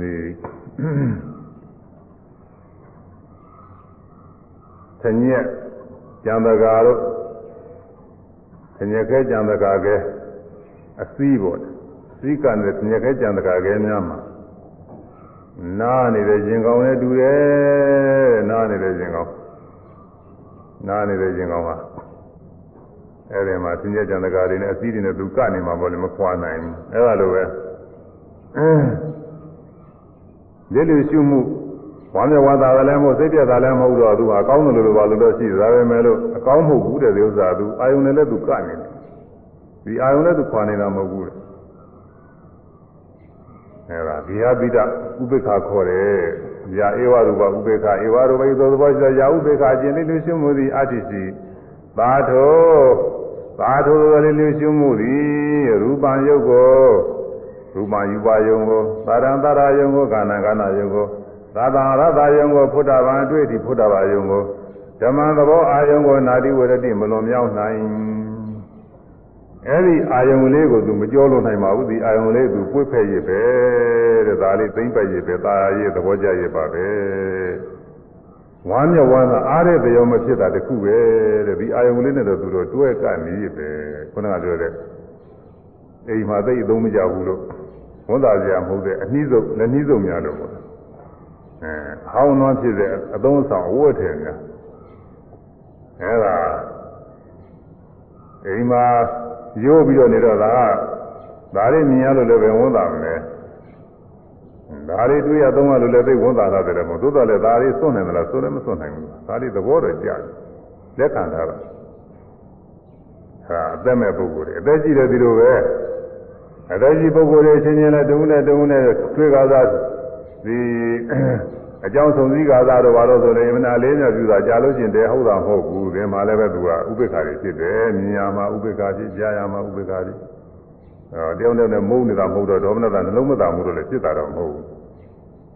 Speaker 1: ဒီသညက်ကျန်တကာတို့သညက်ခဲကျန်တကာကဲအစည်းပေါ့စည်းကံတဲ့သညက်ခဲကျန်တကာကဲများမှာ နားနေတဲ့ရင်ကောင်းနဲ့တူတယ်တဲ့နားနေတဲ့ရင်ကောင်းနားနေတဲ့ရင်ကောင်းကအဲ့ဒီမှာသင်္ကြန်ကြံတကာတွေနဲ့အစည်းတွေနဲ့သူကနေမှာပေါ့လေမခွာနိုင်ဘူးအဲ့ဒါလိုပဲလက်လူရှုမှုဝမ်းမြောက်ဝမ်းသာလည်းမဟုတ်စိတ်ပြတ်တာလည်းမဟုတ်တော့သူဟာအကောင်းတယ်လို့ပါလို့တော့ရှိတယ်ဒါပဲမဲ့လို့အကောင်းမဟုတ်ဘူးတဲ့ဒီဥစ္စာသူအာယုန်နဲ့လည်းသူကနေတယ်ဒီအာယုန်နဲ့သူခွာနေတာမဟုတ်ဘူးတဲ့ အဲ့ဒါဒီဟာပိဒဥပိ္ပခါခေါ်တယ်။ယာဧဝရူပဥပိ္ပခါဧဝရူပိသောသဘောရှိရာဥပိ္ပခါခြင်းလေးလူရှုမှုသည်အတ္တိစီသာထောသာထောသောလေးလူရှုမှုသည်ရူပံယုတ်ကိုရူပံယူပါယုံကိုသာရံသာရယုံကိုကာဏကာဏယုံကိုသာသံရသယုံကိုဖုဒ္ဓဘာအတွေ့အထိဖုဒ္ဓဘာယုံကိုဓမ္မသဘောအာယုံကိုနာတိဝရတိမလွန်မြောက်နိုင် အဲ့ဒီအာယုံလေးကိုသူမကြောလို့နိုင်ပါဘူးဒီအာယုံလေးသူပွေ့ဖက်ရပဲတဲ့ဒါလေးသိမ့်ပတ်ရပဲตาရသဘောကြရပါပဲဝမ်းမြောက်ဝမ်းသာအားတဲ့တရားမဖြစ်တာတခုပဲတဲ့ဒီအာယုံလေးနဲ့တော့သူတို့တွဲကနေရပဲခုနကပြောတဲ့အိမ်မှာသိအသုံးမကြဘူးလို့ဝန်သာစရာမဟုတ်တဲ့အနည်းဆုံးလက်နည်းဆုံးများလို့ပေါ့အဲဟောင်းနှောဖြစ်တဲ့အသုံးဆောင်အဝတ်ထည်များအဲဒါအိမ်မှာ ရိုးပြီးတော့နေတော့ဒါဒါလေးမြင်ရလို့လည်းပဲဝန်တာမလဲဒါလေးတွေ့ရသုံးရလို့လည်းသိဝန်တာတာတယ်မို့သို့တော်လည်းဒါလေးစွန့်နိုင်မလားစွန့်လည်းမစွန့်နိုင်ဘူးဒါလေးသဘောတော့ကြားလက်ခံထားတာဟာအသက်မဲ့ပုဂ္ဂိုလ်တွေအသက်ကြီးတဲ့ဒီလိုပဲအသက်ကြီးပုဂ္ဂိုလ်တွေချင်းချင်းနဲ့တုံးနဲ့တုံးနဲ့တွေ့ကားသာဒီ အကြောင်းဆုံးစည်းကားသာတော့ဘာလို့ဆိုလဲမနာလေးမြောက်ပြူတာကြားလို့ချင်းတည်းဟုတ်တာမဟုတ်ဘူးဒီမှာလည်းပဲသူကဥပိ္ပခါတွေဖြစ်တယ်မြင်ရမှာဥပိ္ပခါဖြစ်ကြားရမှာဥပိ္ပခါတွေအဲတယောက်နဲ့မုန်းနေတာမဟုတ်တော့ဒေါမနတာနှလုံးမသာမှုတော့လည်းဖြစ်တာတော့မဟုတ်ဘူး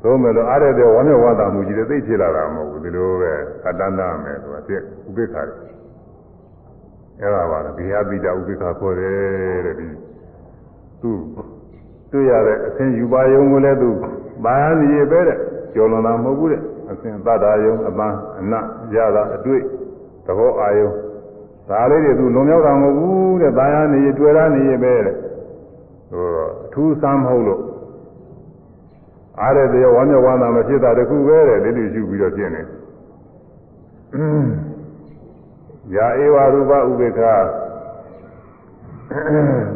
Speaker 1: သို့မဲ့လို့အားရတဲ့ဝမ်းနဲ့ဝါသာမှုကြီးတွေသိဖြစ်လာတာမဟုတ်ဘူးဒီလိုပဲအတ္တနာမယ်သူကဖြစ်ဥပိ္ပခါတွေအဲ့ဒါပါလေဘိဟာပိတဥပိ္ပခါခေါ်တယ်တဲ့ဒီသူတွေ့ရတဲ့အသင်ယူပါယုံကိုလည်းသူဘာသာရည်ပဲတဲ့ ကျော်လွန်တာမဟုတ်ဘူးတဲ့အသင်သတ္တာယုံအပန်းအနရတာအတွေ့သဘောအာယုံဒါလေးတွေသူလွန်မြောက်တာမဟုတ်ဘူးတဲ့ဘာသာနေရတွေ့ရနေရပဲတဲ့ဟိုအထူးဆမ်းမဟုတ်လို့အားရတဲ့ဝမ်းမြောက်ဝမ်းသာမဖြစ်တာတခုပဲတဲ့ဒီလိုယူပြီးတော့ပြင်နေယာဧဝရူပဥပေက္ခ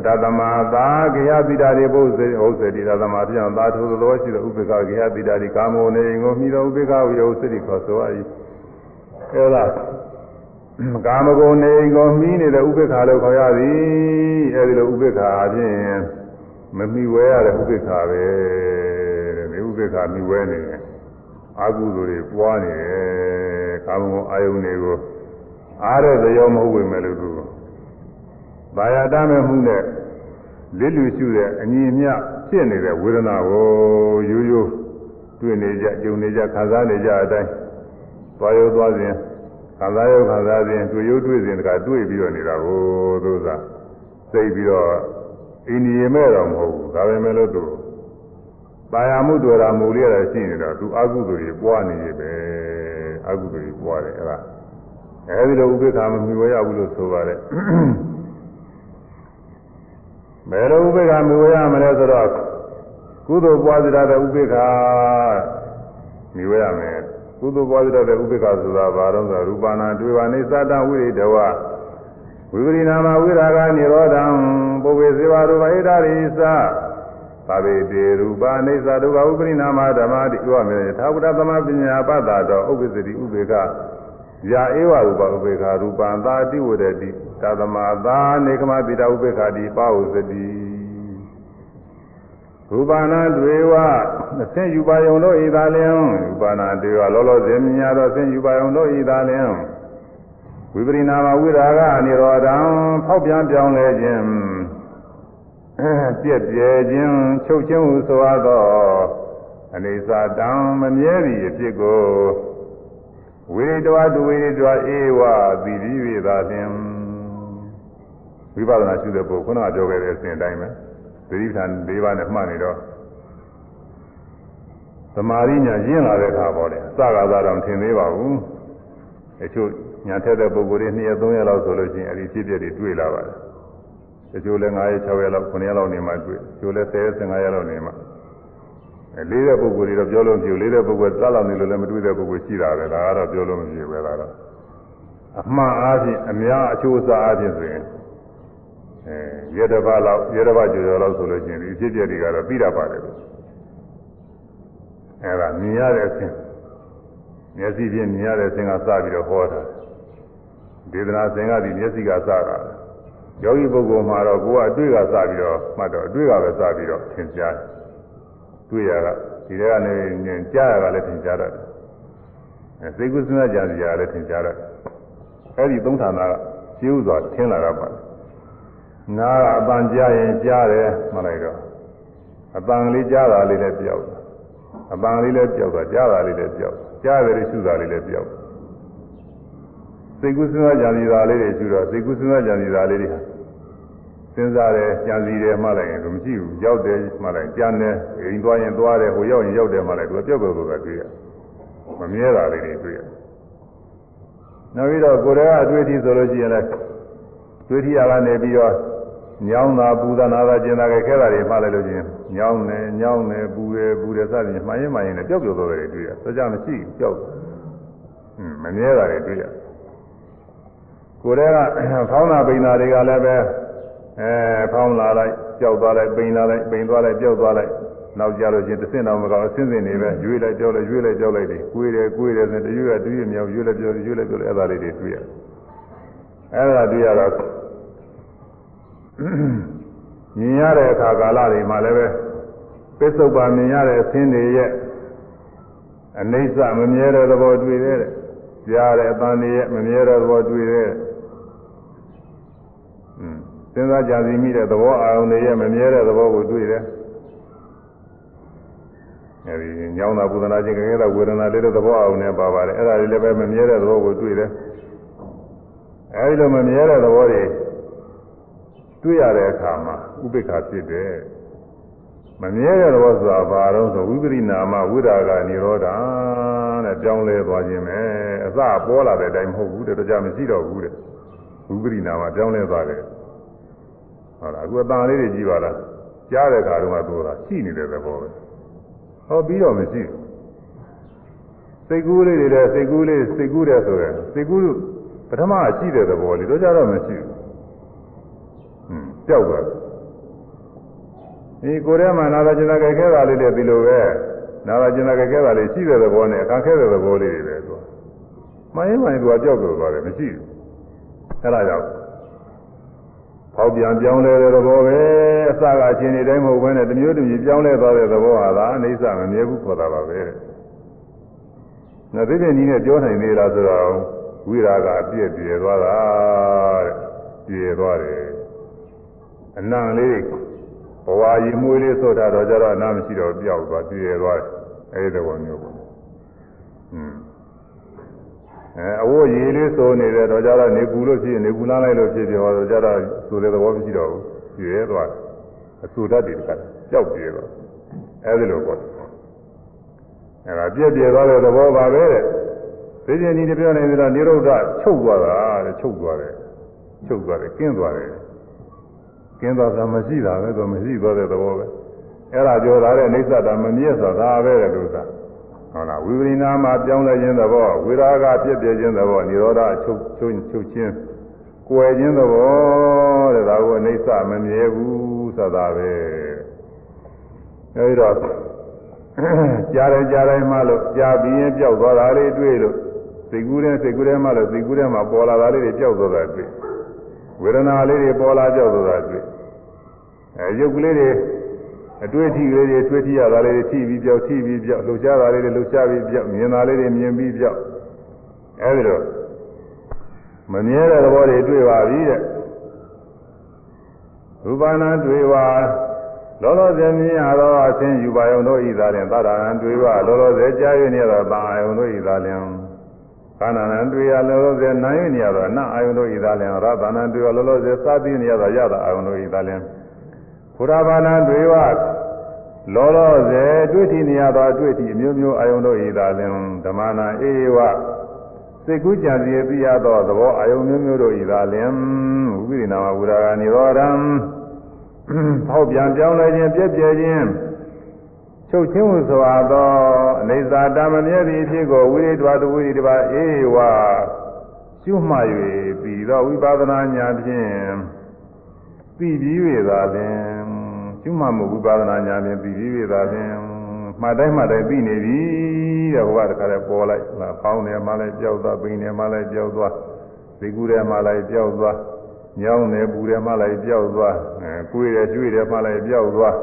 Speaker 1: တသမသာဂယပိတာရိပုဇ္ဇေဥစ္စေတိတသမပြောင်းသာထုသောရှိသောဥပေက္ခဂယပိတာရိကာမောနေငိုမိသောဥပေက္ခဝိယဥစ္စရိခေါ်ဆို၏အဲဒါကာမဂုဏ်နေကိုမိနေတဲ့ဥပေက္ခလို့ခေါ်ရသည်အဲဒီလိုဥပေက္ခအပြင်မမိဝဲရတဲ့ဥပေက္ခပဲတဲ့ဒီဥပေက္ခမိဝဲနေတယ်အာဟုသူတွေပွားနေတယ်ကာမဂုဏ်အာယုန်တွေကိုအားရတဲ့ရောမဟုတ်ဝင်မယ်လို့သူ ဘာယာတမဲ့မှုနဲ့လစ်လူရှုတဲ့အညီအမျှဖြစ်နေတဲ့ဝေဒနာကိုရိုးရိုးတွေ့နေကြကြုံနေကြခံစားနေကြအတိုင်းသွားရောသွားစဉ်ခံစားရောခံစားစဉ်တွေ့ရိုးတွေ့စဉ်တခါတွေ့ပြီးတော့နေတာကိုသို့သာစိတ်ပြီးတော့အိန္ဒိယမဲ့တော့မဟုတ်ဘူးဒါပဲမဲ့လို့သူပါရမှုတွေ့တာမူလေးရရှိနေတော့သူအကုသိုလ်တွေပွားနေရပဲအကုသိုလ်တွေပွားတယ်အဲ့ဒါအဲဒီလိုဥပိ္ပခာမမြင်ဝရဘူးလို့ဆိုပါတယ် ဘယ်လိုဥပိ္ပခာမြင်ဝရမလဲဆိုတော့ကုသိုလ်ပွားစီတဲ့ဥပိ္ပခာမြင်ဝရမယ်ကုသိုလ်ပွားစီတဲ့ဥပိ္ပခာဆိုတာဘာတော့ဆိုရူပနာတွေ့ပါနေသတ္တဝိရိတဝဝိပရိနာမဝိရာဂနိရောဓံပုဗ္ဗေစေဝရူပဣဒရိသသာဝေတေရူပအိသဒုက္ခဥပရိနာမဓမ္မတိဥပမေသာဝတသမပညာပတ္တတော်ဥပ္ပစ္စတိဥပေက္ခယာဧဝရူပဥပေက္ခရူပံသာတိဝရတိ သသမသာနေကမပိတဥပေက္ခတိပါဟုစတိရူပနာတွေဝအဆင့်ယူပါယုံတို့ဤသာလျင်ရူပနာတွေဝလောလောဆယ်မြင်ရသောအဆင့်ယူပါယုံတို့ဤသာလျင်ဝိပရိနာမဝိရာဂအနိရောဓံဖောက်ပြန်ပြောင်းလဲခြင်းပြည့်ပြဲခြင်းချုပ်ခြင်းဟုဆိုရသောအနေစာတံမမြဲသည့်အဖြစ်ကိုဝိရိတဝတုဝိရိတဝအေဝသီပြီး၍သာလျင် ဝိပဿနာရှိတဲ့ပုဂ္ဂိုလ်ခုနကပြောခဲ့တဲ့အစဉ်အတိုင်းပဲသတိဌာန်၄ပါးနဲ့မှတ်နေတော့သမာဓိညာရင့်လာတဲ့အခါပေါ်တယ်အစကားသာတော့ထင်သေးပါဘူးအချို့ညာထက်တဲ့ပုဂ္ဂိုလ်တွေ2ရက်3ရက်လောက်ဆိုလို့ရှိရင်အဲဒီဖြစ်ပျက်တွေတွေ့လာပါတယ်တချို့လည်း9ရက်6ရက်လောက်9ရက်လောက်နေမှတွေ့တချို့လည်း10ရက်15ရက်လောက်နေမှအဲလေးတဲ့ပုဂ္ဂိုလ်တွေတော့ပြောလို့မဖြစ်ဘူးလေးတဲ့ပုဂ္ဂိုလ်သတ်လောက်နေလို့လည်းမတွေ့တဲ့ပုဂ္ဂိုလ်ရှိတာပဲဒါကတော့ပြောလို့မဖြစ်ဘူးပဲဒါတော့အမှန်အားဖြင့်အများအချိုးအစားအားဖြင့်ဆိုရင် အဲရေတပတ်လောက်ရေတပတ်ကျော်ကျော်လောက်ဆိုလို့ရှိရင်ဒီအဖြစ်အပျက်တွေကတော့ပြီးတာပါတယ်လို့အဲဒါမြင်ရတဲ့အဆင့်မျက်စိဖြင့်မြင်ရတဲ့အဆင့်ကစပြီးတော့ဟောတာဒေသနာဆင်ကဒီမျက်စိကစတာယောဂီပုဂ္ဂိုလ်မှာတော့ကိုယ်ကအတွေ့ကစပြီးတော့မှတ်တော့အတွေ့ကပဲစပြီးတော့သင်ကြားတယ်တွေ့ရကဒီထဲကနေကြားရကလည်းသင်ကြားတတ်တယ်အဲစိတ်ကူးစဉ်းစားကြစီရလည်းသင်ကြားတတ်တယ်အဲဒီသုံးဌာနကရှင်းဥစွာထင်လာတော့ပါတယ် နားကအပန်ကြားရင်ကြားတယ်မှလိုက်တော့အပန်လေးကြားတာလေးလည်းပြောက်တယ်အပန်လေးလည်းပြောက်သွားကြားတာလေးလည်းပြောက်ကြားတယ်ရှုတာလေးလည်းပြောက်စိတ်ကူးစဉ်းစားကြံစီတာလေးတွေရှုတော့စိတ်ကူးစဉ်းစားကြံစီတာလေးတွေဟာစဉ်းစားတယ်ကြံစီတယ်မှလိုက်ရင်တော့မရှိဘူးရောက်တယ်မှလိုက်ကြံတယ်အိမ်သွားရင်သွားတယ်ဟိုရောက်ရင်ရောက်တယ်မှလိုက်သူကပြောက်ပြောက်ပြောက်တွေ့ရမမြဲတာလေးတွေတွေ့ရနောက်ပြီးတော့ကိုယ်တည်းကအတွေ့အထိဆိုလို့ရှိရင်လည်းတွေ့ထိရကနေပြီးတော့ ညောင်းတာပူတာနာတာကျင်တာကြဲခဲတာတွေမှလိုက်လို့ချင်းညောင်းတယ်ညောင်းတယ်ပူတယ်ပူတယ်စသဖြင့်မှန်ရင်မှန်ရင်လည်းပျောက်ပျောက်သွားတယ်တွေ့ရ။ဒါကြောင့်မရှိပျောက်။ဟွန်းမမြဲတာတွေတွေ့ရ။ကိုယ်တည်းကဖောင်းတာပိန်တာတွေကလည်းပဲအဲဖောင်းလာလိုက်ပျောက်သွားလိုက်ပိန်လာလိုက်ပိန်သွားလိုက်ပျောက်သွားလိုက်နောက်ကြလို့ချင်းတစ်စင်းတော့မကောင်းအစင်းစင်းနေပဲရွေးလိုက်ကြောက်လိုက်ရွေးလိုက်ကြောက်လိုက်တွေကိုယ်တယ်ကိုယ်တယ်ဆိုတရွေးရတရွေးမြောက်ရွေးလိုက်ကြောက်ရွေးလိုက်ကြောက်လိုက်အဲ့ဒါလေးတွေတွေ့ရ။အဲ့ဒါတွေ့ရတော့ မြင်ရတဲ့အခါကာလတွေမှာလည်းပဲပစ္စုပန်မြင်ရတဲ့အသင်းတွေရဲ့အနိစ္စမမြဲတဲ့သဘောတွေ့တယ်တဲ့ကြားတဲ့အပန်းတွေရဲ့မမြဲတဲ့သဘောတွေ့တယ်อืมစဉ်းစားကြစီမိတဲ့သဘောအာရုံတွေရဲ့မမြဲတဲ့သဘောကိုတွေ့တယ်အဲဒီညောင်းတာပူဇနာခြင်းကြဲတဲ့ဝေဒနာလေးတဲ့သဘောအာရုံနဲ့ပါပါတယ်အဲ့ဒါလေးလည်းပဲမမြဲတဲ့သဘောကိုတွေ့တယ်အဲဒီလိုမမြဲတဲ့သဘောတွေ တွေ့ရတဲ့အခါမှာဥပိ္ပခာဖြစ်တယ်မမြဲတဲ့သဘောဆိုတာဘာတော့ဆိုဝိပရိနာမဝိရာဂနိရောဓတဲ့ပြောင်းလဲသွားခြင်းပဲအစပေါ်လာတဲ့အတိုင်းမဟုတ်ဘူးတဲ့တော့မရှိတော့ဘူးတဲ့ဝိပရိနာမပြောင်းလဲသွားတယ်ဟုတ်လားအခုအတန်လေးတွေကြည့်ပါလားကြားတဲ့အခါတုန်းကသူကရှိနေတဲ့သဘောပဲဟောပြီးတော့မရှိဘူးစိတ်ကူးလေးတွေလည်းစိတ်ကူးလေးစိတ်ကူးတယ်ဆိုရင်စိတ်ကူးပထမရှိတဲ့သဘောလေးတော့ကြတော့မရှိဘူး ကြောက်သွားဒီကိုယ်ထဲမှာနာသာကျင်သာကြဲခဲတာလေးတွေဒီလိုပဲနာသာကျင်သာကြဲခဲတာလေးရှိတဲ့သဘောနဲ့အခါခဲတဲ့သဘောလေးတွေပဲသူမှန်ရင်မှန်သူကကြောက်ကြသွားတယ်မရှိဘူးအဲဒါကြောင့်ဖောက်ပြန်ပြောင်းလဲတဲ့သဘောပဲအစကအချင်းတွေတိုင်းမဟုတ်ဘဲနဲ့တမျိုးတမျိုးပြောင်းလဲသွားတဲ့သဘောဟာသာအိဋ္ဌမမြဲဘူးခေါ်တာပါပဲငါသိတဲ့နည်းနဲ့ပြောနိုင်သေးလားဆိုတော့ဝိရာကအပြည့်ပြည့်သွားတာတဲ့ပြည့်သွားတယ် အနံလေးဘဝရင်မွေးလေးဆိုတာတော့ကြတော့အနာမရှိတော့ပြောက်သွားပြည့်သွားတယ်အဲဒီသဘောမျိုးပေါ့อืมအဲအဝတ်ရည်လေးဆိုနေတဲ့တော့ကြတော့နေကူလို့ဖြစ်ရင်နေကူလာလိုက်လို့ဖြစ်ဖြစ်ဟောတော့ကြတော့ဆိုတဲ့သဘောမရှိတော့ဘူးပြည့်သွားတယ်အဆူတတ်တယ်ကကြောက်ပြည့်သွားအဲဒီလိုပေါ့အဲဒါပြည့်ပြည့်သွားတဲ့သဘောပါပဲတဲ့သိချင်းဒီပြောနေတယ်တော့နိရောဓချုပ်သွားတာတဲ့ချုပ်သွားတယ်ချုပ်သွားတယ်ကင်းသွားတယ် ကင်းသွားတာမရှိတာပဲဆိုမရှိသွားတဲ့သဘောပဲအဲ့ဒါပြောတာတဲ့အိဋ္ဌတာမမြဲဆိုတာပဲတဲ့လို့သာဟုတ်လားဝိပရိနာမှာပြောင်းလဲခြင်းသဘောဝိရာဂပြည့်ပြည့်ခြင်းသဘောនិရောဓချုပ်ချုပ်ချုပ်ခြင်းကွယ်ခြင်းသဘောတဲ့ဒါကိုအိဋ္ဌမမြဲဘူးဆိုတာပဲအဲဒီတော့ကြားတယ်ကြားတိုင်းမှလို့ကြားပြီးရင်ပျောက်သွားတာလေးတွေ့လို့စိတ်ကူးတဲ့စိတ်ကူးတဲ့မှလို့စိတ်ကူးတဲ့မှပေါ်လာတာလေးတွေပျောက်သွားတာတွေ့ ဝေဒနာလေးတွေပေါ်လာကြောက်သွားတာတွေ့အဲရုပ်ကလေးတွေအတွေ့အထိလေးတွေတွေ့ထိရတာလေးတွေထိပြီးပြောက်ထိပြီးပြောက်လှုပ်ရှားတာလေးတွေလှုပ်ရှားပြီးပြောက်မြင်တာလေးတွေမြင်ပြီးပြောက်အဲဒီတော့မမြဲတဲ့သဘောတွေတွေ့ပါပြီတဲ့ရူပနာတွေ့ပါလောလောဆယ်မြင်ရတော့အချင်းယူပါယုံတို့ဤသာလင်သတ္တရံတွေ့ပါလောလောဆယ်ကြားရနေရတော့တန်အာယုံတို့ဤသာလင် ကာဏနံတွေ့ရလောလောဆယ်နာယနေရတော့နအာယုံတို့ဤသာလင်ရသနံတွေ့ရလောလောဆယ်သာတိနေရတော့ရတာအာယုံတို့ဤသာလင်ဘုရားဘာနာတွေ့ပါလောလောဆယ်တွေ့ထိနေရတော့တွေ့ထိအမျိုးမျိုးအာယုံတို့ဤသာလင်ဓမ္မနာအေဝစိတ်ကူးကြံစီပြရသောသဘောအာယုံမျိုးမျိုးတို့ဤသာလင်ဝိပိနာမဝုရာဂနိရောဓံဖောက်ပြန်ပြောင်းလဲခြင်းပြည့်ပြည့်ခြင်း ချုပ်ချင်းဟုဆိုအပ်သောအနေစာတမမြဲသည့်အဖြစ်ကိုဝိရိတဝတဝိရိတပါအေဝရှုမှတ်၍ပြီးသောဝိပဿနာဉာဏ်ဖြင့်ပြီးပြီး၍သာလင်ရှုမှတ်မှုဝိပဿနာဉာဏ်ဖြင့်ပြီးပြီး၍သာလင်မှတ်တိုင်းမှတ်တိုင်းပြီးနေပြီတဲ့ဟိုကတခါလဲပေါ်လိုက်လာပေါင်းတယ်မှလည်းကြောက်သွားပိန်တယ်မှလည်းကြောက်သွားသိကူတယ်မှလည်းကြောက်သွားညောင်းတယ်ပူတယ်မှလည်းကြောက်သွားအဲကိုယ်တယ်ကျွေးတယ်မှလည်းကြောက်သွား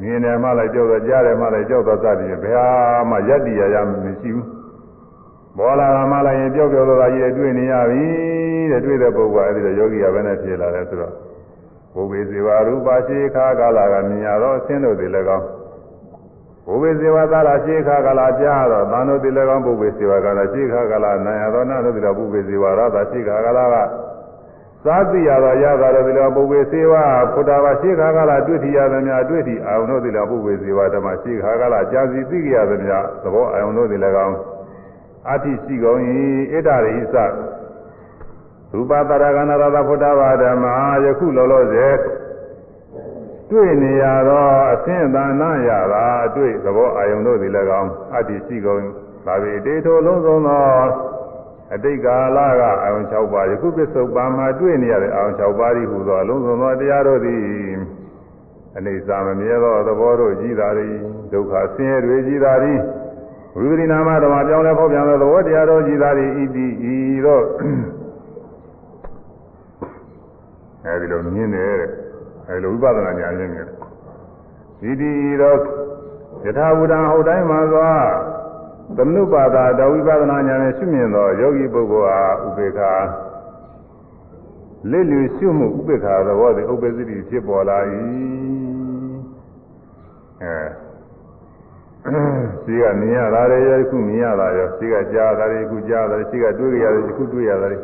Speaker 1: မြင်တယ်မှလည်းကြောက်သွားကြားတယ်မှလည်းကြောက်သွားစသည်ဘယ်ဟာမှယက်တည်ရရမရှိဘူးပေါ်လာတာမှလည်းရင်ကြောက်ကြောက်သွားကြီးတွေ့နေရပြီတဲ့တွေ့တဲ့ပုဂ္ဂိုလ်အဲဒီတော့ယောဂီကဘယ်နဲ့ဖြစ်လာလဲဆိုတော့ဘုဗေဇေဝရူပါရှိခါကာလကမြင်ရတော့အသင်းတို့တွေလည်းကောင်းဘုဗေဇေဝသာလာရှိခါကာလကြားတော့သံတို့တွေလည်းကောင်းဘုဗေဇေဝကာလရှိခါကာလနာယတော်နာတို့တွေတော့ဘုဗေဇေဝရသာရှိခါကာလက သာတိရသောရသာတော်ဒီလိုပုပ္ပေစေဝဖုဒ္ဓဘာရှိခါကလာတွေ့ထီရသမျှတွေ့ထီအာယုန်တို့ဒီလိုပုပ္ပေစေဝဓမ္မရှိခါကလာကြာစီသိကြရသမျှသဘောအာယုန်တို့ဒီလည်းကောင်းအဋ္ဌိရှိကုန်၏ဣဒရိသရူပတရကနာရသဖုဒ္ဓဘာဓမ္မယခုလောလောဆယ်တွေ့နေရတော့အသင်္သာနာရတာအတွေ့သဘောအာယုန်တို့ဒီလည်းကောင်းအဋ္ဌိရှိကုန်ဘာဝေတေထိုလုံးစုံသော အတိတ်ကာလကအာယုံ6ပါးယခုပစ္စုပန်မှာတွေ့နေရတဲ့အာယုံ6ပါးဤဟူသောအလုံးစုံသောတရားတို့သည်အနေစာမမြဲသောသဘောတို့ကြီးသာသည်ဒုက္ခဆင်းရဲတွေကြီးသာသည်ဝိပရိနာမဓမ္မပြောင်းလဲဖောက်ပြန်သောသဘောတရားတို့ကြီးသာသည်ဤသည်ဤသောအဲဒီလိုမြင်တယ်တဲ့အဲဒီလိုဝိပဿနာဉာဏ်ရင်းနေတယ်ဤသည်ဤသောယထာဝုဒ္ဓဟုတ်တိုင်းမှာသော သမနုပါဒတဝိပဿနာဉာဏ်နဲ့ရှုမြင်သောယောဂီပုဂ္ဂိုလ်အားဥပေက္ခလစ်လျူရှုမှုဥပေက္ခသဘောသည်ဥပ္ပဇ္ဇတိဖြစ်ပေါ်လာ၏အဲရှိကမြင်ရတာတွေရောခုမြင်ရတာရောရှိကကြားတာတွေခုကြားတာတွေရှိကတွေ့ကြရတယ်ခုတွေ့ရတာတွေ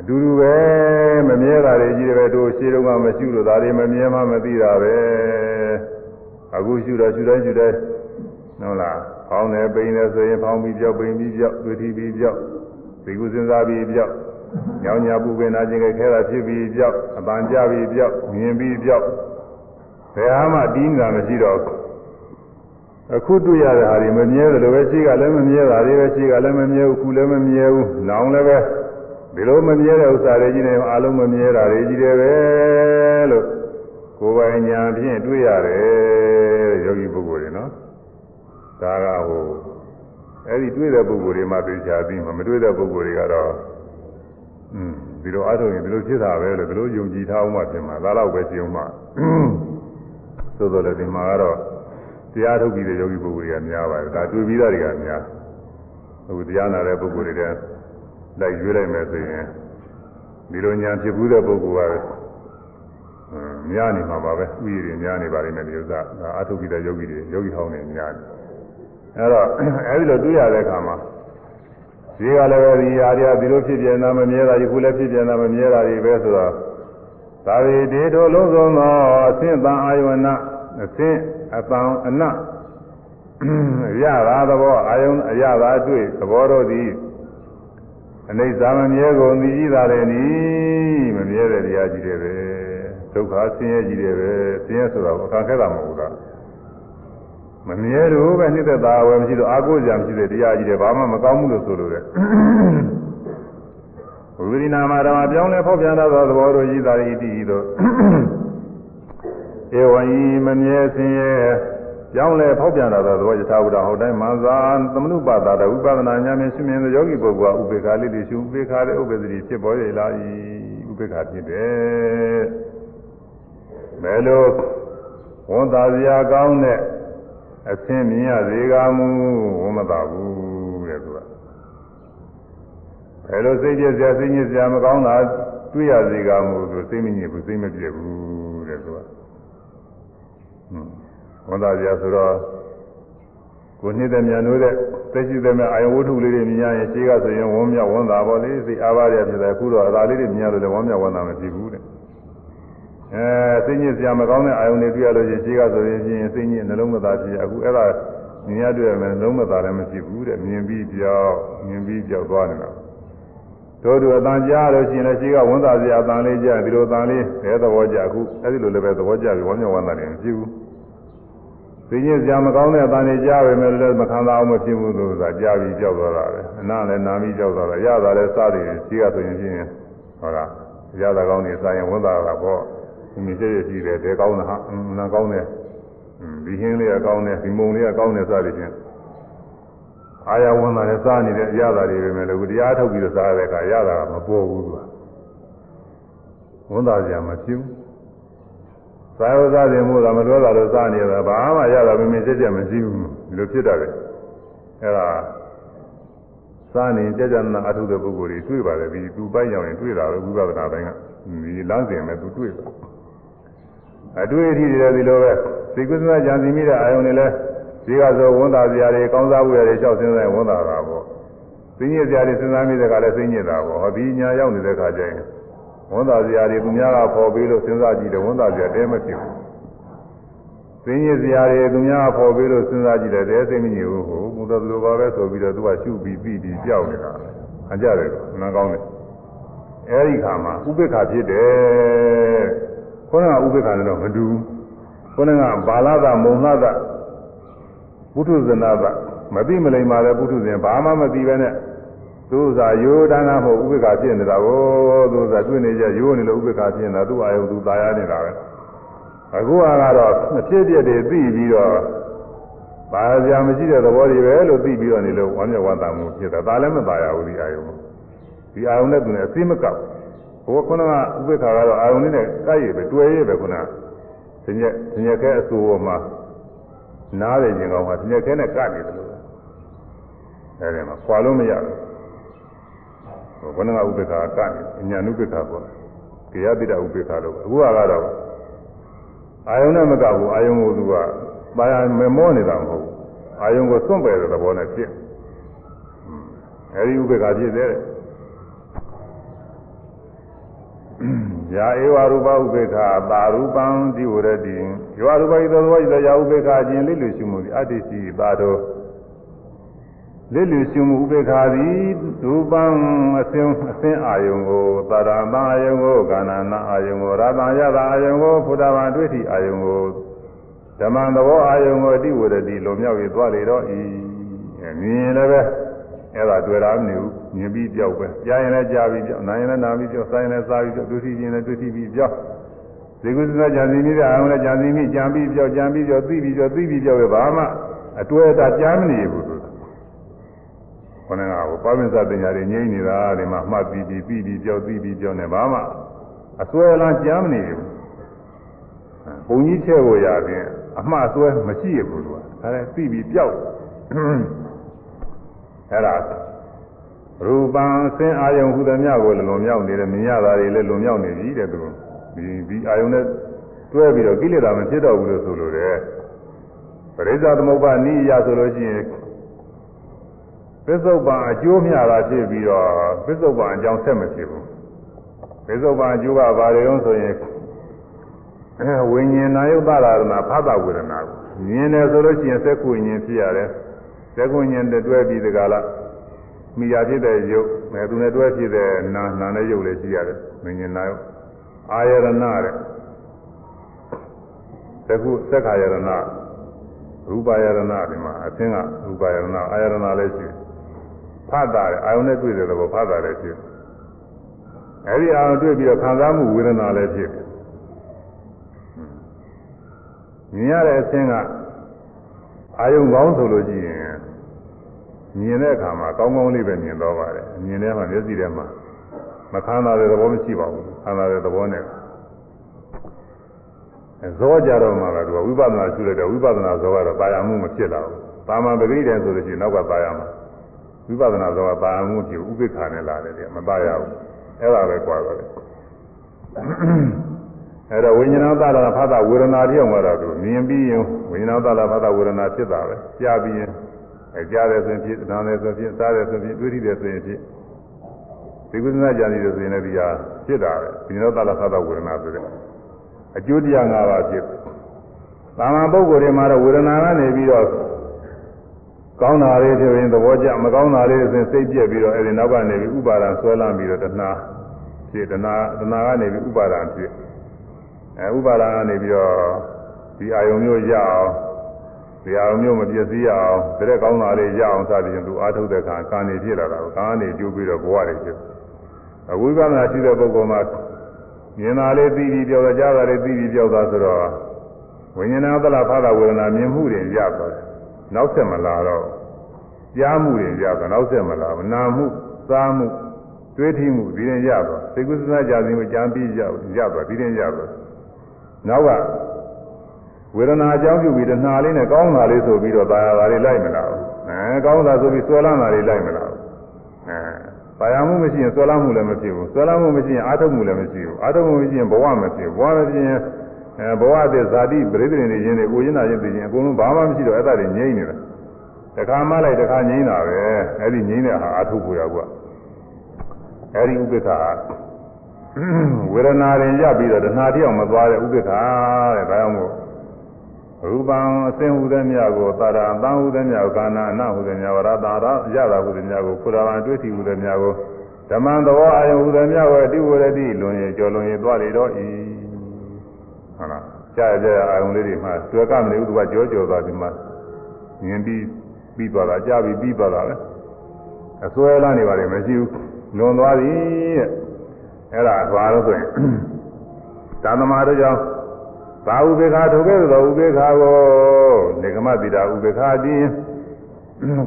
Speaker 1: အတူတူပဲမမြဲတာတွေကြီးတယ်ပဲတို့ရှင်းတော့မှမရှိလို့ဒါတွေမမြဲမှမသိတာပဲအခုရှုတော့ရှုတိုင်းရှုတိုင်းဟုတ်လား ဖောင်းတယ်ပိန်တယ်ဆိုရင်ဖောင်းပြီးပြောက်ပိန်ပြီးပြောက်တွေ့ထိပြီးပြောက်ဒီကုစဉ်းစားပြီးပြောက်ညောင်ညာပူပင်နာခြင်းခဲတာဖြစ်ပြီးပြောက်အပန်ကြပြီးပြောက်မြင်ပြီးပြောက်ဘယ်ဟာမှတီးနေတာမရှိတော့အခုတွေ့ရတဲ့ဟာတွေမမြဲတယ်လို့ပဲရှိကလည်းမမြဲတာတွေပဲရှိကလည်းမမြဲဘူးခုလည်းမမြဲဘူးနောင်လည်းပဲဒီလိုမမြဲတဲ့ဥစ္စာတွေကြီးနေအလုံးမမြဲတာတွေကြီးတယ်ပဲလို့ကိုယ်ပိုင်ညာဖြင့်တွေ့ရတယ်ယောဂီပုဂ္ဂိုလ်တွေနော် ဒါကဟိုအဲ့ဒီတွေ့တဲ့ပုဂ္ဂိုလ်တွေမှသိချာပြီးမှမတွေ့တဲ့ပုဂ္ဂိုလ်တွေကတော့อืมဒီလိုအားထုတ်ရင်ဒီလိုဖြစ်တာပဲလို့ဒီလိုယုံကြည်ထားအောင်မှပြင်မှာဒါတော့ပဲရှင်းမှသို့တော်လည်းဒီမှာကတော့တရားထုတ်ပြီးတဲ့ယောဂီပုဂ္ဂိုလ်တွေကများပါတယ်ဒါတွေ့ပြီးသားတွေကများအခုတရားနာတဲ့ပုဂ္ဂိုလ်တွေတဲ့လိုက်ရွေးလိုက်မယ်ဆိုရင်ဒီလိုညာဖြစ်ဘူးတဲ့ပုဂ္ဂိုလ်ကများနေမှာပါပဲဥယျာဉ်များနေပါလိမ့်မယ်ဒီဥစ္စာအာထုကိတဲ့ယောဂီတွေယောဂီဟောင်းနေများတယ် အဲ့တော့အဲဒီလိုတွေ့ရတဲ့အခါမှာဒီကလည်းပဲဒီဟာတွေကဒီလိုဖြစ်ပြနေတာမမြဲတာဒီခုလည်းဖြစ်ပြနေတာမမြဲတာတွေပဲဆိုတော့သာဝေတေထိုလုံးစုံသောအသင့်တန်အာယဝနအသင့်အတန်အနရတာသဘောအာယုံအရတာအတွေ့သဘောတို့သည်အနိစ္စမမြဲကုန်သည်ကြီးတာလည်းနီးမမြဲတဲ့တရားကြီးတွေပဲဒုက္ခဆင်းရဲကြီးတွေပဲဆင်းရဲဆိုတာအခါခဲတာမဟုတ်ဘူးလား မမြဲလို့ပဲနှိမ့်သက်တာဝယ်မရှိတော့အာကိုကြံမရှိတဲ့တရားကြီးတွေဘာမှမကောင်းဘူးလို့ဆိုလို့တဲ့ဝိရိနာမဓမ္မပြောင်းလဲဖောက်ပြန်သောသဘောတို့ရည်သာရည်တည်သောဧဝံဤမမြဲဆင်းရဲပြောင်းလဲဖောက်ပြန်သောသဘောယထာဝတဟုတ်တိုင်းမဇာသမနုပါဒတဝိပဿနာဉာဏ်ဖြင့်ရှင်မြင်သောယောဂီပုဂ္ဂိုလ်ကဥပေက္ခလေးတွေရှုဥပေက္ခတဲ့ဥပ္ပဒတိဖြစ်ပေါ်ရလာ၏ဥပေက္ခဖြစ်တယ်ဘယ်လိုဝန်သာစရာကောင်းတဲ့ အဆင်းမြင်ရစေကမူဝန်မသာဘူးတဲ့သူကဘယ်လိုစိတ်ကြစရာစိတ်ညစ်စရာမကောင်းတာတွေ့ရစေကမူဆိုစိတ်မညစ်ဘူးစိတ်မပြည့်ဘူးတဲ့သူကဝန်သာစရာဆိုတော့ကိုနှစ်သက်မြန်လို့တဲ့သက်ရှိသက်မဲ့အာယဝတ္ထုလေးတွေမြင်ရရင်ရှိကဆိုရင်ဝန်းမြောက်ဝန်းသာပေါ့လေစိတ်အားပါရဖြစ်တယ်အခုတော့အသာလေးတွေမြင်ရလို့လည်းဝန်းမြောက်ဝန်းသာမဖြစ်ဘူးတဲ့ အဲစိတ်ညစ်စရာမကောင်းတဲ့အာယုန်တွေတွေ့ရလို့ရှိရင်ရှိကဆိုရင်ပြင်စိတ်ညစ်နှလုံးမသားဖြစ်အခုအဲ့ဒါမြင်ရတွေ့ရမယ်နှလုံးမသားလည်းမရှိဘူးတဲ့မြင်ပြီးပြောက်မြင်ပြီးပြောက်သွားနေတာတို့တို့အတန်ကြားလို့ရှိရင်လည်းရှိကဝန်သာစရာအတန်လေးကြားဒီလိုအတန်လေးဘယ်သဘောကြအခုအဲ့ဒီလိုလည်းပဲသဘောကြပြီးဝမ်းမြောက်ဝမ်းသာတယ်မရှိဘူးသိညစ်စရာမကောင်းတဲ့အတန်လေးကြားပဲမယ်လည်းမခံစားအောင်မဖြစ်ဘူးလို့ဆိုတာကြားပြီးကြောက်သွားတာပဲအနာလည်းနာပြီးကြောက်သွားတာရတာလည်းစားတယ်ရှိကဆိုရင်ဖြင့်ဟောလားရတာကောင်းနေစားရင်ဝန်သာတာပေါ့ ဒီမြစ်ရရှိတယ်တဲကောင်းတာဟာနာကောင်းတယ်ဒီဟင်းလေးကကောင်းတယ်ဒီမုံလေးကကောင်းတယ်စားတယ်ချင်းအာရဝန်သာနဲ့စားနေတဲ့အရသာတွေပဲမယ်လို့တရားထုတ်ပြီးတော့စားတဲ့အခါရတာကမပေါ်ဘူးသူကဝန်သာကြမှာဖြစ်ဘူးသာယောသားတယ်မို့လားမလွဲတာလို့စားနေတာဘာမှရတာမင်းမစစ်ချက်မရှိဘူးဒီလိုဖြစ်တာပဲအဲ့ဒါစားနေကြကြနာအထုတဲ့ပုဂ္ဂိုလ်တွေတွေ့ပါတယ်ဒီသူပိုင်းကြောင်ရင်တွေ့တာပဲဝိပဿနာပိုင်းကဒီလမ်းစဉ်မဲ့သူတွေ့ပါ အတွေ့အထိတွေဒီလိုပဲသိကုသနာကြံစီမိတဲ့အာယုန်တွေလဲဒီကဆိုဝန်တာစရာတွေကောင်းစားဖို့ရတယ်လျှောက်စင်းဆိုင်ဝန်တာတာပေါ့သိညစ်စရာတွေစဉ်းစားမိတဲ့ကလည်းသိညစ်တာပေါ့ဟောဒီညာရောက်နေတဲ့ခါကျရင်ဝန်တာစရာတွေသူများကပေါ်ပြီးလို့စဉ်းစားကြည့်တယ်ဝန်တာစရာတဲမဖြစ်ဘူးသိညစ်စရာတွေသူများကပေါ်ပြီးလို့စဉ်းစားကြည့်တယ်တဲသိမညစ်ဘူးဟိုဘုရားလိုပါပဲဆိုပြီးတော့သူကရှုပြီးပြီးပြီးကြောက်နေတာအကြတယ်နားကောင်းတယ်အဲဒီခါမှာဥပိ္ပခါဖြစ်တယ် ခေါင်းကဥပိ္ပခါနဲ့တော့မတူဘူးခေါင်းကဘာလသမုံလှသပုထုဇနာသမသိမလိမ္မာတဲ့ပုထုဇဉ်ဘာမှမသိပဲနဲ့သူဥစားရိုးတန်းတာမဟုတ်ဥပိ္ပခါဖြစ်နေတာကိုသူဥစားတွေ့နေကြရိုးနေလို့ဥပိ္ပခါဖြစ်နေတာသူ့အာယုသူตายရနေတာပဲအခုကတော့အဖြစ်အပျက်တွေသိပြီးတော့ဘာကြမရှိတဲ့သဘောတွေပဲလို့သိပြီးတော့နေလို့ဝမ်းမြောက်ဝမ်းသာမှုဖြစ်တာဒါလည်းမตายရဘူးဒီအာယုဒီအာယုနဲ့သူနဲ့အသိမကောက်ဘု ရားခုနကဥပိ္ပခါကတော့အာယုနဲ့ကိုက်ရပဲတွေ့ရပဲခုနကသင်္ကြန်သင်္ကြန်ခဲအစိုးရမှာနားတယ်ခြင်းကောင်းမှာသင်္ကြန်ခဲနဲ့ကတ်နေတယ်လို့အဲဒီမှာခွာလို့မရဘူးဘုရားကဥပိ္ပခါကတ်နေအညာနုပိ္ပခါပေါ့ကေယတိတဥပိ္ပခါလို့အခုကတော့အာယုနဲ့မကဘူးအာယုကိုသူကပါရမမောနေတာမဟုတ်ဘူးအာယုကိုစွန့်ပယ်တဲ့သဘောနဲ့ဖြစ်အဲဒီဥပိ္ပခါဖြစ်တယ် ယာဧဝရူပဥပေက္ခသာရူပံဒီဝရတိယောရူပဤသောသောဤသောယာဥပေက္ခအခြင်းလိလူရှိမှုသည်အတ္တိစီသာတော်လိလူရှိမှုဥပေက္ခသည်ရူပံအစင်းအစင်းအာယုံကိုသာရမအာယုံကိုကာဏနာအာယုံကိုရတံယတာအာယုံကိုဖုဒ္ဓဘာတွေ့ထိအာယုံကိုဓမ္မသဘောအာယုံကိုအတိဝရတိလွန်မြောက်၍သွားလေတော့ဤမြင်လည်းပဲ အဲ့ဒါတွေ့တာမနေဘူးမြင်ပြီးပြောက်ပဲကြားရင်လည်းကြားပြီးပြောက်နားရင်လည်းနားပြီးပြောက်စားရင်လည်းစားပြီးပြောက်ဒုတိယရင်လည်းဒုတိယပြီးပြောက်ဒီကုသနာကြံစီနေတဲ့အာရုံလည်းကြံစီမိကြံပြီးပြောက်ကြံပြီးပြောက်သိပြီးပြောက်သိပြီးပြောက်ပဲဘာမှအတွဲတာကြားမနေဘူးသူခொနကဟိုပါမင်းစတင်ညာတွေငြိမ့်နေတာဒီမှာမှတ်ပြီးပြီးပြီးပြီးပြောက်သိပြီးပြောက်နေဘာမှအစွဲလန်းကြားမနေဘူးဘုံကြီးချဲ့ကိုရရင်အမှားအစွဲမရှိဘူးသူကဒါလည်းသိပြီးပြောက် အဲ့ဒါရူပံအစင်းအာယုံဟူသည်များကိုလည်းလွန်မြောက်နေတယ်မြင်ရတာတွေလည်းလွန်မြောက်နေပြီတဲ့သူဒီဒီအာယုံနဲ့တွဲပြီးတော့ကိလေသာမဖြစ်တော့ဘူးလို့ဆိုလိုတယ်ပရိစ္ဆသမုပ္ပါနိယဆိုလို့ရှိရင်ပစ္စုပန်အကျိုးမျှတာဖြစ်ပြီးတော့ပစ္စုပန်အကြောင်းဆက်မဖြစ်ဘူးပစ္စုပန်အကျိုးကဘာတွေလဲဆိုရင်ဝိညာဉ်နာယုတ်တာရဏဖသဝေဒနာကိုမြင်တယ်ဆိုလို့ရှိရင်သက်ကိုဉ္ဉ္ဖြစ်ရတယ် သက္ကုညင်တွဲပြီးဒီကလာမိယာဖြစ်တဲ့ရုပ်မယ်သူနဲ့တွဲဖြစ်တဲ့နာနာနဲ့ရုပ်လည်းရှိရတယ်မင်းညနာရုပ်အာယရဏတဲ့သက္ကုသက္ခာယရဏရူပယရဏဒီမှာအသင်းကရူပယရဏအာယရဏလည်းရှိဖတ်တာအာယုန်နဲ့တွေ့တဲ့ဘောဖတ်တာလည်းရှိအဲဒီအာယုန်တွေ့ပြီးတော့ခံစားမှုဝေဒနာလည်းဖြစ်မြင်ရတဲ့အသင်းကအာယုံကောင်းဆိုလို့ရှိရင် မြင်တဲ့အခါမှာကောင်းကောင်းလေးပဲမြင်တော့ပါတယ်မြင်တဲ့မှာမျက်စိထဲမှာမခန္ဓာတဲ့သဘောမရှိပါဘူးခန္ဓာတဲ့သဘောနဲ့ဇောကြတော့မှလည်းသူကဝိပဿနာရှုလိုက်တော့ဝိပဿနာဇောကတော့ပါရမှုမဖြစ်လာဘူး။တာမန်ပဂိတယ်ဆိုလို့ရှိရင်နောက်ကပါရမှာဝိပဿနာဇောကပါရမှုဖြစ်ဥပိ္ပခာနဲ့လာတယ်တဲ့မပါရဘူး။အဲ့ဒါပဲကြွားတော့တယ်။အဲ့တော့ဝိညာဏသလာဖသဝေဒနာတိအောင်ကတော့သူမြင်ပြီးရင်ဝိညာဏသလာဖသဝေဒနာဖြစ်တာပဲ။ကြားပြီးရင် အဲကြားတယ်ဆိုရင်ဖြစ်နားတယ်ဆိုရင်ဖြစ်စားတယ်ဆိုရင်တွေ့ထိတယ်ဆိုရင်ဖြစ်ဒီကုသနာကြံနေတယ်ဆိုရင်လည်းဒီဟာဖြစ်တာပဲ။ဝိညာဏသလာဖသဝေဒနာဆိုတဲ့အကျိုးတရား၅ပါးဖြစ်။သာမန်ပုဂ္ဂိုလ်တွေမှာတော့ဝေဒနာကနေပြီးတော့ကောင်းတာလေးဖြစ်ရင်သဘောကျမကောင်းတာလေးဆိုရင်စိတ်ပြက်ပြီးတော့အဲဒီနောက်ကနေပြီးဥပါဒံဆွဲလမ်းပြီးတော့တဏှာဖြစ်တဏှာတဏှာကနေပြီးဥပါဒံဖြစ်အဲဥပါဒံကနေပြီးတော့ဒီအာယုံမျိုးရအောင် ဒီအာယုံမျိုးမပြည့်စည်အောင်တဲ့ကောင်းတာလေးရအောင်စသည်ဖြင့်သူအားထုတ်တဲ့အခါကာနေဖြစ်လာတာကိုကာနေကျိုးပြီးတော့ဘဝတွေဖြစ်အဝိပဿနာရှိတဲ့ပုဂ္ဂိုလ်မှာမြင်တာလေးသိပြီးပြောတော့ကြားတာလေးသိပြီးပြောတာဆိုတော့ဝိညာဏသလဖသဝေဒနာမြင်မှုတွေရသွားတယ်နောက်ဆက်မလာတော့ကြားမှုတွေရသွားနောက်ဆက်မလာဘူးနာမှုစားမှုတွေးထိမှုဒီရင်ရသွားသိကုသနာကြခြင်းကိုကြံပြီးရရသွားဒီရင်ရသွားနောက်က ဝေဒနာအကြောင်းပြုပြီးတဏှာလေးနဲ့ကောင်းတာလေးဆိုပြီးတော့ပါရတာလေးလိုက်မလား။အဲကောင်းတာဆိုပြီးဆွဲလမ်းတာလေးလိုက်မလား။အဲပါရမှုမရှိရင်ဆွဲလမ်းမှုလည်းမဖြစ်ဘူး။ဆွဲလမ်းမှုမရှိရင်အာထုတ်မှုလည်းမရှိဘူး။အာထုတ်မှုမရှိရင်ဘဝမဖြစ်ဘူး။ဘဝမဖြစ်ရင်အဲဘဝတည်းဇာတိပရိသေနေခြင်းတွေကိုရင်းနာခြင်းသိခြင်းအကုန်လုံးဘာမှမရှိတော့အဲ့ဒါတွေငြိမ့်နေတာ။တခါမှလိုက်တခါငြိမ့်တာပဲ။အဲ့ဒီငြိမ့်တဲ့ဟာအာထုတ်ဖို့ရကွာ။အဲ့ဒီဥပ္ပခါဝေဒနာရင်ရပြီးတော့တဏှာတိအောင်မသွားတဲ့ဥပ္ပခါတဲ့။ဒါကြောင့်မို့ ရူပံအစင်ဟူသည်မြတ်ကိုသာရအတန်ဟူသည်မြတ်ကိုကာနာအနဟူသည်မြတ်ဝရတာရရတာဟူသည်မြတ်ကိုဖုရာဗံတွေ့ထီဟူသည်မြတ်ကိုဓမ္မံသဘောအာယုဟူသည်မြတ်ကိုအတိဝရတိလွန်ရင်ကြော်လွန်ရင်သွားလေတော့ဤဟုတ်လားကြာကြာအာယုလေးတွေမှာတွေ့ကမနေဘူးသူကကြောကြောသွားဒီမှာမြင်ပြီးပြီးသွားတာကြာပြီးပြီးသွားတာပဲအစွဲလာနေပါလေမရှိဘူးလွန်သွားပြီတဲ့အဲ့ဒါသွားလို့ဆိုရင်သာသမာတို့ကြောင့် ဘာဥပေက္ခထိုကဲ့သို့သောဥပေက္ခကိုနေကမတိတာဥပေက္ခတိ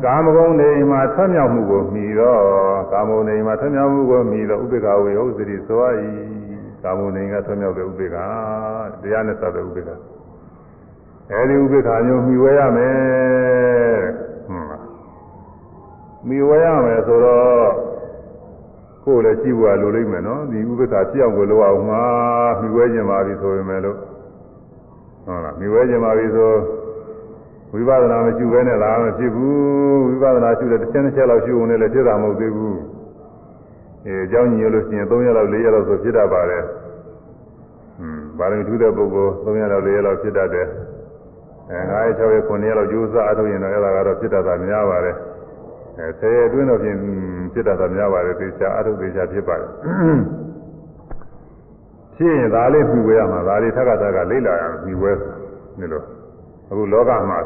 Speaker 1: ကာမဂုဏ်နေမှာဆွမြောက်မှုကိုမြည်တော့ကာမဂုဏ်နေမှာဆွမြောက်မှုကိုမြည်တော့ဥပေက္ခဝေဟုတ်သတိဆို၏ကာမဂုဏ်နေကဆွမြောက်တဲ့ဥပေက္ခတရားနဲ့စတဲ့ဥပေက္ခအဲဒီဥပေက္ခမျိုးမြည်ဝဲရမယ်ဟုတ်လားမြည်ဝဲရမယ်ဆိုတော့ကိုယ်လည်းကြည့်ဖို့လိုလိမ့်မယ်နော်ဒီဥပေက္ခဖြစ်အောင်ကိုလိုအောင်မှာမြည်ဝဲခြင်းပါပြီဆိုရင်လည်းလို့ ဟုတ်လားမြည်ဝဲခြင်းပါပြီဆိုဝိပဿနာမရှိဘဲနဲ့လားမဖြစ်ဘူးဝိပဿနာရှိတဲ့တစ်ချက်တစ်ချက်လောက်ရှိုံနဲ့လည်းဖြစ်တာမဟုတ်သေးဘူးအဲအကြောင်းညို့လို့ရှိရင်3ရက်လောက်4ရက်လောက်ဆိုဖြစ်တတ်ပါတယ်ဟွန်းဗာရမီထူးတဲ့ပုဂ္ဂိုလ်3ရက်လောက်4ရက်လောက်ဖြစ်တတ်တယ်အဲ9ရက်6ရက်9ရက်လောက်ကြိုးစားအထုတ်ရင်တော့အဲ့ဒါကတော့ဖြစ်တတ်တာများပါတယ်အဲ10ရက်အတွင်းတော့ဖြင့်ဖြစ်တတ်တာများပါတယ်သေချာအထုတ်သေချာဖြစ်ပါတယ် ဖြစ်ရင်ဒါလေးပြီးဝဲရမှာဒါလေးထက်ကထက်ကလိမ့်လာရပြီးဝဲနေလို့အခုလောကမှာ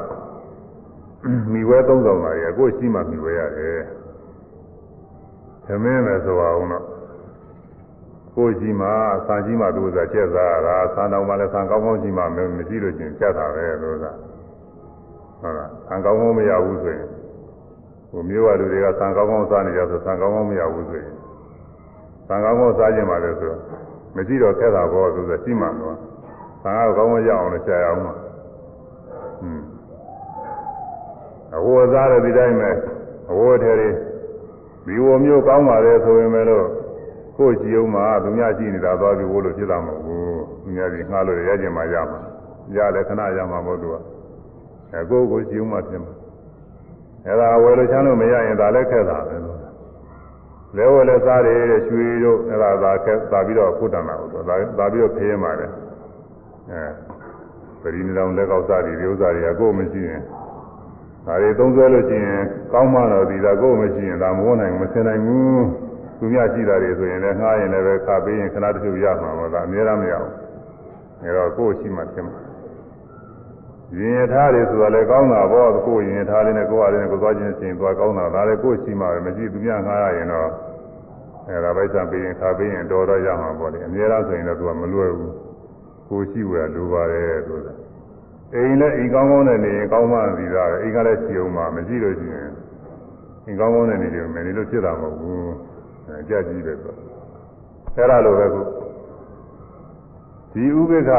Speaker 1: မိဝဲသုံးဆောင်ပါရဲ့ကိုယ်ရှိမှမိဝဲရတယ်သမင်းပဲဆိုအောင်တော့ကိုယ်ရှိမှစာကြီးမှသူကကျက်စားတာစာတော်မှလည်းဆံကောင်းကောင်းရှိမှမရှိလို့ချင်းကျက်တာပဲလို့ကဟုတ်လားဆံကောင်းကောင်းမရဘူးဆိုရင်ဟိုမျိုးရလူတွေကဆံကောင်းကောင်းစားနေကြဆိုဆံကောင်းကောင်းမရဘူးဆိုရင်ဆံကောင်းကောင်းစားခြင်းပါလေဆို မရှိတော့ခက်တာဘောသူကရှိမှတော့ဆံကောင်းကောင်းရအောင်လို့ရှားရအောင်မှာအဝတ်စားတဲ့ဒီတိုင်းပဲအဝတ်ထဲတွေဒီဝမျိုးကောင်းပါလေဆိုရင်ပဲလို့ကိုယ်ကြည့်အောင်မှသူများကြည့်နေတာသွားပြီးဝလို့ဖြစ်တာမဟုတ်ဘူးသူများကြီးငှားလို့ရကျင်မှရမှာရလဲခဏရမှာမဟုတ်သူကအဲကိုယ်ကိုကြည့်အောင်မှဖြစ်မှာအဲဒါဝယ်လို့ချမ်းလို့မရရင်ဒါလည်းခက်တာပဲလို့ လဲဝယ်လဲစားတယ်ရွှေတို့အဲဒါသာခက်သာပြီးတော့ဖုတ်တန်တာဟုတ်တော့သာပြီးတော့ဖေးမှာတယ်အဲပရိနိလောင်လက်ကောက်စားတွေဒီဥစ္စာတွေကကိုယ်မရှိရင်ဒါတွေသုံးဆွဲလို့ရှိရင်ကောင်းမှတော့ဒီသာကိုယ်မရှိရင်ဒါမဝနိုင်မဆင်နိုင်ဘူးသူများရှိတာတွေဆိုရင်လည်းငှားရင်လည်းပဲခါပေးရင်ခဏတချို့ရမှာပါဒါအများအားမရဘူးအဲတော့ကိုယ်ရှိမှဖြစ်မှာ ရင်ရထားတွေဆိုတာလည်းကောင်းတာပေါ့ကိုယ်ရင်ရထားလေးနဲ့ကိုယ်အားလေးနဲ့ကိုယ်သွားခြင်းချင်းသွားကောင်းတာဒါလည်းကိုယ်ရှိမှပဲမရှိသူများငှားရရင်တော့အဲဒါပဲစံပေးရင်ခါပေးရင်တော်တော့ရမှာပေါ့လေအများအားဆိုရင်တော့သူကမလွယ်ဘူးကိုယ်ရှိဝယ်လိုပါတယ်ဆိုတာအိမ်နဲ့အိမ်ကောင်းကောင်းနဲ့နေရင်ကောင်းမှန်ပြီသားပဲအိမ်ကလည်းရှိအောင်မှမရှိလို့ရှိရင်အိမ်ကောင်းကောင်းနဲ့နေတယ်မယ်နေလို့ဖြစ်တာမဟုတ်ဘူးအဲကြက်ကြီးပဲဆိုအဲဒါလိုပဲခုဒီဥပိ္ပခ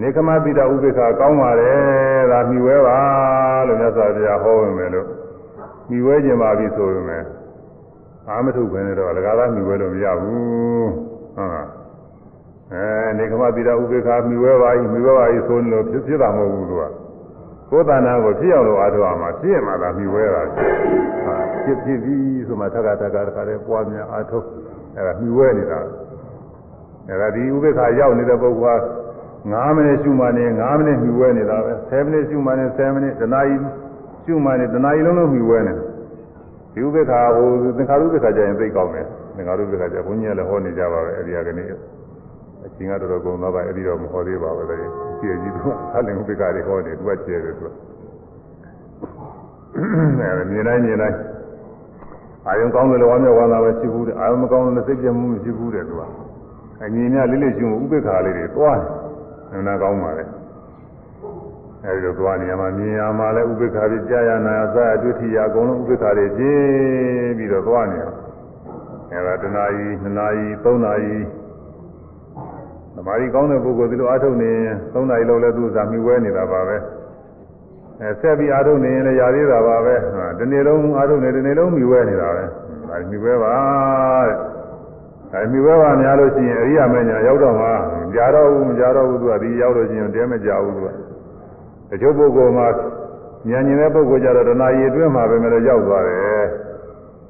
Speaker 1: နေကမပိတဥပိ္ပခာကောင်းပါတယ်ဒါမြှဝဲပါလို့မြတ်စွာဘုရားဟောဝင်မယ်လို့မြှဝဲခြင်းပါပြီဆိုရင်မယ်အာမထုခွင့်တော့လကားသားမြှဝဲလို့မရဘူးဟုတ်လားအဲနေကမပိတဥပိ္ပခာမြှဝဲပါဤမြှဝဲပါဤဆိုလို့ဖြစ်ဖြစ်တာမဟုတ်ဘူးသူကကိုယ်တဏ္ဍာကိုဖြစ်အောင်လို့အားထုတ်အောင်မှာဖြစ်ရမှာသာမြှဝဲတာဖြစ်ဖြစ်ပြီးဆိုမှထက်ကထက်ကတခါတည်းပွားများအားထုတ်အဲဒါမြှဝဲနေတာအဲဒါဒီဥပိ္ပခာရောက်နေတဲ့ပုဂ္ဂိုလ်က 9မိနစ်ရှုမှနေ9မိနစ်မြူဝဲနေတာပဲ10မိနစ်ရှုမှနေ10မိနစ်တနာရီရှုမှနေတနာရီလုံးလုံးမြူဝဲနေဒီဥပ္ပခါဟိုသင်္ခါရုပ္ပခါကျရင်သိကောင်းတယ်သင်္ခါရုပ္ပခါကျဘုန်းကြီးကလည်းဟောနေကြပါပဲအဲဒီကနေ့အချင်းကတော်တော်ကုန်သွားပါအဲဒီတော့မဟောသေးပါဘူးလေကျေကြီးသူကသလင်ဥပ္ပခါတွေဟောနေသူကကျေတယ်သူကအဲမြင်တိုင်းမြင်တိုင်းအာယုံကောင်းတယ်လို့ဝမ်းမြောက်ဝမ်းသာပဲရှိဘူးတဲ့အာယုံမကောင်းလို့စိတ်ပြတ်မှုမရှိဘူးတဲ့သူကအငြင်းများလေးလေးရှုဥပ္ပခါလေးတွေတွားတယ် နနာကောင်းပါလေအဲဒီတော့သွားနေရမှာမြင်ရမှာလဲဥပိ္ပခာပြီးကြာရနာအစအတွေ့ထီရအကုန်လုံးဥပိ္ပခာတွေကျင်းပြီးတော့သွားနေရအဲဒါတနာရီနှစ်နာရီသုံးနာရီသမာဓိကောင်းတဲ့ပုဂ္ဂိုလ်ဒီလိုအားထုတ်နေသုံးနာရီလောက်လဲသူ့စာမိဝဲနေတာပါပဲအဲဆက်ပြီးအားထုတ်နေရင်လည်းရသေးတာပါပဲဒီနေ့လုံးအားထုတ်နေဒီနေ့လုံးမိဝဲနေတာပဲဒါမိဝဲပါတဲ့ အဲမိဘဘာများလို့ရှိရင်အရိယာမညာရောက်တော့မှကြားတော့ဘူးမကြားတော့ဘူးသူကဒီရောက်လို့ရှိရင်တဲမကြဘူးသူကတချို့ပုဂ္ဂိုလ်မှာဉာဏ်ဉာဏ်တဲ့ပုဂ္ဂိုလ်ကြတော့တဏှာရည်အတွင်းမှာပဲမလို့ရောက်သွားတယ်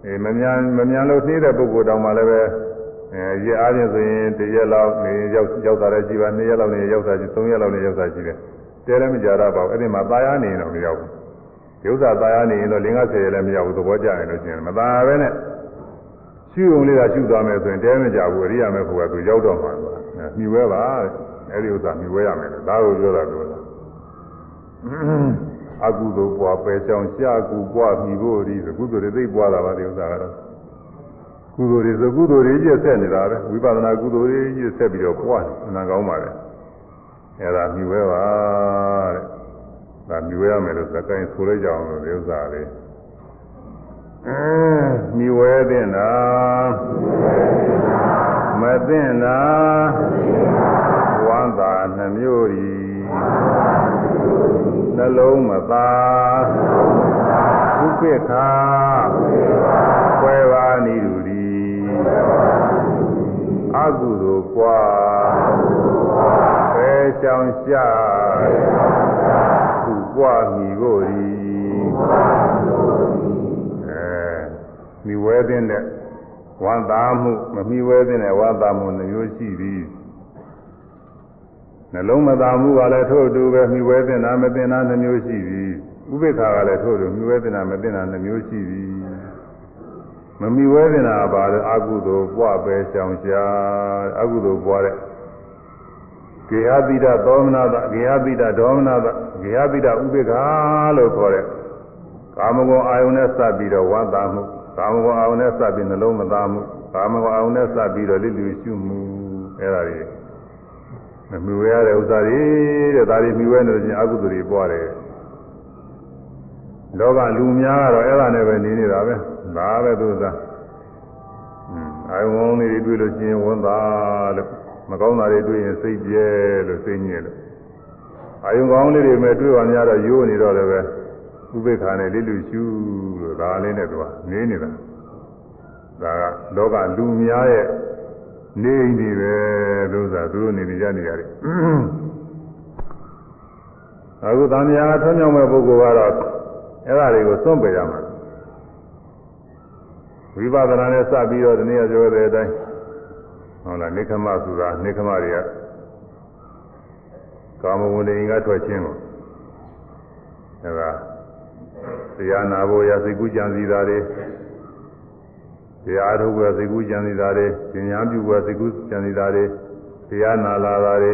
Speaker 1: အဲမမြန်မမြန်လို့နှီးတဲ့ပုဂ္ဂိုလ်တောင်မှလည်းပဲအဲရအားဖြင့်ဆိုရင်တရက်လောက်နေရောက်ရောက်တာလည်းရှိပါနှစ်ရက်လောက်နေရောက်တာရှိသုံးရက်လောက်နေရောက်တာရှိတယ်တဲလည်းမကြတော့ပါဘူးအဲ့ဒီမှာตายရနေရင်တော့မရောက်ဘူးဒီဥစ္စာตายရနေရင်တော့5 10ရက်လည်းမရောက်ဘူးသဘောကျရင်လို့ရှိရင်မตายပဲနဲ့ ရှုုံလေးကရှုသွားမယ်ဆိုရင်တဲမကြဘူးအရိယာမေဖို့ကသူရောက်တော့မှာကွာမြှဝဲပါတဲ့အဲဒီဥစ္စာမြှဝဲရမယ်လို့ဒါကိုပြောတာပြောတာအကုသိုလ်ပွားပယ်ချောင်ရှားကူပွားမြည်ဖို့ဒီကုသိုလ်တွေသိပွားတာပါဒီဥစ္စာကတော့ကုသိုလ်တွေဆိုကုသိုလ်တွေကြီးဆက်နေတာပဲဝိပဿနာကုသိုလ်တွေကြီးဆက်ပြီးတော့ပွားနေနာကောင်းပါလေအဲဒါမြှဝဲပါတဲ့ဒါမြှဝဲရမယ်လို့သကိုင်းဆိုလိုက်ကြအောင်လို့ဒီဥစ္စာလေး မိဝဲတဲ့နာမသိနာဝမ်းသာနှမျိုးဤနှလုံးမသာဥပိ္ပခာခွဲပါနိရူဒီအကုသိုလ်ပွားပဲချောင်ရှာသူပွားမိကိုဤ မိဝဲတဲ့ဝမ်းသာမှုမမိဝဲတဲ့ဝမ်းသာမှုနှမျိုးရှိသည်နှလုံးမသာမှုကလည်းထို့အတူပဲမိဝဲတဲ့နာမသိနာနှမျိုးရှိသည်ဥပိ္ပခာကလည်းထို့အတူမိဝဲတဲ့နာမသိနာနှမျိုးရှိသည်မမိဝဲတဲ့နာပါတော့အကုသိုလ်ပွားပဲရှောင်ရှားအကုသိုလ်ပွားတဲ့ကေဟတိတသောမနာတကေဟတိတဒေါမနာတကေဟတိတဥပိ္ပခာလို့ခေါ်တဲ့ကာမဂုဏ်အာယုန်နဲ့စပ်ပြီးတော့ဝမ်းသာမှု ကာမဂုဏ်အောင်နဲ့စပ်ပြီးနှလုံးမသားမှုကာမဂုဏ်အောင်နဲ့စပ်ပြီးတော့လိလူရှုမှုအဲ့ဒါတွေမမြွေရတဲ့ဥစ္စာတွေတဲ့ဒါတွေမြွေနေလို့ချင်းအကုသိုလ်တွေပွားတယ်လောကလူများကတော့အဲ့ဒါနဲ့ပဲနေနေတာပဲဒါပဲသူစားอืมအာယုံလေးတွေတွေ့လို့ချင်းဝန်သာလို့မကောင်းတာတွေတွေ့ရင်စိတ်ပြဲလို့စိတ်ညစ်လို့အာယုံကောင်းလေးတွေမဲ့တွေ့ပါများတော့ရိုးနေတော့လည်းပဲ ဥပေက္ခာနဲ့လေးလူရှုလို့ဒါလေးနဲ့သူကနေနေတာဒါကလောကလူများရဲ့နေနေပဲလို့ဆိုတာသူတို့နေနေကြနေရတယ်အခုသံဃာထွန်းမြောက်မဲ့ပုဂ္ဂိုလ်ကတော့အဲ့ဒါတွေကိုစွန့်ပယ်ရမှာဝိပဿနာနဲ့စပြီးတော့ဒီနေ့ပြောတဲ့အတိုင်းဟုတ်လားနေခမဆိုတာနေခမတွေကကာမဝိလိန်ကထွက်ခြင်းကိုအဲ့ဒါ တရားနာဖို့ရစိတ်ကူးကြံစည်တာတွေတရားထုတ်ဖို့စိတ်ကူးကြံစည်တာတွေဉာဏ်ပြုဖို့စိတ်ကူးကြံစည်တာတွေတရားနာလာတာတွေ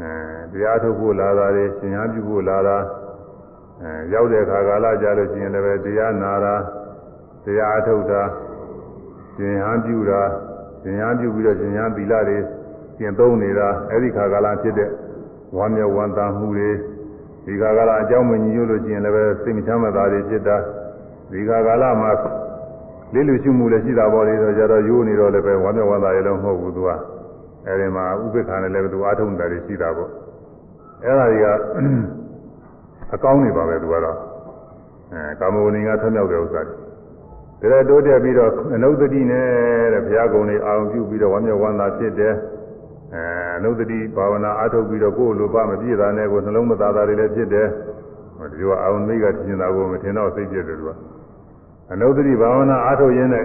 Speaker 1: အဲတရားထုတ်ဖို့လာတာတွေဉာဏ်ပြုဖို့လာတာအဲရောက်တဲ့အခါကာလကြာလို့ရှိရင်လည်းတရားနာတာတရားထုတ်တာဉာဏ်ပြုတာဉာဏ်ပြုပြီးတော့ဉာဏ်သီလတွေကျင့်သုံးနေတာအဲ့ဒီခါကာလဖြစ်တဲ့ဝမ်းမြောက်ဝမ်းသာမှုတွေ ဒီခါကာလအကြောင်းမညီညွတ်လို့ရှိရင်လည်းပဲစိတ်မချမ်းသာတွေဖြစ်တာဒီခါကာလမှာလေးလူရှုမှုလည်းရှိတာပေါ့လေတော့ကြတော့ရိုးနေတော့လည်းပဲဝမ်းမြောက်ဝမ်းသာရလည်းမဟုတ်ဘူးသူကအဲဒီမှာဥပိ္ပခာနဲ့လည်းသူအားထုတ်တာတွေရှိတာပေါ့အဲ့ဒါတွေကအကောင်းနေပါပဲသူကတော့အဲကာမဝဏီကထမြောက်တဲ့ဥစ္စာတွေဒါတိုးတက်ပြီးတော့အနုတ္တိနဲ့တဲ့ဘုရားကုံတွေအာရုံပြုပြီးတော့ဝမ်းမြောက်ဝမ်းသာဖြစ်တယ် အဲအနုတ္တိဘာဝနာအားထုတ်ပြီးတော့ကိုယ်လိုပါမပြည့်တာနဲ့ကိုယ်နှလုံးမသားတာတွေလည်းဖြစ်တယ်ဒီလိုအာရုံမိကထင်တာကိုမထင်တော့စိတ်ပြည့်တယ်သူကအနုတ္တိဘာဝနာအားထုတ်ရင်းနဲ့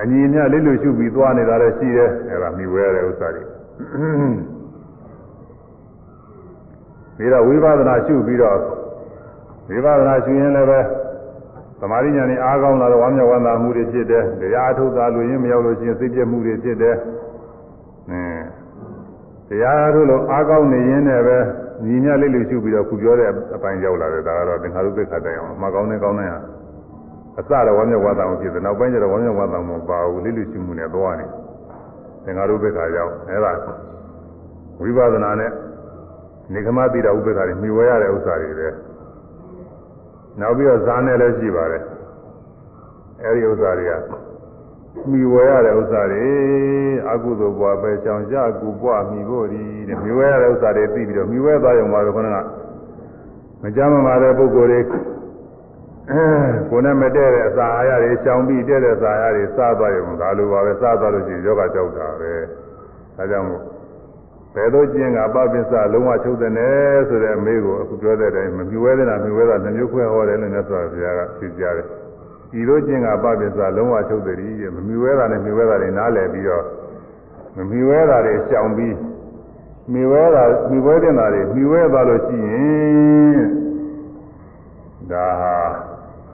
Speaker 1: အညီအမျှလေးလူရှုပြီးသွားနေတာလည်းရှိတယ်အဲဒါမိဝဲရတဲ့ဥစ္စာတွေပြီးတော့ဝိပဿနာရှုပြီးတော့ဝိပဿနာရှုရင်လည်းပဲသမာဓိဉာဏ်နဲ့အားကောင်းလာတော့ဝမ်းမြောက်ဝမ်းသာမှုတွေဖြစ်တယ်။တရားအထုတ်တာလူရင်းမရောက်လို့ရှိရင်စိတ်ပြည့်မှုတွေဖြစ်တယ်။အင်း တရားအထုတ်လို့အားကောင်းနေရင်လည်းပဲညီမြလေးလေးရှုပြီးတော့ခုပြောတဲ့အပိုင်းရောက်လာတယ်ဒါကတော့သင်္ခါရုပ္ပခတိုင်အောင်မှကောင်းနေကောင်းနေရအစတော့ဝမ်းမြောက်ဝမ်းသာမှုဖြစ်တယ်နောက်ပိုင်းကျတော့ဝမ်းမြောက်ဝမ်းသာမှုပါဘူးလေးလေးရှုမှုနဲ့သွားနေသင်္ခါရုပ္ပခရောက်အဲ့ဒါဝိပဿနာနဲ့နေကမတိတာဥပ္ပခါတွေမြှဝဲရတဲ့ဥစ္စာတွေပဲနောက်ပြီးတော့ဇာနဲ့လည်းရှိပါတယ်အဲဒီဥစ္စာတွေက မြှဝဲရတဲ့ဥစ္စာတွေအကုသိုလ်ဘဝပဲချောင်ရကူဘဝမြှဖို့ဒီတဲ့မြှဝဲရတဲ့ဥစ္စာတွေသိပြီးတော့မြှဝဲသွားရုံပါပဲခေါင်းကမကြမ်းမမာတဲ့ပုဂ္ဂိုလ်တွေကိုယ်နဲ့မတည့်တဲ့အစာအာရတွေရှောင်ပြီးတည့်တဲ့အစာအာရတွေစားသွားရုံဒါလိုပါပဲစားသွားလို့ရှိရင်ယောဂကြောက်တာပဲဒါကြောင့်မို့ဘယ်သို့ကျင့်ကပပစ္စလုံးဝချုပ်တဲ့နဲ့ဆိုတဲ့အမေးကိုအခုပြောတဲ့အတိုင်းမမြွေးတဲ့နာမြွေးတာနှမျိုးခွဲဟောတယ်လို့မြတ်စွာဘုရားကဖြေကြားတယ်။ ဒီလိုကျင့်ကပပစ္စလုံးဝချုပ်တဲ့ဒီမမြွေးတာနဲ့မြွေးတာတွေနားလည်ပြီးတော့မမြွေးတာတွေရှောင်ပြီးမြွေးတာမြွေးတဲ့နာတွေမြွေးသွားလို့ရှိရင်ဒါဟာ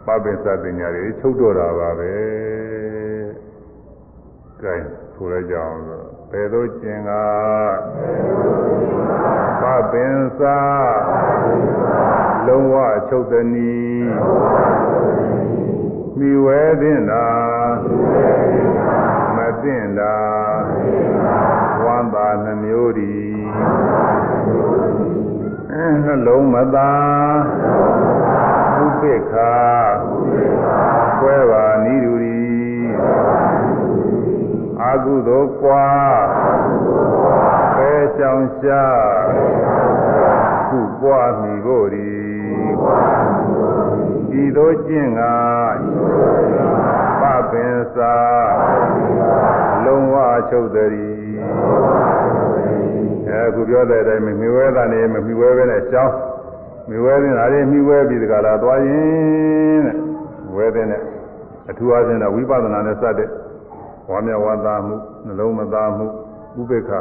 Speaker 1: ပပစ္စပညာတွေချုပ်တော့တာပါပဲ။ကြိုင်ဆိုလိုက်ကြအောင်ဆိုဘယ်သို့ကျင်ကပပင်စာလုံးဝချုပ်သည်နီ မိဝဲတင်တာမတင်တာဝမ်းသာနှမျိုးဒီနှလုံးမသာဥပိ္ပခာခွဲပါနိဒူရီအာကုသိုလ်ကွာဖဲရှောင်ရှားခုပွားမိဖို့ဒီ ဤသို့ကျင့်ကပပင်စာလုံးဝချုပ်သည်အဲခုပြောတဲ့အတိုင်းမိဝဲတာနေမမိဝဲပဲနဲ့ရှောင်းမိဝဲနေတာလေးမိဝဲပြီးတကလားသွားရင်တဲ့ဝဲတဲ့နဲ့အထူးအားဖြင့်တော့ဝိပဿနာနဲ့စတဲ့ဝါမျက်ဝါသာမှုနှလုံးမသားမှုဥပေက္ခ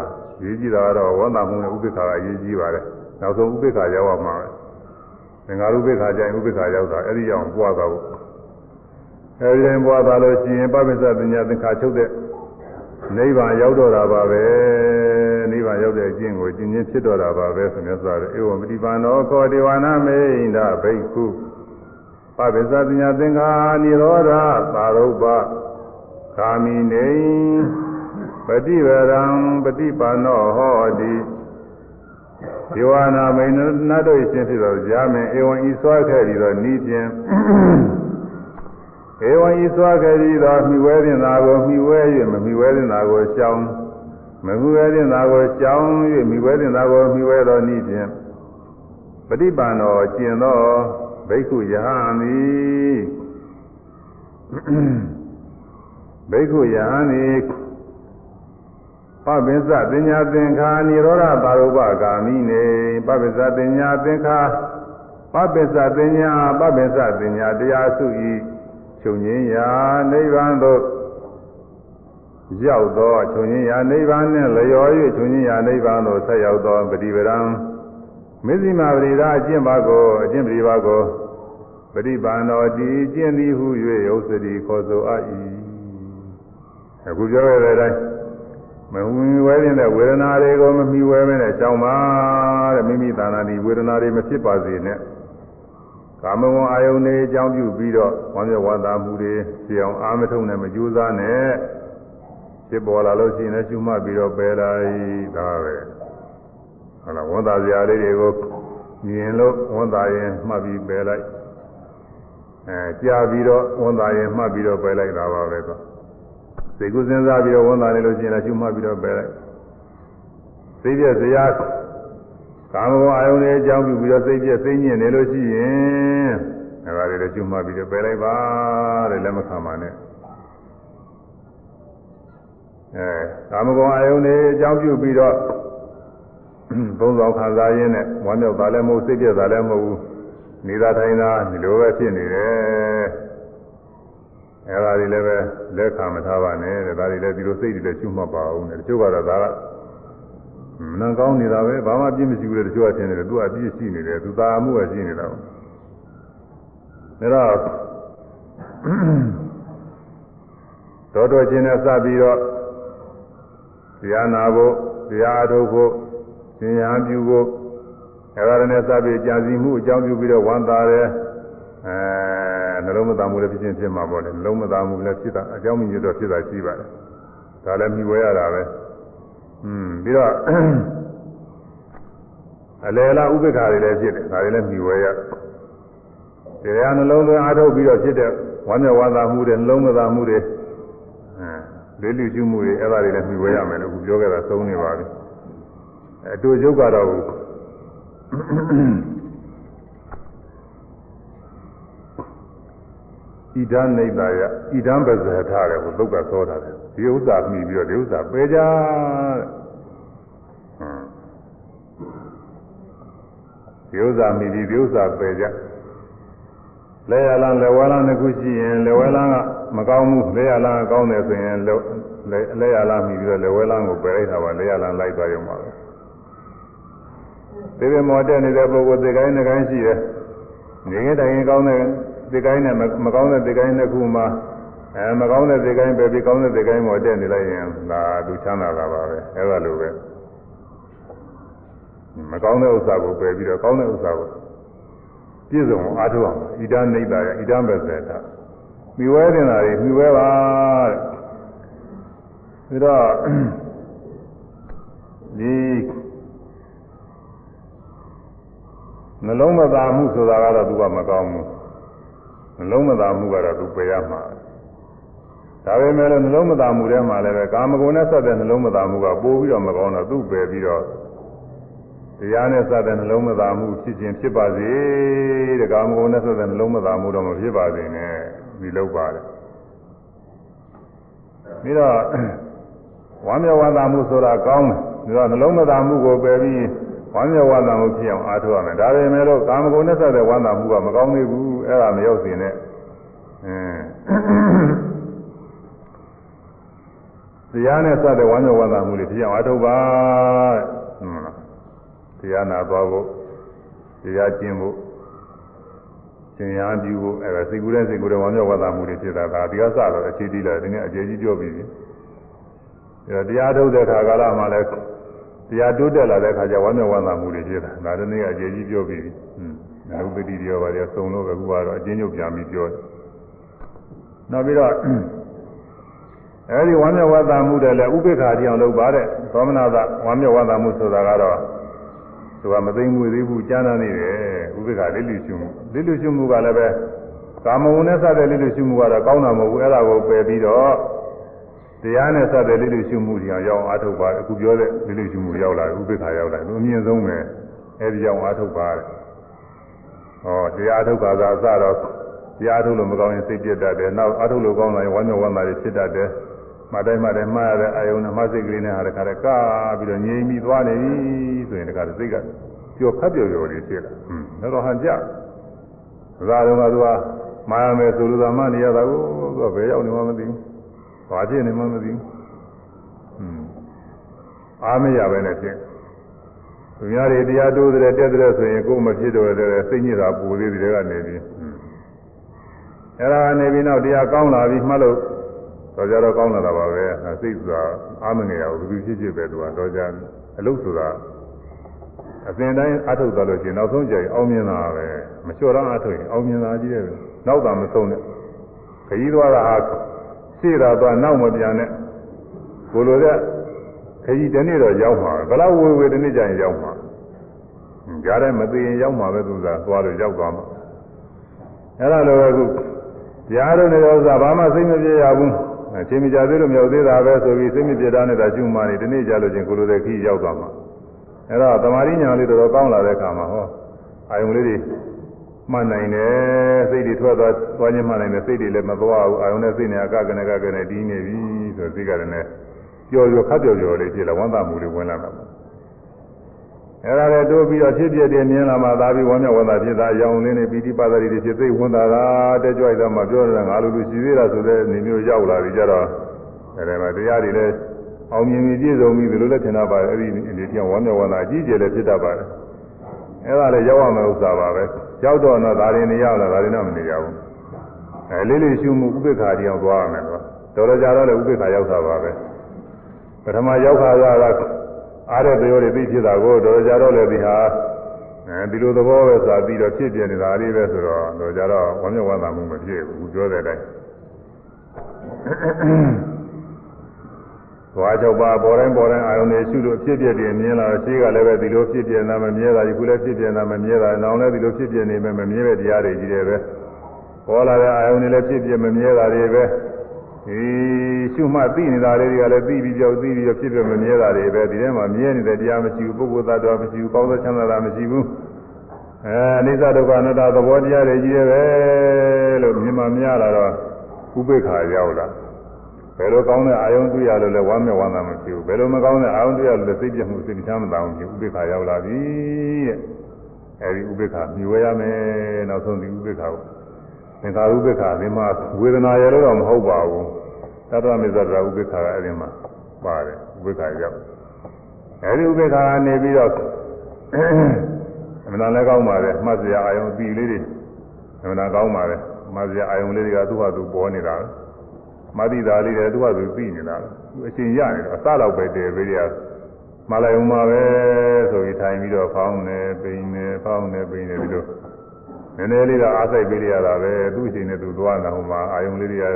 Speaker 1: ရေးကြည့်တာကတော့ဝါသာမှုနဲ့ဥပေက္ခကရေးကြည့်ပါတယ်နောက်ဆုံးဥပေက္ခရောက်အောင်မှာ သင်္ဃာရုပ္ပခါကြရင်ဥပ္ပခါရောက်တာအဲ့ဒီကြောင့်ပွားတာကိုအဲ့ဒီပွားတာလို့ရှိရင်ပပိစ္စပညာသင်္ခါချုပ်တဲ့နိဗ္ဗာန်ရောက်တော့တာပါပဲနိဗ္ဗာန်ရောက်တဲ့အကျင့်ကိုကျင့်ချင်းဖြစ်တော့တာပါပဲဆိုမြတ်စွာဘုရားဧဝံပတိပန္နောကောဒေဝနာမေန္ဒဘိက္ခုပပိစ္စပညာသင်္ခါနိရောဓသာရုပ္ပကာမိနေပฏิဝရံပฏิပန္နောဟောတိ ဒီဝနာမိန်နတ်တို့ရှင်ဖြစ်သောဇာမင်ဧဝံဤစွာခဲ့ပြီးတော့ဤဖြင့်ဧဝံဤစွာခဲ့ပြီးတော့မိဝဲတင်သာကိုမိဝဲ၍မမိဝဲတင်သာကိုရှောင်းမမိဝဲတင်သာကိုရှောင်း၍မိဝဲတင်သာကိုမိဝဲတော်ဤဖြင့်ပฏิပါဏောကျင်သောဘိက္ခုယဟန်သည်ဘိက္ခုယဟန်သည် ပပိစ္ဆပညာသင်္ခာនិရောဓပါရုပဂာမိနေပပိစ္ဆပညာသင်္ခာပပိစ္ဆပညာပပိစ္ဆပညာတရားစုဤချုပ်ငင်းရာနိဗ္ဗာန်သို့ရောက်သောချုပ်ငင်းရာနိဗ္ဗာန်နှင့်လျော်၍ချုပ်ငင်းရာနိဗ္ဗာန်သို့ဆက်ရောက်သောပฏิပဒံမေဇိမာပရိဒါအကျင့်ပါကိုအကျင့်ပရိပါကိုပฏิပန်တော်ဒီကျင့်သည်ဟု၍ဥစ္စတိခေါ်ဆိုအပ်၏အခုပြောရတဲ့အတိုင်း မဝီဝဲတဲ့ဝေဒနာတွေကိုမမီဝဲမနဲ့ရှောင်ပါတဲ့မိမိသာနာဒီဝေဒနာတွေမဖြစ်ပါစေနဲ့ကာမဝံအာယုန်တွေအကြောင်းပြုပြီးတော့ဝမ်းမြောက်ဝမ်းသာမှုတွေရှင်းအောင်အာမထုံနဲ့မကြိုးစားနဲ့ဖြစ်ပေါ်လာလို့ရှိရင်လည်းရှုမှတ်ပြီးတော့ပယ်လိုက်ဒါပဲဟုတ်လားဝမ်းသာစရာလေးတွေကိုမြင်လို့ဝမ်းသာရင်မှတ်ပြီးပယ်လိုက်အဲကြာပြီးတော့ဝန်တာရင်မှတ်ပြီးတော့ပယ်လိုက်တာပါပဲကွာ စိတ်ကူးစဉ်းစားပြီးတော့ဝန်တာနေလို့ရှိရင်လည်းရှုမှတ်ပြီးတော့ပယ်လိုက်စိတ်ပြစရာပကာမဂုဏ်အာယုန်တွေအကြောင်းပြုပြီးတော့စိတ်ပြည့်စိတ်ညစ်နေလို့ရှိရင်အဲဒါတွေလည်းကျွမှတ်ပြီးတော့ပယ်လိုက်ပါတဲ့လက်မခံပါနဲ့အဲကာမဂုဏ်အာယုန်တွေအကြောင်းပြုပြီးတော့ဘုံဆောင်ခံစားရင်းနဲ့ဝမ်းမြောက်တာလည်းမဟုတ်စိတ်ပြည့်တာလည်းမဟုတ်ဘူးနေတာထိုင်တာဒီလိုပဲဖြစ်နေတယ် အဲဒါတွေလည်းပဲလက်ခံမထားပါနဲ့တဲ့ဒါတွေလည်းဒီလိုစိတ်တွေလည်းကျွမှတ်ပါအောင်တဲ့တချို့ကတော့ဒါကမနှံကောင်းနေတာပဲဘာမှပြည့်မရှိဘူးလေတချို့ကထင်တယ်သူကအပြည့်ရှိနေတယ်သူသာမှုပဲရှိနေတာပေါ့ဒါတော့တော်တော်ချင်းနဲ့စပြီးတော့တရားနာဖို့တရားအထုတ်ဖို့သင်ညာပြုဖို့အဲဒါနဲ့စပြီးကြာစီမှုအကြောင်းပြုပြီးတော့ဝမ်းသာတယ်အဲ နှလုံးမသားမှုလည်းဖြစ်ချင်းဖြစ်မှာပေါ့လေနှလုံးမသားမှုလည်းဖြစ်တာအကြောင်းမြင်တော့ဖြစ်တာရှိပါတယ်ဒါလည်းမြှဝဲရတာပဲอืมပြီးတော့အလေလားဥပ္ပခါတွေလည်းဖြစ်တယ်ဒါတွေလည်းမြှဝဲရတရားနှလုံးသွင်းအားထုတ်ပြီးတော့ဖြစ်တဲ့ဝမ်းမြောက်ဝမ်းသာမှုတွေနှလုံးမသားမှုတွေအဲလေးလူကျမှုတွေအဲ့ဒါတွေလည်းမြှဝဲရမယ်လို့အခုပြောခဲ့တာသုံးနေပါပြီအတူရုပ်ကတော့ ဣဒံနေသာယဣဒံပဇဟထားတယ်ကိုသုတ်ကသောတာတယ်ဒီဥစ္စာမြည်ပြီးတော့ဒီဥစ္စာပယ်ကြတဲ့ဒီဥစ္စာမြည်ပြီးဒီဥစ္စာပယ်ကြလဲရလန်းလဲဝဲလန်းတစ်ခုရှိရင်လဲဝဲလန်းကမကောင်းဘူးလဲရလန်းကောင်းတယ်ဆိုရင်လဲလဲရလန်းမြည်ပြီးတော့လဲဝဲလန်းကိုပယ်လိုက်တာပါလဲရလန်းလိုက်သွားရုံပါပဲဒီလိုမော်တက်နေတဲ့ပုဂ္ဂိုလ်သိကိုင်းနှကိုင်းရှိတယ်နေငယ်တိုင်ရင်ကောင်းတဲ့ သိကိုင်းနဲ့မကောင်းတဲ့သိကိုင်းတစ်ခုမှအဲမကောင်းတဲ့သိကိုင်းပဲပြီးကောင်းတဲ့သိကိုင်းမော်တက်နေလိုက်ရင်ဒါသူချမ်းသာတာပါပဲအဲဒါလိုပဲမကောင်းတဲ့ဥစ္စာကိုပယ်ပြီးတော့ကောင်းတဲ့ဥစ္စာကိုပြည့်စုံအားထုတ်အောင်ဣဒာနိဒာယဣဒံပဲစေတာမိဝဲတင်တာတွေမိဝဲပါတဲ့ဒါတော့ဒီနှလုံးမသာမှုဆိုတာကတော့သူကမကောင်းဘူး နှလုံးမသာမှုကတော့သူပယ်ရမှာဒါပေမဲ့လို့နှလုံးမသာမှုထဲမှာလည်းပဲကာမဂုဏ်နဲ့ဆက်တဲ့နှလုံးမသာမှုကပိုးပြီးတော့မကောင်းတော့သူ့ပယ်ပြီးတော့တရားနဲ့ဆက်တဲ့နှလုံးမသာမှုဖြစ်ခြင်းဖြစ်ပါစေတဲ့ကာမဂုဏ်နဲ့ဆက်တဲ့နှလုံးမသာမှုတော့မဖြစ်ပါစေနဲ့ဒီလောက်ပါတယ်ပြီးတော့ဝမ်းမြောက်ဝမ်းသာမှုဆိုတာကောင်းတယ်ဒါတော့နှလုံးမသာမှုကိုပယ်ပြီးဝမ်းမြောက်ဝမ်းသာမှုဖြစ်အောင်အားထုတ်ရမယ်ဒါပေမဲ့လို့ကာမဂုဏ်နဲ့ဆက်တဲ့ဝမ်းသာမှုကမကောင်းသေးဘူး အဲ့ဒါမရောက်စင်နဲ့အင်းတရားနဲ့ဆက်တဲ့ဝမ်းမြောက်ဝမ်းသာမှုတွေဖြစ်အောင်အားထုတ်ပါတဲ့ဟုတ်လားတရားနာသွားဖို့တရားကျင့်ဖို့သင်ရားပြုဖို့အဲ့ဒါစိတ်ကူးတဲ့စိတ်ကူးတဲ့ဝမ်းမြောက်ဝမ်းသာမှုတွေဖြစ်တာဒါဒီကစတော့အခြေတည်လာတယ်ဒီနေ့အခြေကြီးပြောပြီးပြီအဲတရားထုတ်တဲ့ခါကာလမှာလည်းတရားတိုးတက်လာတဲ့အခါကျဝမ်းမြောက်ဝမ်းသာမှုတွေဖြစ်တာဒါတနေ့အကျေကြီးပြောပြီးပြီဟွန်း း အနုပတိတွေရောပါလေစုံလို့ပဲခုကတော့အချင်းချုပ်ပြန်ပြီးပြောတယ်နောက်ပြီးတော့အဲဒီဝမ်းမြောက်ဝမ်းသာမှုတွေလည်းဥပိ္ပခာတရားလုပ်ပါတဲ့သောမနာသဝမ်းမြောက်ဝမ်းသာမှုဆိုတာကတော့သူကမသိမွေသေးဘူးကြားနာနေတယ်ဥပိ္ပခာလိလိရှုမှုလိလိရှုမှုကလည်းပဲကာမဝုန်နဲ့စတဲ့လိလိရှုမှုကတော့ကောင်းတာမဟုတ်ဘူးအဲ့ဒါကိုပယ်ပြီးတော့တရားနဲ့စတဲ့လိလိရှုမှုတွေအောင်အားထုတ်ပါအခုပြောတဲ့လိလိရှုမှုရောက်လာဥပိ္ပခာရောက်လာသူအမြင့်ဆုံးပဲအဲဒီအောင်အားထုတ်ပါတဲ့ ဟောတရားအားထုတ်ပါသာအစတော့တရားအားထုတ်လို့မကောင်းရင်စိတ်ပြတ်တတ်တယ်နောက်အားထုတ်လို့ကောင်းလာရင်ဝမ်းမြောက်ဝမ်းသာတွေဖြစ်တတ်တယ်မတိုင်းမတိုင်းမှားရတဲ့အာယုံနဲ့မှစိတ်ကလေးနဲ့ဟာတခါတည်းကာပြီးတော့ငြိမ်ပြီးသွားနေပြီဆိုရင်တခါတည်းစိတ်ကပျော်ခတ်ပျော်ပျော်လေးဖြစ်လာဟွန်းတော့ဟန်ကြသာတော့ကသူကမာရမယ်ဆိုလို့သာမှနေရတာကိုသူကဘယ်ရောက်နေမှမသိဘူးဘာဖြစ်နေမှမသိဘူးဟွန်းအားမရပဲနဲ့ဖြစ် သူများတွေတရားတိုးတဲ့တက်တဲ့ဆိုရင်ကိုယ်မဖြစ်တော့တဲ့စိတ်ညစ်တာပူသေးတယ်ကနေပြီးအဲ့ဒါကနေပြီးနောက်တရားကောင်းလာပြီးမှတ်လို့တော့ကြတော့ကောင်းလာတာပါပဲစိတ်ဆိုတာအားမငယ်ရဘူးဘယ်ဖြစ်ဖြစ်ပဲသူကတော့ကြအလုတ်ဆိုတာအစဉ်တိုင်းအထုတ်သွားလို့ရှိရင်နောက်ဆုံးကြရင်အောင်မြင်တာပဲမလျှော်တော့အထုတ်ရင်အောင်မြင်တာကြီးတယ်ပဲနောက်တာမဆုံးနဲ့ခကြီးသွားတာဟာရှေ့တာသွားနောက်မပြန်နဲ့ကိုလိုတဲ့ ခကြီးတနေ့တော့ရောက်မှာဘလောက်ဝေဝေတနေ့ကျရင်ရောက်မှာကြားတယ်မသိရင်ရောက်မှာပဲသူကသွားလို့ရောက်သွားမှာအဲ့ဒါလိုပဲခုတရားတော်နေတဲ့ဥစ္စာဘာမှစိတ်မပြေရဘူးအချိန်မကြာသေးလို့မရောက်သေးတာပဲဆိုပြီးစိတ်မပြေတာနဲ့သာရှုမှနေဒီနေ့ကြာလို့ချင်းကိုလိုတဲ့ခီးရောက်သွားမှာအဲ့တော့သမာဓိညာလေးတော်တော်ကောင်းလာတဲ့အခါမှာဟောအာယုံလေးတွေမှတ်နိုင်တယ်စိတ်တွေထွက်သွားသွားခြင်းမှတ်နိုင်တယ်စိတ်တွေလည်းမသွားဘူးအာယုံနဲ့စိတ်နဲ့အကကနဲ့ကကနဲ့တီးနေပြီဆိုစိတ်ကလည်း ပျော်ပျော်ခတ်ပျော်ပျော်လေးဖြစ်လာဝမ်းသာမှုတွေဝင်လာတာပေါ့အဲ့ဒါလည်းတိုးပြီးတော့ဖြစ်ဖြစ်တယ်မြင်လာမှသာပြီးဝမ်းမြောက်ဝမ်းသာဖြစ်တာအယောင်လေးနဲ့ပီတိပါဒရီတွေဖြစ်သိဝင်တာတာတက်ကြွတော့မှပြောတယ်ငါလိုလိုရှိသေးတာဆိုတဲ့နေမျိုးရောက်လာပြီကြတော့အဲ့ဒါမှတရားတွေလည်းအောင်မြင်ပြီပြည့်စုံပြီဒီလိုလည်းထင်တာပါအဲ့ဒီဒီတရားဝမ်းမြောက်ဝမ်းသာအကြီးကျယ်လည်းဖြစ်တတ်ပါတယ်အဲ့ဒါလည်းရောက်ရမယ့်ဥစ္စာပါပဲရောက်တော့တော့ဒါတွေနေရတာဒါတွေတော့မနေရဘူးအဲလေးလေးရှုမှုဥပိ္ပခာတရားသွားရမယ်တော့တော်တော်ကြာတော့လည်းဥပိ္ပခာရောက်တာပါပဲ ပထမရောက်ခါကအားတဲ့တရားတွေသိဖြစ်တာကိုတော်ကြတော့လည်းဒီဟာအဲဒီလိုသဘောပဲစာပြီးတော့ဖြစ်ပြနေတာလေးပဲဆိုတော့တော်ကြတော့ဝမ်းမြောက်ဝမ်းသာမှုမဖြစ်ဘူးပြောတဲ့အတိုင်းသွားကြောက်ပါပေါ်တိုင်းပေါ်တိုင်းအာယုန်တွေရှုလို့ဖြစ်ပြတယ်မြင်လာရှိကလည်းပဲဒီလိုဖြစ်ပြနေတာမမြဲတာဒီခုလည်းဖြစ်ပြနေတာမမြဲတာနောင်လည်းဒီလိုဖြစ်ပြနေမယ်မမြဲတဲ့တရားတွေကြီးတယ်ပဲပေါ်လာတဲ့အာယုန်တွေလည်းဖြစ်ပြမမြဲတာတွေပဲဒီ ရှုမှတ်သိနေတာလေးတွေကလည်းသိပြီးကြောက်သိပြီးဖြစ်ပြမမြဲတာတွေပဲဒီထဲမှာမြဲနေတဲ့တရားမရှိဘူးပုဂ္ဂိုလ်သတ္တဝါမရှိဘူးကောင်းသောချမ်းသာတာမရှိဘူးအဲအနိစ္စဒုက္ခအနတ္တသဘောတရားတွေကြီးတယ်ပဲလို့မြင်မှများလာတော့ဥပိ္ပခါရောက်လာဘယ်လိုကောင်းတဲ့အာယုံတွေ့ရလို့လဲဝမ်းမြောက်ဝမ်းသာမဖြစ်ဘူးဘယ်လိုမကောင်းတဲ့အာယုံတွေ့ရလို့လဲစိတ်ပြတ်မှုစိတ်ချမ်းမသာဘူးဖြစ်ဥပိ္ပခါရောက်လာပြီတဲ့အဲဒီဥပိ္ပခါမြှဝဲရမယ်နောက်ဆုံးဒီဥပိ္ပခါကို သင်္ခါရုပ္ပခါဒီမှာဝေဒနာရလို့တော့မဟုတ်ပါဘူးသတ္တမေဇ္ဇရာဥပ္ပခါကအဲဒီမှာပါတယ်ဥပ္ပခါရောက်အဲဒီဥပ္ပခါကနေပြီးတော့အမှန်တန်လည်းကောင်းပါပဲမှတ်စရာအာယုံအပြီးလေးတွေအမှန်တန်ကောင်းပါပဲမှတ်စရာအာယုံလေးတွေကသူ့ဟာသူပေါ်နေတာမတိတာလေးတွေသူ့ဟာသူပြီးနေတာသူအရှင်ရနေတော့အစတော့ပဲတည်ပေးရမလိုက်အောင်ပါပဲဆိုပြီးထိုင်ပြီးတော့ဖောင်းနေပိန်နေဖောင်းနေပိန်နေပြီးတော့ နည်းနည်းလေးတော့အားစိုက်ပေးရတာပဲသူ့အချိန်နဲ့သူသွားတာဟိုမှာအာယုံလေးတွေက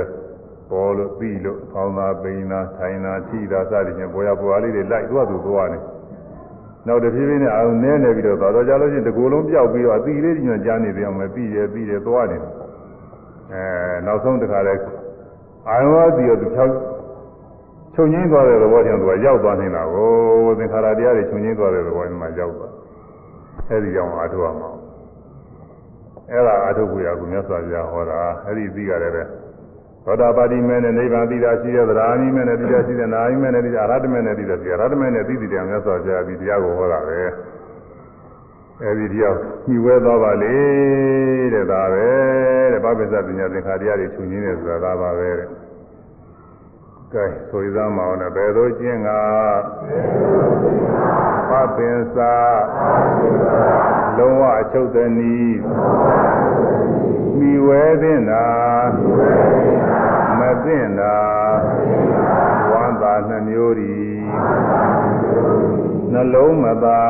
Speaker 1: ပေါ်လို့ပြီးလို့ဖောင်းတာပိန်တာထိုင်တာထိတာစသည်ဖြင့်ပေါ်ရပေါ်အားလေးတွေလိုက်သူ့ဟာသူသွားနေနောက်တစ်ဖြည်းဖြည်းနဲ့အာယုံနဲနေပြီးတော့သွားတော့ကြလို့ရှိရင်တကူလုံးပြောက်ပြီးတော့အသီလေးညွန့်ကြားနေပြန်မယ်ပြီးတယ်ပြီးတယ်သွားနေအဲနောက်ဆုံးတစ်ခါလဲအာယုံအသီရောသူဖြောက်ချုပ်ငင်းသွားတဲ့သဘောကြောင့်သူကရောက်သွားနေတာကိုသင်္ခါရတရားတွေချုပ်ငင်းသွားတဲ့သဘောမှာရောက်သွားအဲဒီကြောင့်အားထုတ်ရမှာ အဲ့ဒါအာထုပ်ကိုရကူမြတ်စွာဘုရားဟောတာအဲ့ဒီသိရတယ်ပဲသောတာပတိမဲနဲ့နိဗ္ဗာန်သိတာရှိတဲ့သရာမိမဲနဲ့သိတာရှိတဲ့နာမိမဲနဲ့သိတာအရဟတမဲနဲ့သိတာရှိအရဟတမဲနဲ့သိသိတယ်မြတ်စွာဘုရားဒီတရားကိုဟောတာပဲအဲ့ဒီတရားညှိဝဲသွားပါလေတဲ့ဒါပဲတဲ့ဘာပစ္စပညာသင်္ခါတရားတွေချုပ်ရင်းနေဆိုတာဒါပါပဲတဲ့ကဲဆိုရသားမအောင်နဲ့ဘယ်သို့ကျင့်ကပပင်စာ လုံးဝအချုပ်တနည်းမိဝဲသင့်တာမသင့်တာဝမ်းသာနှမျိုးဤနှလုံးမသာ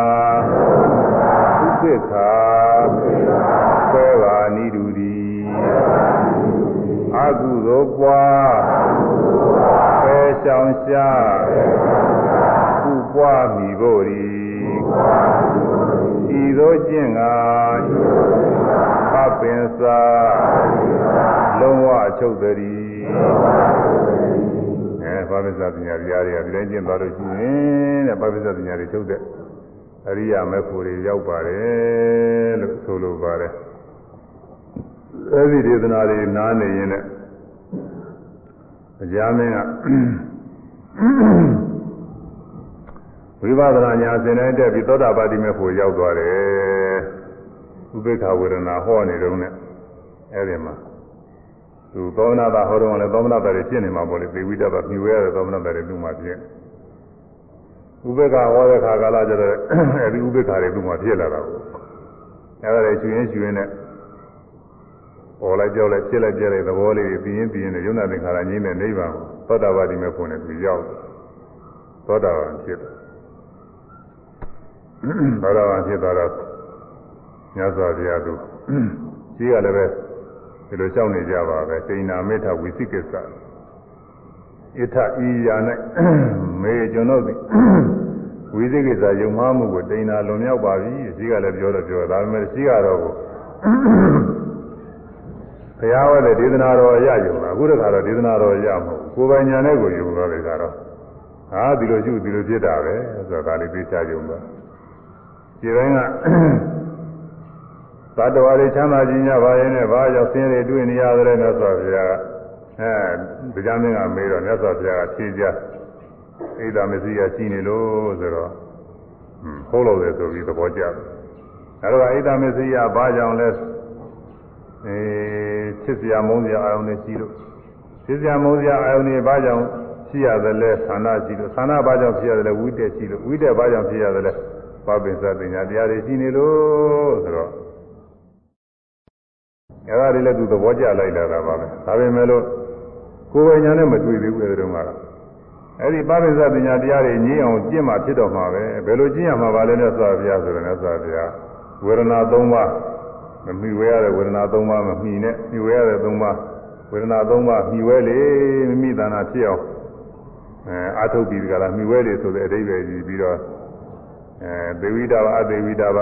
Speaker 1: ဥပိ္ပခာဆွဲပါနိဒူဒီအကုသိုလ်ပွားပယ်ရှောင်ရှားဥပွားမိဖို့ဤဤ သို့ကျင့်ကပပင်စာလုံးဝအချုပ်တည်းအဲပပစ္စပညာတရားတွေကဒီတိုင်းကျင့်သွားလို့ရှိရင်တဲ့ပပစ္စပညာတွေချုပ်တဲ့အရိယာမေဖို့တွေရောက်ပါတယ်လို့ဆိုလိုပါတယ်အဲဒီဒေသနာတွေနားနေရင်လည်းအကြမ်းမင်းက ဝိပဿနာညာသင်တိုင်းတက်ပြီးသောတာပတိမေဖို့ရောက်သွားတယ်ဥပိ္ပခဝေဒနာဟောနေတော့နဲ့အဲဒီမှာသူသောမနာတာဟောတော့လည်းသောမနာတာတွေဖြစ်နေမှာပေါ့လေသေဝိတ္တပါမြူရတဲ့သောမနာတာတွေလူမှဖြစ်ဥပိ္ပခဟောတဲ့ခါကာလကျတော့အဲဒီဥပိ္ပခတွေလူမှဖြစ်လာတာကိုအဲဒါတွေရှင်ရင်ရှင်နဲ့ပေါ်လိုက်ကြောက်လိုက်ဖြစ်လိုက်ပြလိုက်သဘောလေးပြီးရင်ပြီးရင်ယုံနာသင်္ခါရငြိမ်းတဲ့နိဗ္ဗာန်ကိုသောတာပတိမေဖို့နဲ့သူရောက်သောတာပန်ဖြစ်တယ် သောတာပန်ဖြစ်သွားတော့မြတ်စွာဘုရားသူကြီးကလည်းပဲဒီလိုရှောက်နေကြပါပဲတိဏ္ဍမေထဝိသိကိစ္စဣထဤယာ၌မေကျွန်တော်သည်ဝိသိကိစ္စယုံမှားမှုကိုတိဏ္ဍလွန်မြောက်ပါပြီကြီးကလည်းပြောတော့ပြောဒါပေမဲ့ကြီးကတော့ကိုဘုရားဟောတဲ့ဒေသနာတော်ရယုံတာအခုတခါတော့ဒေသနာတော်ရမဟုတ်ကိုယ်ပိုင်ညာနဲ့ကိုယုံတော့တယ်ကတော့ဟာဒီလိုရှိဒီလိုဖြစ်တာပဲဆိုတာဒါလေးသိချယုံတာ ဒီပိုင်းကသတ္တဝါတွေချမ်းသာခြင်းကြပါရဲ့နဲ့ဘာကြောင့်ဆင်းရဲတွေ့နေရသလဲမြတ်စွာဘုရားအဲတရားမင်းကမေးတော့မြတ်စွာဘုရားကဖြေကြဣဒာမစီယရှိနေလို့ဆိုတော့ဟုတ်လို့လေဆိုပြီးသဘောကျတယ်အဲတော့ဣဒာမစီယဘာကြောင့်လဲအဲချစ်စရာမုန်းစရာအာရုံနဲ့ရှိလို့ချစ်စရာမုန်းစရာအာရုံတွေဘာကြောင့်ရှိရသလဲဌာနရှိလို့ဌာနဘာကြောင့်ဖြစ်ရသလဲဝိတက်ရှိလို့ဝိတက်ဘာကြောင့်ဖြစ်ရသလဲ ပပင်စပညာတရားတွေရှိနေလို့ဆိုတော့အဲ့ဒါတွေလည်းသူသဘောကျလိုက်လာတာပါပဲဒါပေမဲ့လို့ကိုယ်ပိုင်ညာနဲ့မတွေ့သေးဘူးအဲဒီတော့ကတော့အဲ့ဒီပပင်စပညာတရားတွေညင်းအောင်ကျင့်မှဖြစ်တော့မှာပဲဘယ်လိုကျင့်ရမှာပါလဲမြတ်စွာဘုရားဆိုတော့မြတ်စွာဘုရားဝေဒနာ၃ပါးမမိဝဲရတဲ့ဝေဒနာ၃ပါးမမိနဲ့မိဝဲရတဲ့၃ပါးဝေဒနာ၃ပါးမိဝဲလေမိမိတဏ္ဍာဖြစ်အောင်အဲအာထုတ်ပြီးကြလားမိဝဲလေဆိုတဲ့အဓိပ္ပာယ်ကြီးပြီးတော့ အဲသေဝိတာဘအသေဝိတာဘ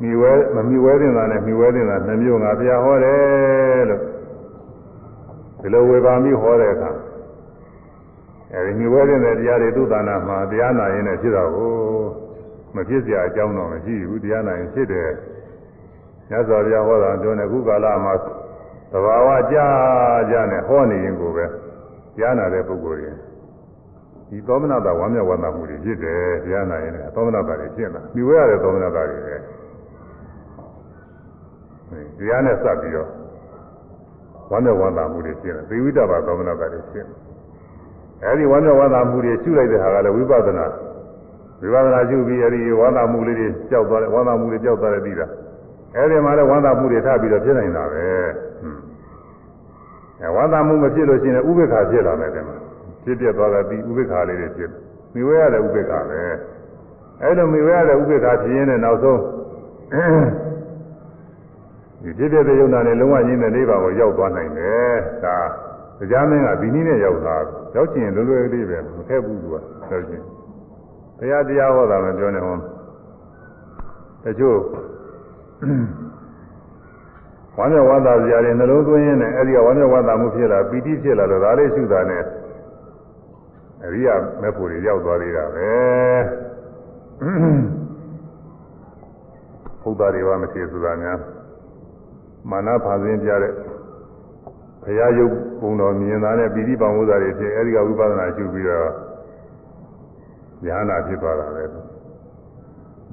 Speaker 1: မိဝဲမမိဝဲတင်တာနဲ့မိဝဲတင်တာနှမျိုးငါဘုရားဟောတယ်လို့ဒီလိုဝေဘာမိဟောတဲ့အခါအဲဒီမိဝဲတင်တဲ့တရားတွေသူ့တဏ္ဍာမှာတရားနာရင်လည်းဖြစ်တာကိုမဖြစ်เสียအကြောင်းတော့မရှိဘူးတရားနာရင်ဖြစ်တယ်ညဇော်ဘုရားဟောတာပြောနေခုကာလမှာသဘာဝကြာကြာနဲ့ဟောနေရင်ကိုပဲတရားနာတဲ့ပုဂ္ဂိုလ်ရင် ဒီသောမနာတာဝမ်းမြောက်ဝမ်းသာမှုတွေဖြစ်တယ်တရားနာရင်လည်းသောမနာတာတွေဖြစ်လာပြီးဝဲရတဲ့သောမနာတာတွေပဲတရားနဲ့စပ်ပြီးတော့ဝမ်းမြောက်ဝမ်းသာမှုတွေဖြစ်တယ်သေဝိတ္တဘာသောမနာတာတွေဖြစ်တယ်အဲဒီဝမ်းမြောက်ဝမ်းသာမှုတွေရှုလိုက်တဲ့ဟာကလည်းဝိပဿနာဝိပဿနာရှုပြီးအဲဒီဝမ်းသာမှုလေးတွေကြောက်သွားတယ်ဝမ်းသာမှုတွေကြောက်သွားတယ်ပြီးတာအဲဒီမှာလည်းဝမ်းသာမှုတွေထပ်ပြီးတော့ဖြစ်နေတာပဲအဲဝမ်းသာမှုမဖြစ်လို့ရှိရင်ဥပေက္ခဖြစ်လာမယ်တဲ့မှာ ဖြစ်ပြသွားတာဒီဥပေက္ခလေးတွေဖြစ်မိဝဲရတဲ့ဥပေက္ခပဲအဲလိုမိဝဲရတဲ့ဥပေက္ခဖြစ်ရင်းနဲ့နောက်ဆုံးဒီဖြစ်ပြတဲ့ယုံနာနဲ့လုံးဝရင်းတဲ့နိဗ္ဗာန်ကိုရောက်သွားနိုင်တယ်ဒါတရားမင်းကဒီနည်းနဲ့ရောက်လာရောက်ချင်လွယ်လွယ်လေးပဲမထက်ဘူးသူကရောက်ချင်တရားတရားဟောတာမပြောနဲ့ဟောတချို့ဝမ်းမြောက်ဝမ်းသာစရာတွေနှလုံးသွင်းရင်းနဲ့အဲဒီကဝမ်းမြောက်ဝမ်းသာမှုဖြစ်လာပီတိဖြစ်လာတော့ဒါလေးရှုတာနဲ့ အရိယာမေဖို့တွေရောက်သွားသေးတာပဲဘုရားတွေပါမထေဆိုတာများမာနဖာစင်းပြတဲ့ဘုရားယုတ်ပုံတော်မြင်တာနဲ့ပီတိပံဝုဇ္ဇာတွေဖြစ်အဲဒီကဝိပဿနာရှုပြီးတော့ဉာဏ်နာဖြစ်သွားတာပဲ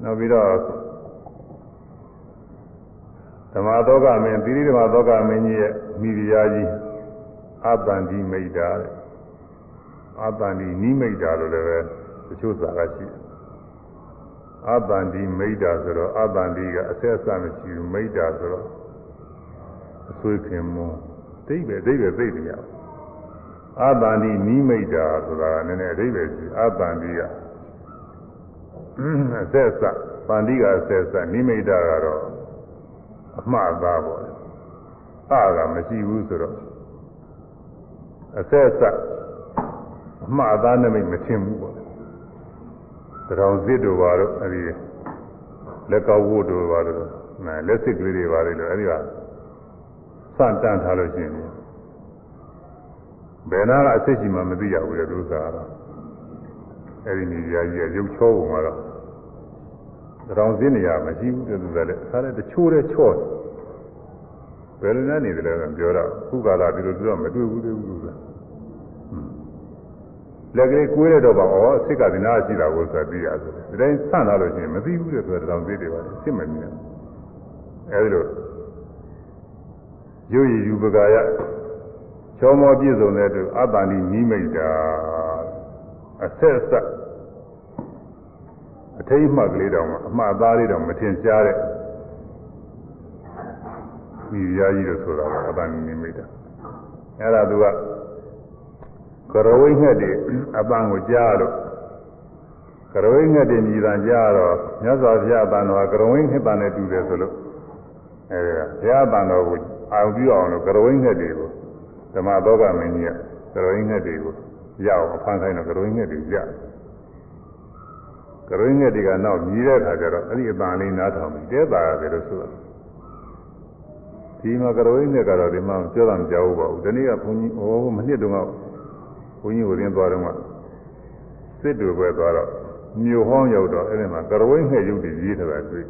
Speaker 1: နောက်ပြီးတော့ဓမ္မသောကမင်းသီရိဓမ္မသောကမင်းကြီးရဲ့မိဖုရားကြီးအတ္တန်ဒီမိတ်တာတဲ့ အတ္တန်ဒီနိမိတ်တာလို့လည်းပဲတချို့စာကရှိတယ်အတ္တန်ဒီမိတ်တာဆိုတော့အတ္တန်ဒီကအဆက်အစမရှိဘူးမိတ်တာဆိုတော့အဆွေးခင်မွန်းဒိဗ္ဗေဒိဗ္ဗေသိတယ်ရအတ္တန်ဒီနိမိတ်တာဆိုတာကနည်းနည်းအဓိပ္ပာယ်ရှိအတ္တန်ဒီကအဆက်အစပန္တိကအဆက်အစနိမိတ်တာကတော့အမှားသားပေါ့လေအကမရှိဘူးဆိုတော့အဆက်အစ အမှားသားနမိတ်မထင်ဘူးပေါ့လေတရောင်စစ်တို့ပါတော့အဲဒီလက်ကောက်ဝတ်တို့ပါတော့နာလက်စစ်ကလေးတွေပါလေလို့အဲဒီကစတန်ထားလို့ရှိရင်ဘယ်နာကအစစ်ကြီးမှမသိရဘူးလေသူစားတော့အဲဒီနေရာကြီးရုပ်ချောပုံကတော့တောင်စင်းနေရမရှိဘူးတူတူလည်းအခါလည်းတချိုးတဲ့ချော့ဘယ်လိုနဲ့နေတယ်လဲပြောတော့ခုကာလဒီလိုပြောမတွေ့ဘူးသေးဘူးလို့ လက်ကလေးကိုွေးရတော့ပါဩအစ်စ်ကဒီနာရှိတာကိုဆိုသိရဆိုဒီတိုင်းဆန့်လာလို့ရှိရင်မသိဘူးတဲ့ဆိုတောင်စင်းတွေပါအစ်စ်မမြင်အဲဒီလိုရုပ်ရည်ယူပကာယချောမောပြည့်စုံတဲ့အတွက်အတ္တဏိနိမိတ်တာအဆက်အဆက်အထိတ်မှတ်ကလေးတောင်အမှားသားလေးတောင်မထင်ရှားတဲ့ဒီရာကြီးလို့ဆိုတာကအတန်နိမိတ်အဲ့ဒါသူက ကရဝိငှက်တွေအပန်းကိုကြားလို့ကရဝိငှက်တွေမြည်တမ်းကြားတော့မြတ်စွာဘုရားအပန်းတော်ကရဝိငှက်တန်နဲ့တူတယ်ဆိုလို့အဲဒါဘုရားအပန်းတော်ကိုအာရုံပြုအောင်လို့ကရဝိငှက်တွေကိုဓမ္မသောကမင်းကြီးကကရဝိငှက်တွေကိုရအောင်အဖမ်းခိုင်းတော့ကရဝိငှက်တွေကြားကရင်းငယ်တွေကနောက်မြည်တဲ့အခါကျတော့အဲ့ဒီအပန်လေးနားထောင်ပြီးတဲတာရတယ်လို့ဆိုတာဒီမှာကရင်းငယ်ကတော့ဒီမှာပြောတာမကြောက်ဘူးပါဘူးဒီနေ့ကဘုန်းကြီးဩမနှစ်တုန်းကဘု န်းကြီးကိုရင်းသွားတော့မှစစ်တူပဲသွားတော့မြို့ဟောင်းရောက်တော့အဲ့ဒီမှာကရဝိငှက်ရုပ်တွေရေးထားတာတွေ့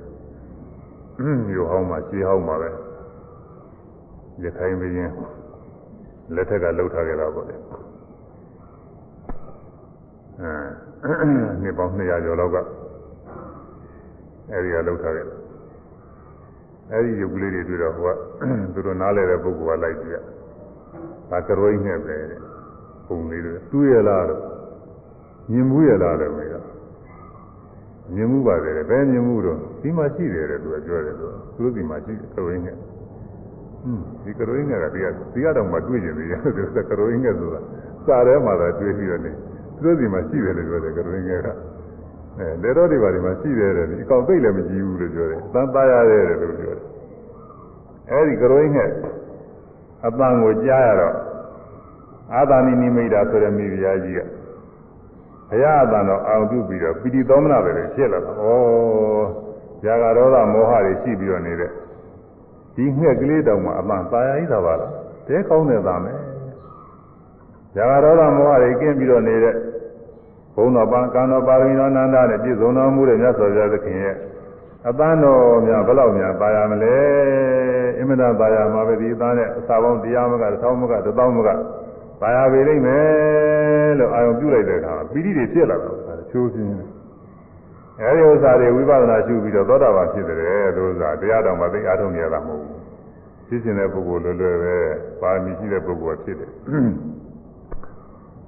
Speaker 1: မြို့ဟောင်းမှာရှေးဟောင်းမှာပဲရခိုင်ဘရင်လက်ထက်ကလှုပ်ထားကြတာပေါ့လေအဲနှစ်ပေါင်း200ကျော်လောက်ကအဲဒီကလှုပ်ထားကြတယ်အဲဒီရုပ်ကလေးတွေတွေ့တော့ဟိုကသူတို့နားလဲတဲ့ပုဂ္ဂိုလ်ကလိုက်ကြည့်ရဒါကရွိနဲ့ပဲ ပုံလေးတွေတူးရလားလို့မြင်မှုရလားလို့မေးတော့မြင်မှုပါတယ်ဘယ်မြင်မှုတော့ဒီမှာရှိတယ်တဲ့သူကပြောတယ်သူသူတို့ဒီမှာရှိတယ်ကရွိနဲ့ဟွန်းဒီကရွိနဲ့ကဒီကဒီကတော့မှတွေ့ကျင်သေးတယ်သူကကရွိနဲ့ဆိုတာစာထဲမှာသာတွေ့ပြီးတော့နေသူတို့ဒီမှာရှိတယ်လို့ပြောတယ်ကရွိနဲ့ကအဲလေတော့ဒီပါဒီမှာရှိတယ်တဲ့ဒီအကောင်သိလည်းမကြည့်ဘူးလို့ပြောတယ်သံသားရတယ်လို့ပြောတယ်အဲဒီကရွိနဲ့အပန်းကိုကြားရတော့ အာသာနိနိမိတ်တာဆိုတဲ့မိဖုရားကြီးကဘုရားအတန်တော်အောင်ပြုပြီးတော့ပိဋိသောမနာပဲဖြစ်လာတာ။ဩဇာကရောဒမောဟတွေရှိပြီးတော့နေတဲ့ဒီငှက်ကလေးတောင်မှအမှန်သာယာကြီးသာပါလား။တဲကောင်းတဲ့သားမယ်။ဇာကရောဒမောဟတွေကင်းပြီးတော့နေတဲ့ဘုံတော်ပန်းကံတော်ပါရမီတော်နန္ဒနဲ့ပြည့်စုံတော်မူတဲ့မြတ်စွာဘုရားသခင်ရဲ့အပန်းတော်များဘယ်လောက်များပါရမလဲ။အင်မတန်ပါရမှာပဲဒီသားနဲ့အစာပေါင်းတရားမကတစ်ထောင်မကတစ်သောင်းမက ပါရပေလိမ့်မယ်လို့အာရုံပြုလိုက်တဲ့အခါပီတိတွေဖြစ်လာတော့ချိုးပြင်းတယ်အဲဒီဥစ္စာတွေဝိပဿနာရှုပြီးတော့သောတာပန်ဖြစ်တယ်လို့ဥစ္စာတရားတော်မှာသိအားထုတ်နေရတာမဟုတ်ဘူးဖြစ်ခြင်းတဲ့ပုဂ္ဂိုလ်လွယ်လွယ်ပဲပါမီရှိတဲ့ပုဂ္ဂိုလ်ဖြစ်တယ်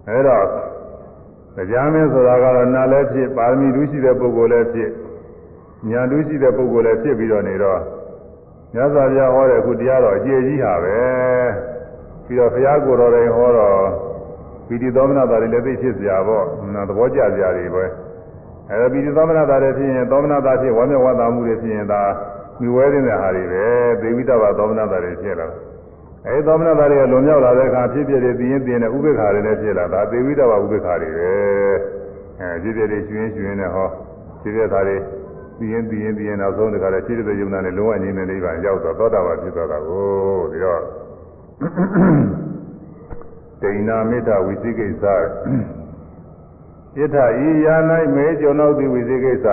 Speaker 1: အဲတော့တရားမင်းဆိုတာကတော့နာလည်းဖြစ်ပါရမီတူးရှိတဲ့ပုဂ္ဂိုလ်လည်းဖြစ်ညာတူးရှိတဲ့ပုဂ္ဂိုလ်လည်းဖြစ်ပြီးတော့နေတော့မြတ်စွာဘုရားဟောတဲ့အခုတရားတော်အကျေကြီးဟာပဲ ပြီးတော့ဘုရားကိုယ်တော်တိုင်ဟောတော့ပီတိသောမနတာတွေလည်းသိဖြစ်စရာပေါ့နော်သဘောကျစရာတွေပဲအဲပီတိသောမနတာတွေဖြစ်ရင်သောမနတာဖြစ်ဝမ်းမြောက်ဝမ်းသာမှုတွေဖြစ်ရင်ဒါမြဝဲနေတဲ့ဟာတွေပဲသေဝိတဝသောမနတာတွေဖြစ်လာအဲသောမနတာတွေကလွန်မြောက်လာတဲ့အခါဖြစ်ဖြစ်တွေသိရင်သိရင်ဥပိ္ပခာတွေလည်းဖြစ်လာဒါသေဝိတဝဥပိ္ပခာတွေပဲအဲဖြစ်ဖြစ်တွေရှင်ရှင်နဲ့ဟောဖြစ်ဖြစ်သားတွေသိရင်သိရင်သိရင်နောက်ဆုံးတခါလဲဖြစ်တဲ့ယုံနာနဲ့လုံးဝငြိမ်းတဲ့နိဗ္ဗာန်ရောက်တော့သောတာပန်ဖြစ်သွားတာကိုဒီတော့ ဒိဏမေတ္တာဝိသိကိစ္စယထာဤယာ၌မေကျွန်ုပ်သည်ဝိသိကိစ္စ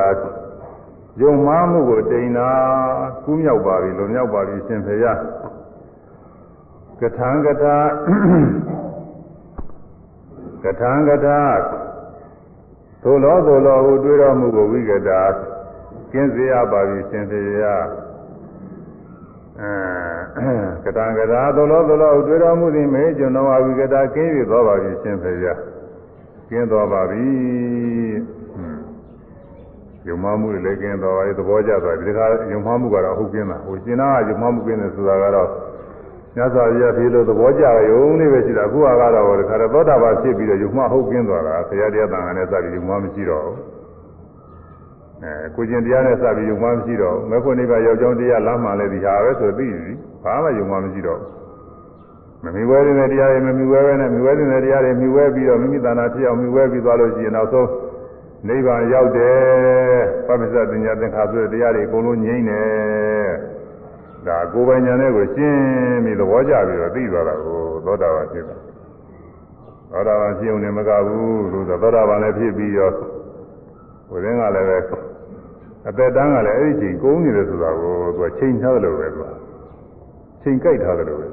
Speaker 1: ယုံမှားမှုကိုဒိဏကူးမြောက်ပါပြီလွန်မြောက်ပါပြီရှင်ဖေယကထံကထာကထံကထာသို့လောသို့လောဟုတွေးတော်မူကိုဝိကတာကျင်းစေရပါပြီရှင်ဖေယအဲ ကတံကရာသလောသလောတွေ့တော်မူသည်မေကျွန်တော်အဝိကတာကင်း၍သောပါပြီရှင်ဖေရကင်းတော်ပါပြီယုံမှမှုလည်းကင်းတော်ပါပြီသဘောကျသွားပြီဒီခါယုံမှမှုကတော့ဟုတ်ကင်းတာဟိုရှင်နာကယုံမှမှုကင်းတယ်ဆိုတာကတော့မြတ်စွာဘုရားဒီလိုသဘောကျရုံလေးပဲရှိတာအခုကတော့ဒီခါတော့သောတာပန်ဖြစ်ပြီးတော့ယုံမှဟုတ်ကင်းသွားတာဘုရားတရားတန်ခါနဲ့စပြီးယုံမှမရှိတော့ဘူး အဲကိုကျင်တရားနဲ့စပြီးယုံမှမရှိတော့မခွနိဗ္ဗာန်ရောက်ကြောင်းတရားလမ်းမှလည်းဒီဟာပဲဆိုသိပြီဘာမှယုံမှမရှိတော့မမီဝဲတဲ့တရားတွေမမီဝဲပဲနဲ့မီဝဲတဲ့တရားတွေမီဝဲပြီးတော့မိမိတဏ္ဍာဖြစ်အောင်မီဝဲပြီးသွားလို့ရှိရင်နောက်ဆုံးနိဗ္ဗာန်ရောက်တယ်ပပ္ပစပညာသင်္ခါဆိုတဲ့တရားတွေအကုန်လုံးငြိမ့်တယ်ဒါကိုယ်ပိုင်ဉာဏ်နဲ့ကိုရှင်းပြီးသဘောကျပြီးတော့သိသွားတာကိုသောတာပန်ဖြစ်တာသောတာပန်ဖြစ်ုံနဲ့မကဘူးလို့ဆိုသောတာပန်လည်းဖြစ်ပြီးရော ဟိုတင်းကလည်းပဲအသက်တန်းကလည်းအဲ့ဒီချိန်ကုန်နေတယ်ဆိုတာကိုသူကချိန်ထားတယ်လို့ပဲသူကချိန်ကြိုက်ထားတယ်လို့ပဲ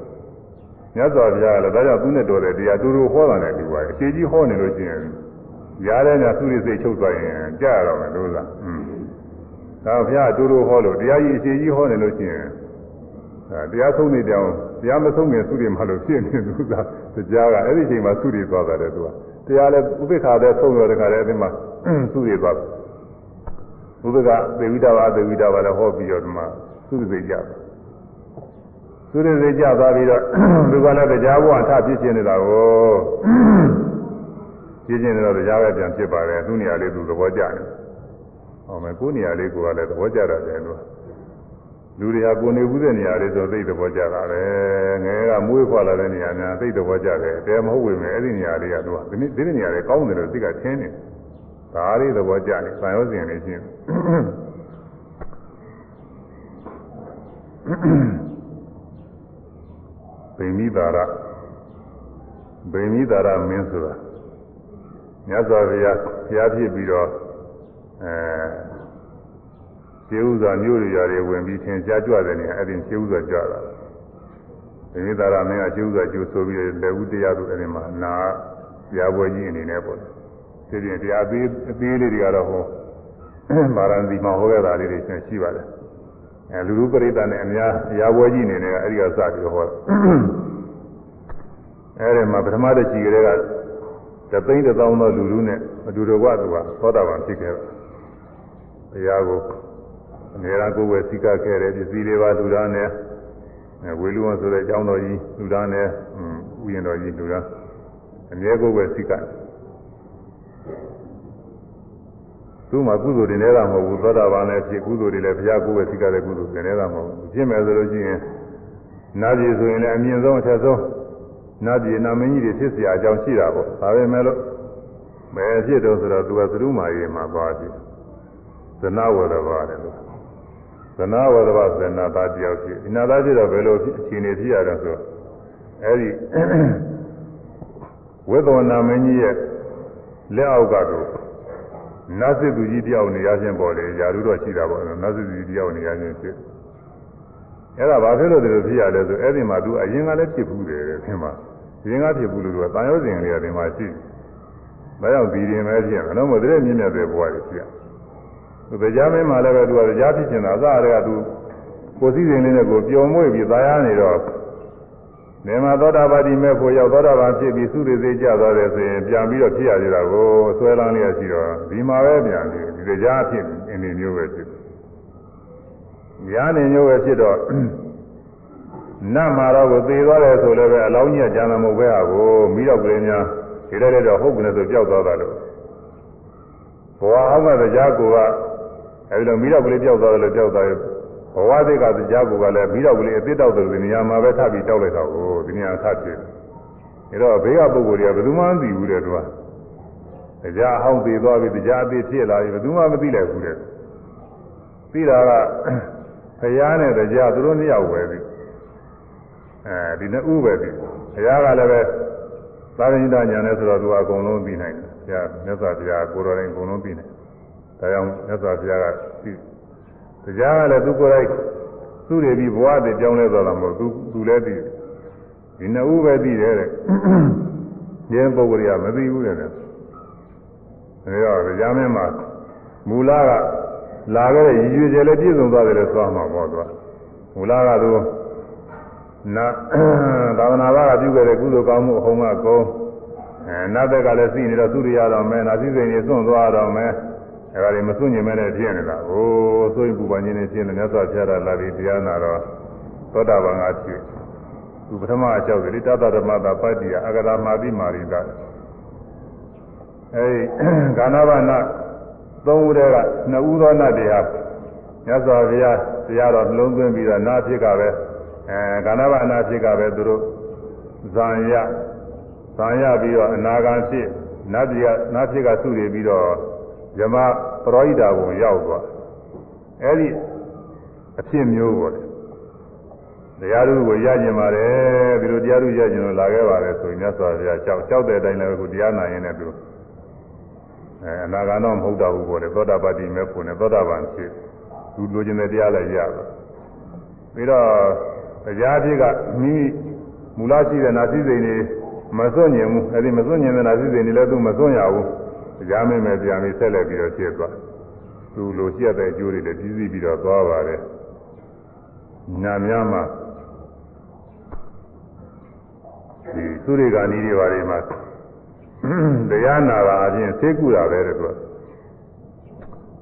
Speaker 1: မြတ်စွာဘုရားကလည်းဒါကြောင့်သူနဲ့တော်တဲ့တရားတူတူဟောတာနဲ့ဒီပါအရှိကြီးဟောနေလို့ရှိရင်ရားတဲ့ညာသူရိစိတ်ချုပ်သွားရင်ကြားရတော့မယ်လို့လားอืมဒါဘုရားတူတူဟောလို့တရားကြီးအရှိကြီးဟောနေလို့ရှိရင်ဒါတရားဆုံးနေတောင်တရားမဆုံးခင်သုရိမှလို့ဖြစ်နေသူကတရားကအဲ့ဒီချိန်မှာသုရိသွားတယ်သူက တရားလည်းဥပိ္ပခာတဲ့ဆုံးရတဲ့ခါလည်းအဲ့ဒီမှာသုရိသွားတယ်ဘုရားကသေဝိတဝါသေဝိတဝါလည်းဟောပြီးတော့ဒီမှာသုရိစိတ်ကြတယ်သုရိစိတ်ကြသွားပြီးတော့သူကလည်းတရားဘဝထဖြစ်ခြင်းနေတာကိုဖြစ်ခြင်းနေတော့တရားပဲပြန်ဖြစ်ပါတယ်သူနေရာလေးသူသဘောကျတယ်ဟောမယ်ကိုနေရာလေးကိုကလည်းသဘောကျတာတယ်လို့ လူတွေဟာကိုနေဘူးတဲ့နေရာလေးဆိုသိသဘောကျတာပဲငယ်ကမွေးခွာလာတဲ့နေရာများသိသဘောကျတယ်တဲမဟုတ်ဝင်မယ်အဲ့ဒီနေရာလေးကတော့ဒီနေ့ဒီနေရာလေးကောင်းတယ်လို့သိကထင်းနေတယ်ဒါလေးသဘောကျနေဆံရောစဉ်လေးရှင်းဗိမိတာရဗိမိတာရမင်းဆိုတာမြတ်စွာဘုရားဘုရားဖြစ်ပြီးတော့ ရှ င်းဥစွာမျိုးတွေရာတွေဝင်ပြီးသင်ကြားကြွတဲ့နေရာအဲ့ဒီရှင်းဥစွာကြွတာဒီမိသားရမင်းကရှင်းဥစွာကျိုးဆိုပြီးလက်ဦးတရားတို့အဲ့ဒီမှာနာတရားပွဲကြီးအနေနဲ့ပေါ့ဒီပြင်တရားအသေးအသေးလေးတွေကတော့ဟောမာရန်ဒီမှာဟောခဲ့တာလေးတွေရှိပါတယ်အဲလူလူပရိသတ်နဲ့အများတရားပွဲကြီးအနေနဲ့ကအဲ့ဒီကစပြီးဟောအဲ့ဒီမှာပထမတစ်ချီကလေးကတသိန်းတစ်သောင်းသောလူလူနဲ့အတူတကွသူကသောတာပန်ဖြစ်ခဲ့တယ်။တရားကို အများအားကိုယ်ဝယ်စိကခဲ့တယ်ပစ္စည်းတွေပါလူသားနဲ့ဝေလူဝဆိုတဲ့အကြောင်းတော်ကြီးလူသားနဲ့ဥယျာဉ်တော်ကြီးလူသားအများကိုယ်ဝယ်စိကသူ့မှာကုသိုလ်တွေနေတာမဟုတ်ဘူးသောတာပန်လည်းဖြစ်ကုသိုလ်တွေလည်းဘုရားကိုယ်ဝယ်စိကတဲ့ကုသိုလ်တွေနေတာမဟုတ်ဘူးဖြစ်မယ်ဆိုလို့ရှိရင်နာပြည်ဆိုရင်လည်းအမြင့်ဆုံးအထက်ဆုံးနတ်ပြည်နာမင်းကြီးတွေဖြစ်เสียအကြောင်းရှိတာပေါ့ဒါပဲမဲ့လို့ဘယ်ဖြစ်တော့ဆိုတော့သူကသရုမာရီမှာသွားပြီဇနဝရဘာတယ်လို့ ဇနဝရဘာဇနသားတယောက်ဖြစ်ဒီနာသားဖြစ်တော့ဘယ်လိုအခြေအနေဖြစ်ရတော့ဆိုအဲဒီဝိသောနာမင်းကြီးရဲ့လက်အောက်ကတော့နတ်စစ်သူကြီးတယောက်နေရခြင်းပေါ်လေယာရုတော့ရှိတာပေါ့နတ်စစ်သူကြီးတယောက်နေရခြင်းဖြစ်အဲ့ဒါဘာဖြစ်လို့ဒီလိုဖြစ်ရလဲဆိုအဲ့ဒီမှာ तू အရင်ကလည်းဖြစ်ဘူးတယ်ခင်ဗျာအရင်ကဖြစ်ဘူးလို့ကတန်ရုပ်စဉ်တွေကဒီမှာရှိတယ်ဒါကြောင့်ဒီရင်ပဲဖြစ်တယ်တော့မတဲ့မြင့်မြတ်တဲ့ဘဝတွေဖြစ်ရသူ တရားမင်းမှလည်းပဲ तू ကတရားဖြစ်နေတာအစအရက तू ကိုစည်းစိမ်လေးနဲ့ကိုပျော်မွေ့ပြီးသာယာနေတော့နေမှာသောတာပတိမဲ့ဖို့ရောက်သောတာပန်ဖြစ်ပြီးသုရိသိကြသွားတယ်ဆိုရင်ပြန်ပြီးတော့ဖြစ်ရသေးတာကိုဆွဲလန်းလျက်ရှိတော့ဒီမှာပဲပြန်ပြီးဒီတရားဖြစ်အနေမျိုးပဲဖြစ်တယ်ညာနေမျိုးပဲဖြစ်တော့နတ်မှာတော့ကိုသေသွားတယ်ဆိုလည်းပဲအလောင်းကြီးကကြံမမဟုတ်ပဲဟာကိုမိတော့ကလေးများဒီတဲ့တော့ဟုတ်ကနေဆိုပျောက်သွားတာလို့ဘဝအောင်ကတရားကိုက အဲဒီလိုမိတော့ကလေးပျောက်သွားတယ်လို့ပျောက်သွားရဲ့ဘဝသိကတရားကိုကလည်းမိတော့ကလေးအသစ်တောက်တယ်ဒီနေရာမှာပဲထပ်ပြီးတောက်လိုက်တော့ကိုဒီနေရာထပ်ဖြစ်တယ်ဒါတော့ဘေးကပုဂ္ဂိုလ်တွေကဘယ်သူမှမသိဘူးတဲ့သူကတရားဟောင်းသေးသွားပြီတရားအသေးဖြစ်လာပြီဘယ်သူမှမသိလိုက်ဘူးတဲ့သိတာကဘုရားနဲ့တရားသူတို့နှစ်ယောက်ပဲပြီအဲဒီနှစ်ဦးပဲပြီဘုရားကလည်းပဲသာရဏိတညာနဲ့ဆိုတော့သူကအကုန်လုံးပြီးနိုင်တယ်ဘုရားမြတ်စွာဘုရားကိုယ်တော်တိုင်အကုန်လုံးပြီးနိုင် ဒါကြောင့်မြတ်စွာဘုရားကပြီးတရားကလည်းသူကိုယ်တိုင်သူ့တွေပြီးဘဝတည်ကြောင်းလဲသွားတာမဟုတ်သူသူလည်းပြီးဒီနှစ်ဦးပဲပြီးတယ်တဲ့ဒီပုဂ္ဂိုလ်ကမသိဘူးတဲ့ဒါတော့တရားမင်းမှာမူလကလာခဲ့တဲ့ရည်ရွယ်ချက်လည်းပြည့်စုံသွားတယ်လို့ဆိုမှာပေါ့သူကမူလကသူနာသာသနာ့ဘာကပြုခဲ့တဲ့ကုသိုလ်ကောင်းမှုအဟုံးကကုန်းအဲနတ်ဘက်ကလည်းသိနေတော့သူတွေရတော့မယ်နာသိစိန်တွေစွန့်သွားတော့မယ် အဲဒါတွေမစွန့်ညင်မဲနဲ့ဖြစ်နေတာဟိုဆိုရင်ပူပန်ခြင်းနဲ့ဖြစ်နေမြတ်စွာဘုရားလာပြီးတရားနာတော့သောတာပန်ကဖြစ်သူပထမအကြောက်တယ်တသဓမ္မတာပတ္တိယအဂရမာတိမာရိတာအဲဒီကာနဘနာသုံးဦးတည်းကနှစ်ဦးသောနတ်တွေဟာမြတ်စွာဘုရားတရားတော်နှလုံးသွင်းပြီးတော့နာဖြစ်ကပဲအဲကာဏဘအနာဖြစ်ကပဲသူတို့ဇံရဇံရပြီးတော့အနာဂံဖြစ်နတ်ပြည်ကနတ်ဖြစ်ကသုတွေပြီးတော့ ယမပရောဟိတာဘုံရောက်သွားအဲဒီအဖြစ်မျိုးပေါ့တရားသူကိုရကျင်ပါတယ်ဒီလိုတရားသူရကျင်လို့လာခဲ့ပါတယ်ဆိုရင်မြတ်စွာဘုရားကြောက်ကြောက်တဲ့အတိုင်းလည်းခုတရားနာရင်လည်းသူအဲအနာဂံတော့မဟုတ်တော့ဘူးပေါ့လေသောတာပတိမဲ့ဖို့နဲ့သောတာပန်ဖြစ်သူလိုချင်တဲ့တရားလည်းရပါပြီးတော့တရားဖြစ်ကမိမိမူလရှိတဲ့နာသိစိန်တွေမစွန့်ညင်ဘူးအဲဒီမစွန့်ညင်တဲ့နာသိစိန်တွေလည်းသူမစွန့်ရဘူး တရားမင်းမဲ့ပြန်ပြီးဆက်လက်ပြီးတော့ဖြစ်သွားသူလိုရှိတဲ့အကျိုးတွေလည်းပြည့်စည်ပြီးတော့သွားပါတယ်နာများမှာဒီသုရိကာနီးတွေဘာတွေမှာတရားနာတာအပြင်သိကုတာပဲတဲ့သူက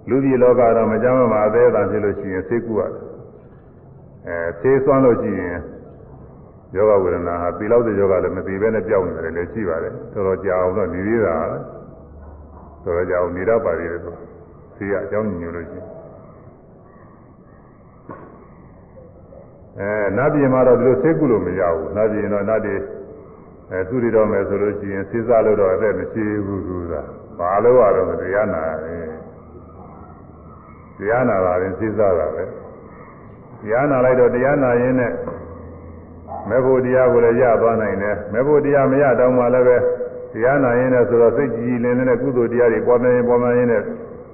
Speaker 1: လူပြည်လောကတော့မကြမ်းမှာအသေးအံဖြစ်လို့ရှိရင်သိကုရတယ်အဲသိသွမ်းလို့ရှိရင်ယောဂဝေဒနာဟာပြီးလောက်တဲ့ယောဂလည်းမပြီးပဲနဲ့ပြောင်းနေတယ်လည်းရှိပါတယ်တော်တော်ကြာအောင်တော့နေသေးတာ တော်တော်ကြာအောင်နေတော့ပါသေးတယ်သူသိရအကြောင်းညွှန်လို့ရှိရင်အဲနတ်ပြည်မှာတော့ဒီလိုသိကုလို့မရဘူးနတ်ပြည်တော့နတ်တွေအဲသူတွေတော့မယ်ဆိုလို့ရှိရင်စေစားလို့တော့အသက်မရှိဘူးသူကဘာလို့ရတော့တရားနာတယ်တရားနာတာရင်စေစားတာပဲတရားနာလိုက်တော့တရားနာရင်းနဲ့မေဖို့တရားကိုလည်းရသွားနိုင်တယ်မေဖို့တရားမရတော့မှလည်းပဲ တရားနာရင်းနဲ့ဆိုတော့စိတ်ကြည်လင်နေတဲ့ကုသိုလ်တရားတွေပေါ်နေပေါ်နေရင်းနဲ့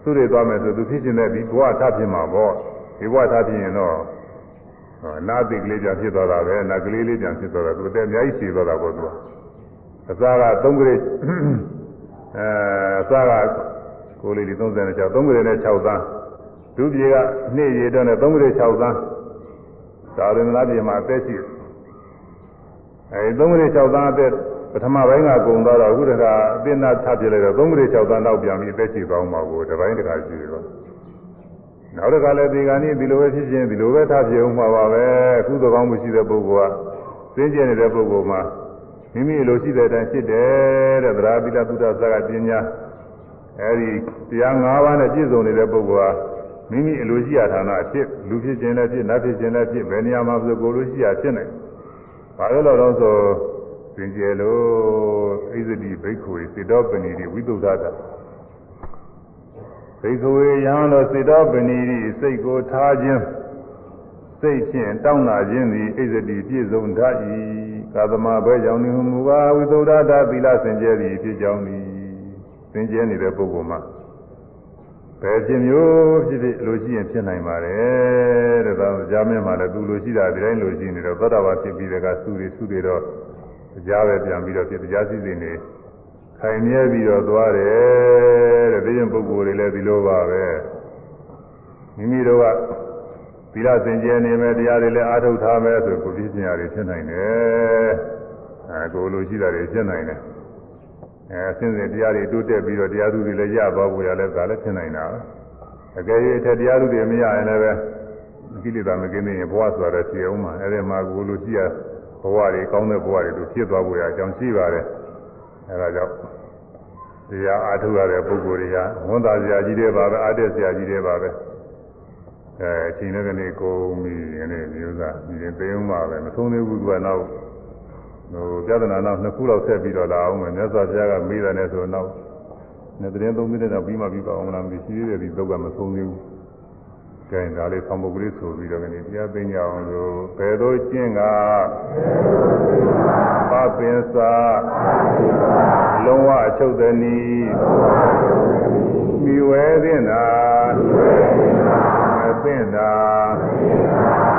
Speaker 1: သုသူတွေသွားမယ်ဆိုသူဖြစ်ခြင်းနဲ့ဒီဘဝထဖြစ်မှာပေါ့ဒီဘဝထဖြစ်ရင်တော့နာသိကလေးပြန်ဖြစ်သွားတာပဲနာကလေးလေးပြန်ဖြစ်သွားတာသူအသက်အများကြီးရှည်သွားတာပေါ့သူကအစားက3ကလေးအဲအစားကကိုလေးလေး36 3ကလေးနဲ့6သန်းဒုပြေကနေ့ရေတော့နဲ့3ကလေး6သန်းသာရဏပြေမှာအသက်ရှိအဲဒီ3ကလေး6သန်းအသက် ပထမပိုင်းကကုံသွားတော့အခုတခါအသိနာထပြလိုက်တော့3ကလေး6သန်းတော့ပြန်ပြီးအသက်ရှိသွားမှာကိုတပိုင်းတခါရှိတယ်တော့နောက်တစ်ခါလည်းဒီကနေ့ဒီလိုပဲဖြစ်ချင်းဒီလိုပဲထားပြအောင်မှာပါပဲအခုသကောင်းမရှိတဲ့ပုဂ္ဂိုလ်ကသိကျင်နေတဲ့ပုဂ္ဂိုလ်မှာမိမိလိုရှိတဲ့အတိုင်းဖြစ်တယ်တဲ့သရာပိလသုဒ္ဓသကပညာအဲဒီတရား၅ပါးနဲ့ပြည့်စုံနေတဲ့ပုဂ္ဂိုလ်ဟာမိမိအလိုရှိရာဌာနဖြစ်လူဖြစ်ခြင်းလည်းဖြစ်နတ်ဖြစ်ခြင်းလည်းဖြစ်ဘယ်နေရာမှာဆိုကိုလိုရှိရာဖြစ်နိုင်ဘာလို့လဲတော့ဆိုသ င်ကျယ်လို့ဣဇတိဘိက္ခုစေတောပဏိတိဝိသုဒ္ဓတာဘိက္ခဝေယံတို့စေတောပဏိတိစိတ်ကိုထားခြင်းစိတ်ဖြင့်တောင်းလာခြင်းသည်ဣဇတိပြည့်စုံတတ်၏ကာသမဘဲကြောင့်နေမူပါဝိသုဒ္ဓတာသီလစင်ကြယ်သည်ဖြစ်ကြောင်းသည်စင်ကြယ်နေတဲ့ပုဂ္ဂိုလ်မှာဘယ်ဖြစ်မျိုးဖြစ်ဖြစ်လိုရှိရင်ဖြစ်နိုင်ပါတယ်တဲ့ဒါကြားမင်းမှာလည်းသူလိုရှိတာဒီတိုင်းလိုရှိနေတော့သောတာပန်ဖြစ်ပြီးတဲ့ကသုတွေသုတွေတော့ ကြားပဲပြန်ပြီးတော့ဖြစ်တရားစီစဉ်နေခိုင်မြဲပြီးတော့သွားတယ်တဲ့ဒီရင်ပုဂ္ဂိုလ်တွေလည်းဒီလိုပါပဲမိမိတို့ကသီလစင်ကြယ်နေမယ်တရားတွေလည်းအားထုတ်ထားမယ်ဆိုကိုပြည့်စင်ရတွေဖြစ်နိုင်တယ်အဲကိုလိုရှိတာတွေဖြစ်နိုင်တယ်အဲအစဉ်စဉ်တရားတွေတိုးတက်ပြီးတော့တရားသူတွေလည်းရသွားဖို့ရလဲဒါလည်းဖြစ်နိုင်တာအကယ်၍အထက်တရားသူတွေမရရင်လည်းပဲကိလေသာမကင်းနေရင်ဘဝဆိုတာလည်းဖြစ်အောင်မှာအဲဒီမှာကိုလိုရှိရ ဘဝတွေကောင်းတဲ့ဘဝတွေတို့ဖြစ်သွားဖို့ရအကြောင်းရှိပါတယ်အဲဒါကြောင့်တရားအားထုတ်ရတဲ့ပုဂ္ဂိုလ်တွေကဝန်သားစရာကြီးတွေပါပဲအားတက်စရာကြီးတွေပါပဲအဲအချိန်နဲ့ကနေကုန်ပြီဒီနေ့မျိုးသားဒီရင်သိအောင်ပါပဲမဆုံးသေးဘူးကနောက်ဟိုပြဿနာနောက်နှစ်ခုလောက်ဆက်ပြီးတော့လာအောင်မယ်မြတ်စွာဘုရားကမေးတယ်နဲ့ဆိုတော့နှစ်သတင်းသုံးသတင်းတော့ပြီးမှပြီးပါအောင်လားမရှိသေးတယ်ဒီသုတ်ကမဆုံးသေးဘူး ကဲဒါလေးဆောင်ပုဂ္ဂလိဆိုပြီးတော့ကနေတရားသိကြအောင်လို့ဘယ်သို့ကျင့်ကပပင်စာလုံးဝအချုပ်သည်နီမိဝဲသင့်တာမသင့်တာ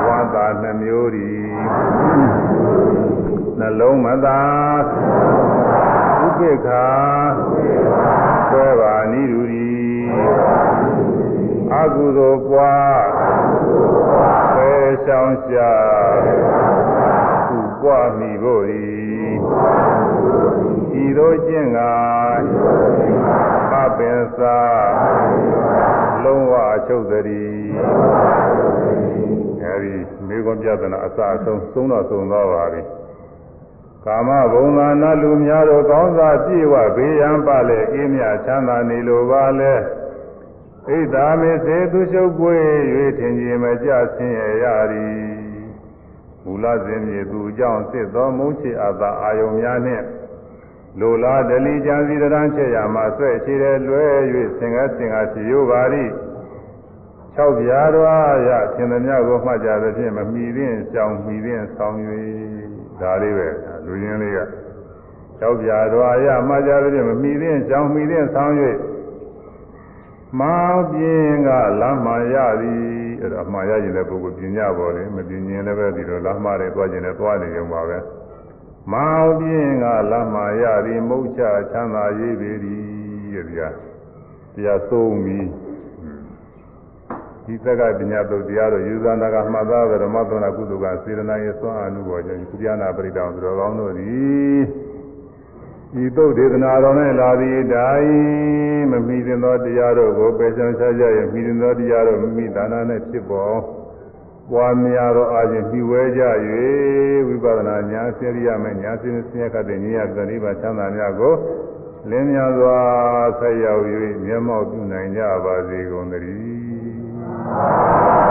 Speaker 1: ဝါသာနှမျိုးဒီနှလုံးမသာဥပိ္ပခာဆွဲပါနိရူဒီ အကုသိုလ်ပွားပဲရှောင်းရှာသူပွားမိဖို့ဤဤသို့ကျင့်ကပပင်စာလုံးဝအချုပ်တည်းအဲဒီမိဂွန်ပြဒနာအစအဆုံးသုံးတော့သုံးသွားပါပြီကာမဘုံသာနလူများတို့ကောင်းစားပြည့်ဝဘေးရန်ပါလေအေးမြချမ်းသာနေလိုပါလေ ဣဒာမေစေသူရှုပ်ပွေ၍ထင်ကြီးမကြဆင်းရရသည်မူလစဉ်မြေသူကြောင့်စစ်သောမုန်းချအပ်သာအာယုံများနှင့်လိုလားဒလီကြံစီတရန်ချက်ရမှာဆွဲချေတယ်လွဲ၍ဆင်ကဆင်ကဖြစ်ရပါသည်၆ပြားတော်ရသင်သည်များကိုမှတ်ကြသဖြင့်မမီသင့်ကြောင်မီသင့်ဆောင်၍ဒါလေးပဲလူရင်းလေးက၆ပြားတော်ရမှတ်ကြသဖြင့်မမီသင့်ကြောင်မီသင့်ဆောင်၍ မောင်ပြင်းကလမ်းမှရသည်အဲ့တော့မှားရရင်လည်းပုဂ္ဂိုလ်ပညာပေါ်တယ်မပင်ရင်လည်းပဲဒီလိုလမ်းမှတွေသွားခြင်းနဲ့သွားနေကြပါပဲမောင်ပြင်းကလမ်းမှရသည်မုတ်ချချမ်းသာရေးပေသည်တဲ့ဒီကတရားသုံးပြီးဒီသက်ကပညာသုတ်တရားတို့ယူဇာနာကမှတ်သားဓမ္မသနာကုသကစေရနာရဲ့သွမ်းအမှုပေါ်ကြောင့်ကုသနာပရိတောင်သူတော်ကောင်းတို့သည် ဤသုတ်ဒေသနာတော်၌လာသည်တိုင်းမမိတင်သောတရားတို့ကိုပယ်ချောင်းချကြရမိတင်သောတရားတို့မိမိဒါနနဲ့ဖြစ်ပေါ်ပွားများသောအာခြင်းပြီးဝဲကြ၍ဝိပဿနာဉာဏ်စေရိယမဲ့ဉာဏ်စင်းဆင်းရဲခတ်တဲ့ဉာဏ်သတိပါချမ်းသာများကိုလင်းများစွာဆက်ရောက်၍မျက်မှောက်ပြုနိုင်ကြပါစေကုန်သတည်း